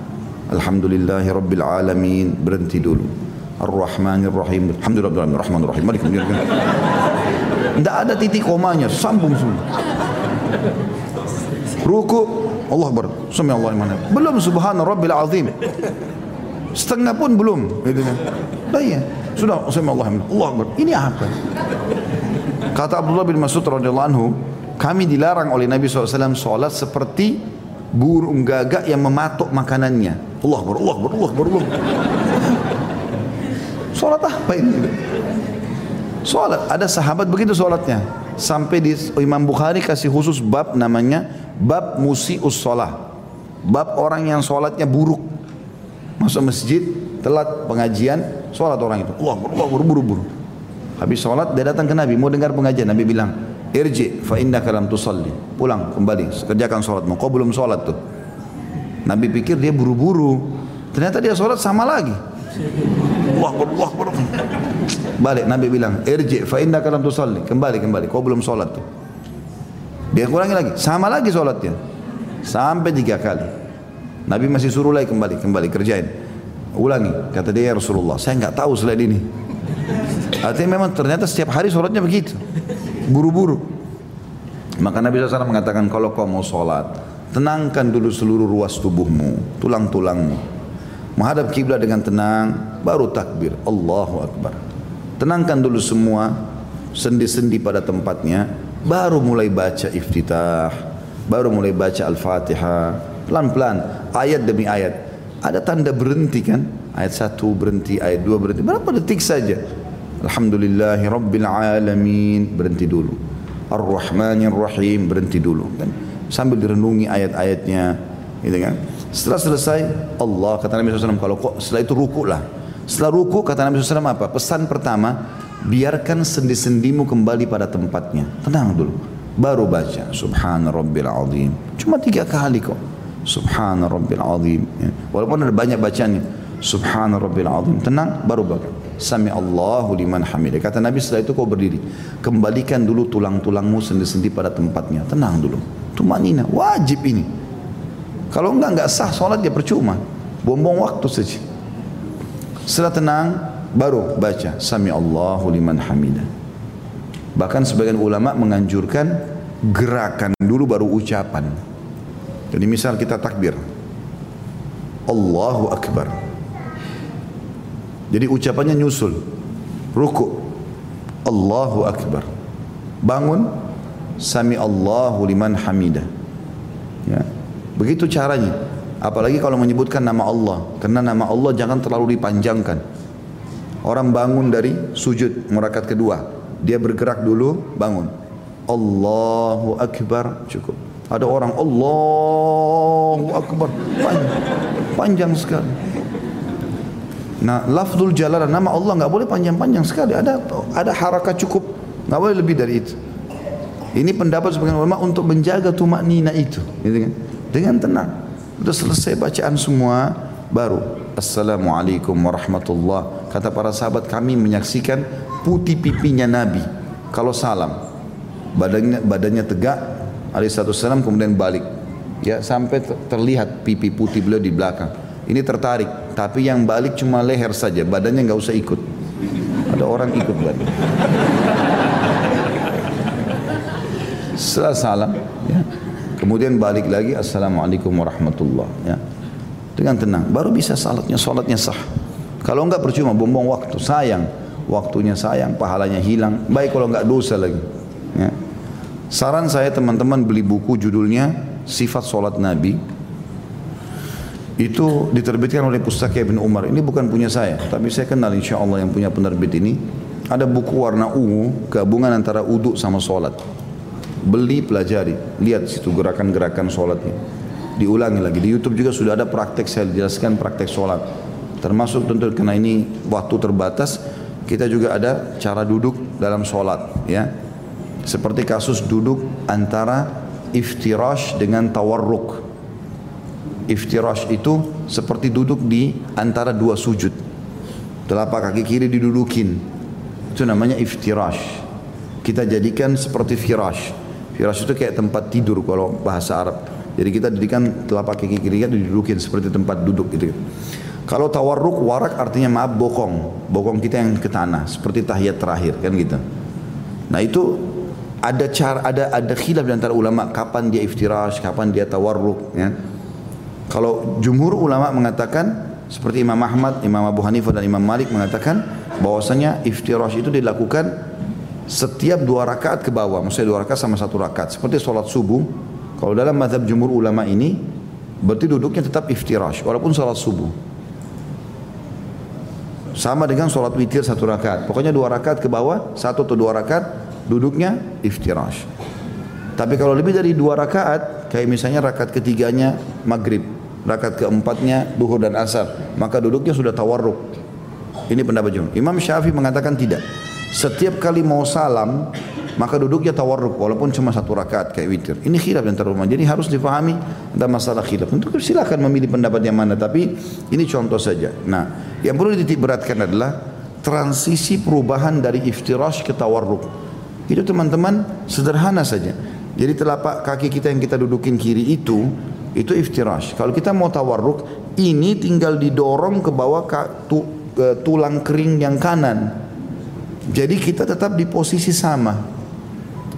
Alhamdulillahi Rabbil Alamin. Berhenti dulu. Ar-Rahmanir Rahim Alhamdulillah Rahman Rahim Malik tidak ada titik komanya. Sambung semua. Ruku Allah Akbar Sami Allah iman belum. Subhana Rabbil Azim. Setengah pun belum. Gitu kan? Iya. Sudah. Sami Allah Allah Akbar ini apa? Kata Abdullah bin Mas'ud radhiyallahu anhu, kami dilarang oleh Nabi SAW sholat seperti burung gagak yang mematuk makanannya. Allah Akbar, Allah Akbar, Allah Akbar, Allah Sholat apa ini? Sholat, ada sahabat begitu sholatnya. Sampai di Imam Bukhari kasih khusus bab namanya bab musi'us sholat. Bab orang yang sholatnya buruk. Masuk masjid, telat pengajian, sholat orang itu. Allah Akbar, Allah Akbar, buru-buru. Habis sholat dia datang ke Nabi mau dengar pengajian. Nabi bilang, irji fa innaka lam tusalli. Pulang kembali kerjakan sholatmu. Kau belum sholat tuh. Nabi pikir dia buru-buru. Ternyata dia sholat sama lagi. Wah, wah. Balik Nabi bilang, irji fa innaka lam tusalli. Kembali kembali. Kau belum sholat tuh. Dia kurangi lagi, sama lagi sholatnya. Sampai tiga kali. Nabi masih suruh lagi kembali, kembali kerjain. Ulangi, kata dia ya Rasulullah, saya nggak tahu selain ini. Artinya memang ternyata setiap hari sholatnya begitu. Buru-buru. Maka Nabi SAW mengatakan kalau kau mau sholat, tenangkan dulu seluruh ruas tubuhmu, tulang-tulangmu. Menghadap kiblat dengan tenang, baru takbir. Allahu Akbar. Tenangkan dulu semua sendi-sendi pada tempatnya, baru mulai baca iftitah, baru mulai baca Al-Fatihah, pelan-pelan, ayat demi ayat. Ada tanda berhenti kan? Ayat satu berhenti, ayat dua berhenti. Berapa detik saja? Alhamdulillahi Rabbil Alamin berhenti dulu Ar-Rahmanir Rahim berhenti dulu kan sambil direnungi ayat-ayatnya gitu kan setelah selesai Allah kata Nabi SAW kalau kok setelah itu ruku lah setelah ruku kata Nabi SAW apa pesan pertama biarkan sendi-sendimu kembali pada tempatnya tenang dulu baru baca Subhana Rabbil Azim cuma tiga kali kok Subhana Rabbil Azim ya. walaupun ada banyak bacanya Subhana Rabbil Azim tenang baru baca Sami Allahu liman hamidah. Kata Nabi setelah itu kau berdiri. Kembalikan dulu tulang-tulangmu sendi-sendi pada tempatnya. Tenang dulu. Tumanina. Wajib ini. Kalau enggak enggak sah sholat dia percuma. Buang-buang waktu saja. Setelah tenang baru baca Sami Allahu liman hamidah. Bahkan sebagian ulama menganjurkan gerakan dulu baru ucapan. Jadi misal kita takbir. Allahu Akbar. Jadi ucapannya nyusul. Ruku. Allahu Akbar. Bangun. Sami Allahu liman hamidah. Ya. Begitu caranya. Apalagi kalau menyebutkan nama Allah. Karena nama Allah jangan terlalu dipanjangkan. Orang bangun dari sujud merakat kedua. Dia bergerak dulu, bangun. Allahu Akbar, cukup. Ada orang Allahu Akbar, panjang, panjang sekali. Nah, lafzul jalalah nama Allah nggak boleh panjang-panjang sekali. Ada ada harakat cukup, nggak boleh lebih dari itu. Ini pendapat sebagian ulama untuk menjaga tumak nina itu, gitu kan? Dengan tenang. Sudah selesai bacaan semua, baru Assalamualaikum warahmatullah. Kata para sahabat kami menyaksikan putih pipinya Nabi kalau salam. Badannya badannya tegak, alaihi salam kemudian balik. Ya, sampai terlihat pipi putih beliau di belakang. Ini tertarik, tapi yang balik cuma leher saja, badannya nggak usah ikut. Ada orang ikut badan. Setelah salam, ya. kemudian balik lagi, Assalamualaikum warahmatullah. Ya. dengan tenang. Baru bisa salatnya, salatnya sah. Kalau enggak percuma, bumbung waktu, sayang. Waktunya sayang, pahalanya hilang. Baik kalau enggak dosa lagi. Ya. Saran saya teman-teman beli buku judulnya Sifat Salat Nabi. Itu diterbitkan oleh Pustaka Ibn Umar. Ini bukan punya saya, tapi saya kenal insya Allah yang punya penerbit ini. Ada buku warna ungu, gabungan antara uduk sama solat. Beli, pelajari. Lihat situ gerakan-gerakan solatnya. Diulangi lagi. Di Youtube juga sudah ada praktek, saya jelaskan praktek solat. Termasuk tentu karena ini waktu terbatas, kita juga ada cara duduk dalam solat. Ya. Seperti kasus duduk antara iftirash dengan tawarruk. Iftirash itu seperti duduk di antara dua sujud. Telapak kaki kiri didudukin. Itu namanya iftirash. Kita jadikan seperti firash. Firash itu kayak tempat tidur kalau bahasa Arab. Jadi kita jadikan telapak kaki kiri kita didudukin seperti tempat duduk gitu. Kalau tawarruk warak artinya maaf bokong, bokong kita yang ke tanah seperti tahiyat terakhir kan gitu. Nah itu ada cara ada ada khilaf di antara ulama kapan dia iftirash, kapan dia tawarruk ya. Kalau jumhur ulama mengatakan seperti Imam Ahmad, Imam Abu Hanifah dan Imam Malik mengatakan bahwasanya iftirash itu dilakukan setiap dua rakaat ke bawah, maksudnya dua rakaat sama satu rakaat. Seperti sholat subuh, kalau dalam mazhab jumhur ulama ini berarti duduknya tetap iftirash walaupun sholat subuh. Sama dengan sholat witir satu rakaat. Pokoknya dua rakaat ke bawah, satu atau dua rakaat duduknya iftirash. Tapi kalau lebih dari dua rakaat, kayak misalnya rakaat ketiganya maghrib, rakaat keempatnya duhur dan asar, maka duduknya sudah tawarruk. Ini pendapat jumhur. Imam Syafi'i mengatakan tidak. Setiap kali mau salam, maka duduknya tawarruk walaupun cuma satu rakaat kayak witir. Ini khilaf antara ulama. Jadi harus difahami ada masalah khilaf. Untuk silakan memilih pendapat yang mana, tapi ini contoh saja. Nah, yang perlu dititik beratkan adalah transisi perubahan dari iftirash ke tawarruk. Itu teman-teman sederhana saja. Jadi telapak kaki kita yang kita dudukin kiri itu itu iftirash. Kalau kita mau tawarruk, ini tinggal didorong ke bawah tulang kering yang kanan. Jadi kita tetap di posisi sama.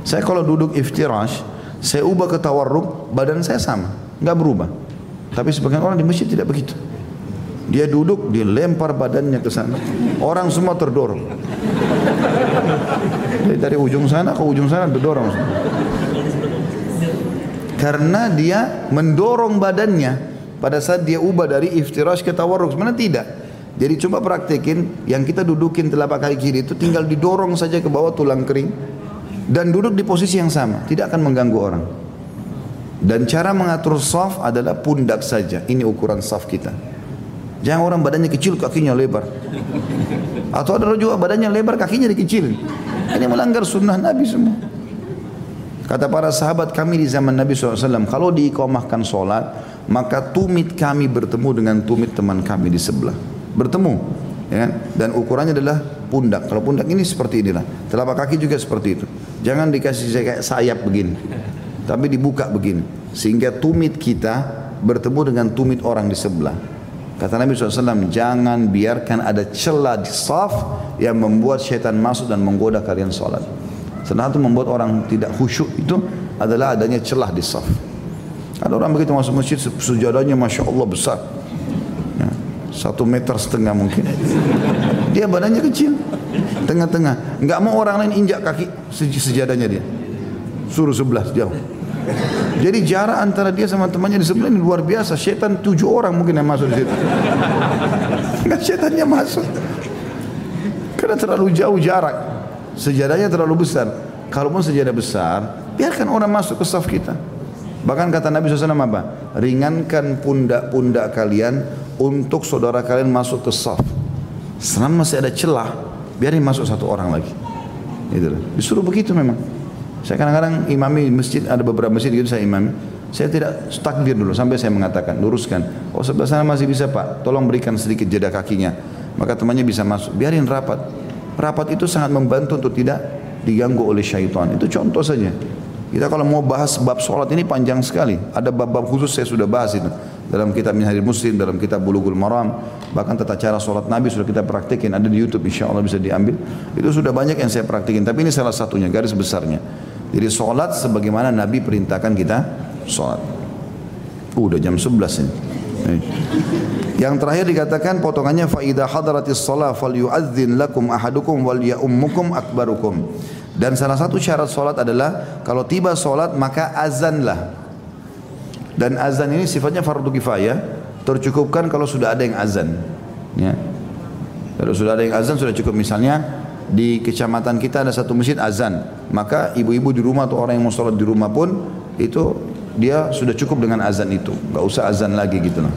Saya kalau duduk iftirash, saya ubah ke tawarruk, badan saya sama, nggak berubah. Tapi sebagian orang di masjid tidak begitu. Dia duduk, dia lempar badannya ke sana. Orang semua terdorong. Dari, dari ujung sana ke ujung sana terdorong. Karena dia mendorong badannya pada saat dia ubah dari iftirash ke tawarruk. Sebenarnya tidak. Jadi coba praktekin yang kita dudukin telapak kaki kiri itu tinggal didorong saja ke bawah tulang kering dan duduk di posisi yang sama, tidak akan mengganggu orang. Dan cara mengatur saf adalah pundak saja. Ini ukuran saf kita. Jangan orang badannya kecil, kakinya lebar. Atau ada juga badannya lebar, kakinya dikecilin. Ini melanggar sunnah Nabi semua. Kata para sahabat kami di zaman Nabi SAW, kalau diikomahkan sholat, maka tumit kami bertemu dengan tumit teman kami di sebelah bertemu ya. Dan ukurannya adalah pundak. Kalau pundak ini seperti inilah. Telapak kaki juga seperti itu. Jangan dikasih kayak sayap begini tapi dibuka begini. Sehingga tumit kita bertemu dengan tumit orang di sebelah. Kata Nabi SAW jangan biarkan ada celah di saf yang membuat syaitan masuk dan menggoda kalian sholat. Setelah itu membuat orang tidak khusyuk itu adalah adanya celah di saf. Ada orang begitu masuk masjid sujadanya Masya Allah besar satu meter setengah mungkin. Dia badannya kecil, tengah-tengah. Enggak mau orang lain injak kaki sejadahnya dia. Suruh sebelah jauh. Jadi jarak antara dia sama temannya di sebelah ini luar biasa. Setan tujuh orang mungkin yang masuk di situ. Enggak setannya masuk. Karena terlalu jauh jarak. Sejadahnya terlalu besar. Kalaupun sejadah besar, biarkan orang masuk ke saf kita. Bahkan kata Nabi SAW apa? Ringankan pundak-pundak kalian untuk saudara kalian masuk ke saf. Selama masih ada celah, biarin masuk satu orang lagi. Itu Disuruh begitu memang. Saya kadang-kadang imami masjid, ada beberapa masjid gitu saya imami. Saya tidak takbir dulu sampai saya mengatakan, luruskan. Oh sebelah sana masih bisa pak, tolong berikan sedikit jeda kakinya. Maka temannya bisa masuk. Biarin rapat. Rapat itu sangat membantu untuk tidak diganggu oleh syaitan. Itu contoh saja. Kita kalau mau bahas bab sholat ini panjang sekali. Ada bab-bab khusus saya sudah bahas itu dalam kitab Minhajul Muslim, dalam kitab Bulughul Maram, bahkan tata cara sholat Nabi sudah kita praktikin, ada di YouTube insya Allah bisa diambil. Itu sudah banyak yang saya praktikin, tapi ini salah satunya, garis besarnya. Jadi sholat sebagaimana Nabi perintahkan kita sholat. Uh, udah jam 11 ini. Yang terakhir dikatakan potongannya fa idza hadaratis shalah falyu'adzin lakum ahadukum wal ya'ummukum akbarukum. Dan salah satu syarat solat adalah kalau tiba solat maka azanlah. Dan azan ini sifatnya fardu kifayah, tercukupkan kalau sudah ada yang azan. Ya. Kalau sudah ada yang azan sudah cukup misalnya di kecamatan kita ada satu masjid azan, maka ibu-ibu di rumah atau orang yang mau sholat di rumah pun itu dia sudah cukup dengan azan itu, nggak usah azan lagi gitu loh.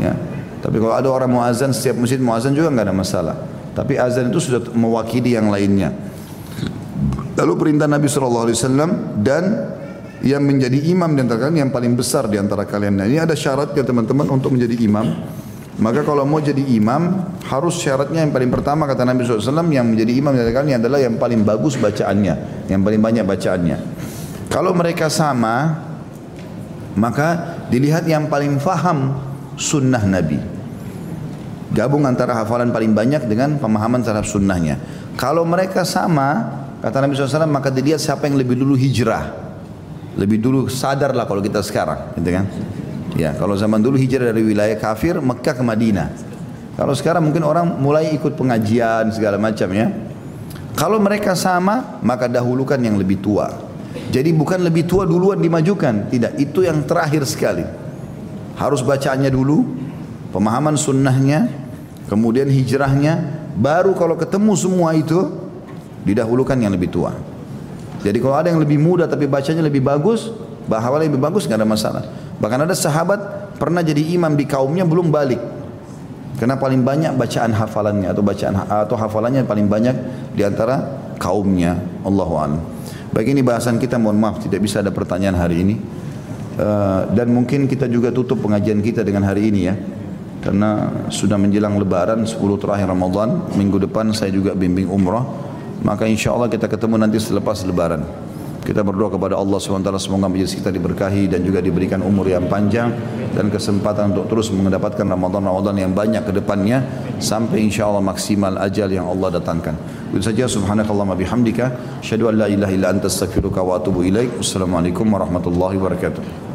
Ya. Tapi kalau ada orang mau azan, setiap masjid mau azan juga nggak ada masalah. Tapi azan itu sudah mewakili yang lainnya. Lalu perintah Nabi SAW dan yang menjadi imam di antara kalian yang paling besar di antara kalian. Nah, ini ada syaratnya teman-teman untuk menjadi imam. Maka kalau mau jadi imam harus syaratnya yang paling pertama kata Nabi SAW yang menjadi imam di antara kalian adalah yang paling bagus bacaannya, yang paling banyak bacaannya. Kalau mereka sama, maka dilihat yang paling faham sunnah Nabi. Gabung antara hafalan paling banyak dengan pemahaman terhadap sunnahnya. Kalau mereka sama, kata Nabi SAW, maka dilihat siapa yang lebih dulu hijrah. Lebih dulu sadarlah kalau kita sekarang, gitu kan? Ya, kalau zaman dulu hijrah dari wilayah kafir Mekah ke Madinah. Kalau sekarang mungkin orang mulai ikut pengajian segala macam ya. Kalau mereka sama, maka dahulukan yang lebih tua. Jadi bukan lebih tua duluan dimajukan, tidak. Itu yang terakhir sekali. Harus bacaannya dulu, pemahaman sunnahnya, kemudian hijrahnya, baru kalau ketemu semua itu, didahulukan yang lebih tua. Jadi kalau ada yang lebih muda tapi bacanya lebih bagus, bahawalnya lebih bagus nggak ada masalah. Bahkan ada sahabat pernah jadi imam di kaumnya belum balik. Karena paling banyak bacaan hafalannya atau bacaan atau hafalannya paling banyak di antara kaumnya. Allahu a'lam. Baik ini bahasan kita mohon maaf tidak bisa ada pertanyaan hari ini. Eh, dan mungkin kita juga tutup pengajian kita dengan hari ini ya karena sudah menjelang lebaran 10 terakhir Ramadan minggu depan saya juga bimbing umrah maka insya Allah kita ketemu nanti selepas lebaran kita berdoa kepada Allah SWT semoga majelis kita diberkahi dan juga diberikan umur yang panjang dan kesempatan untuk terus mendapatkan Ramadan-Ramadan yang banyak ke depannya sampai insya Allah maksimal ajal yang Allah datangkan. Itu saja subhanakallahumma bihamdika asyhadu an la ilaha illa anta astaghfiruka wa atubu ilaik. Wassalamualaikum warahmatullahi wabarakatuh.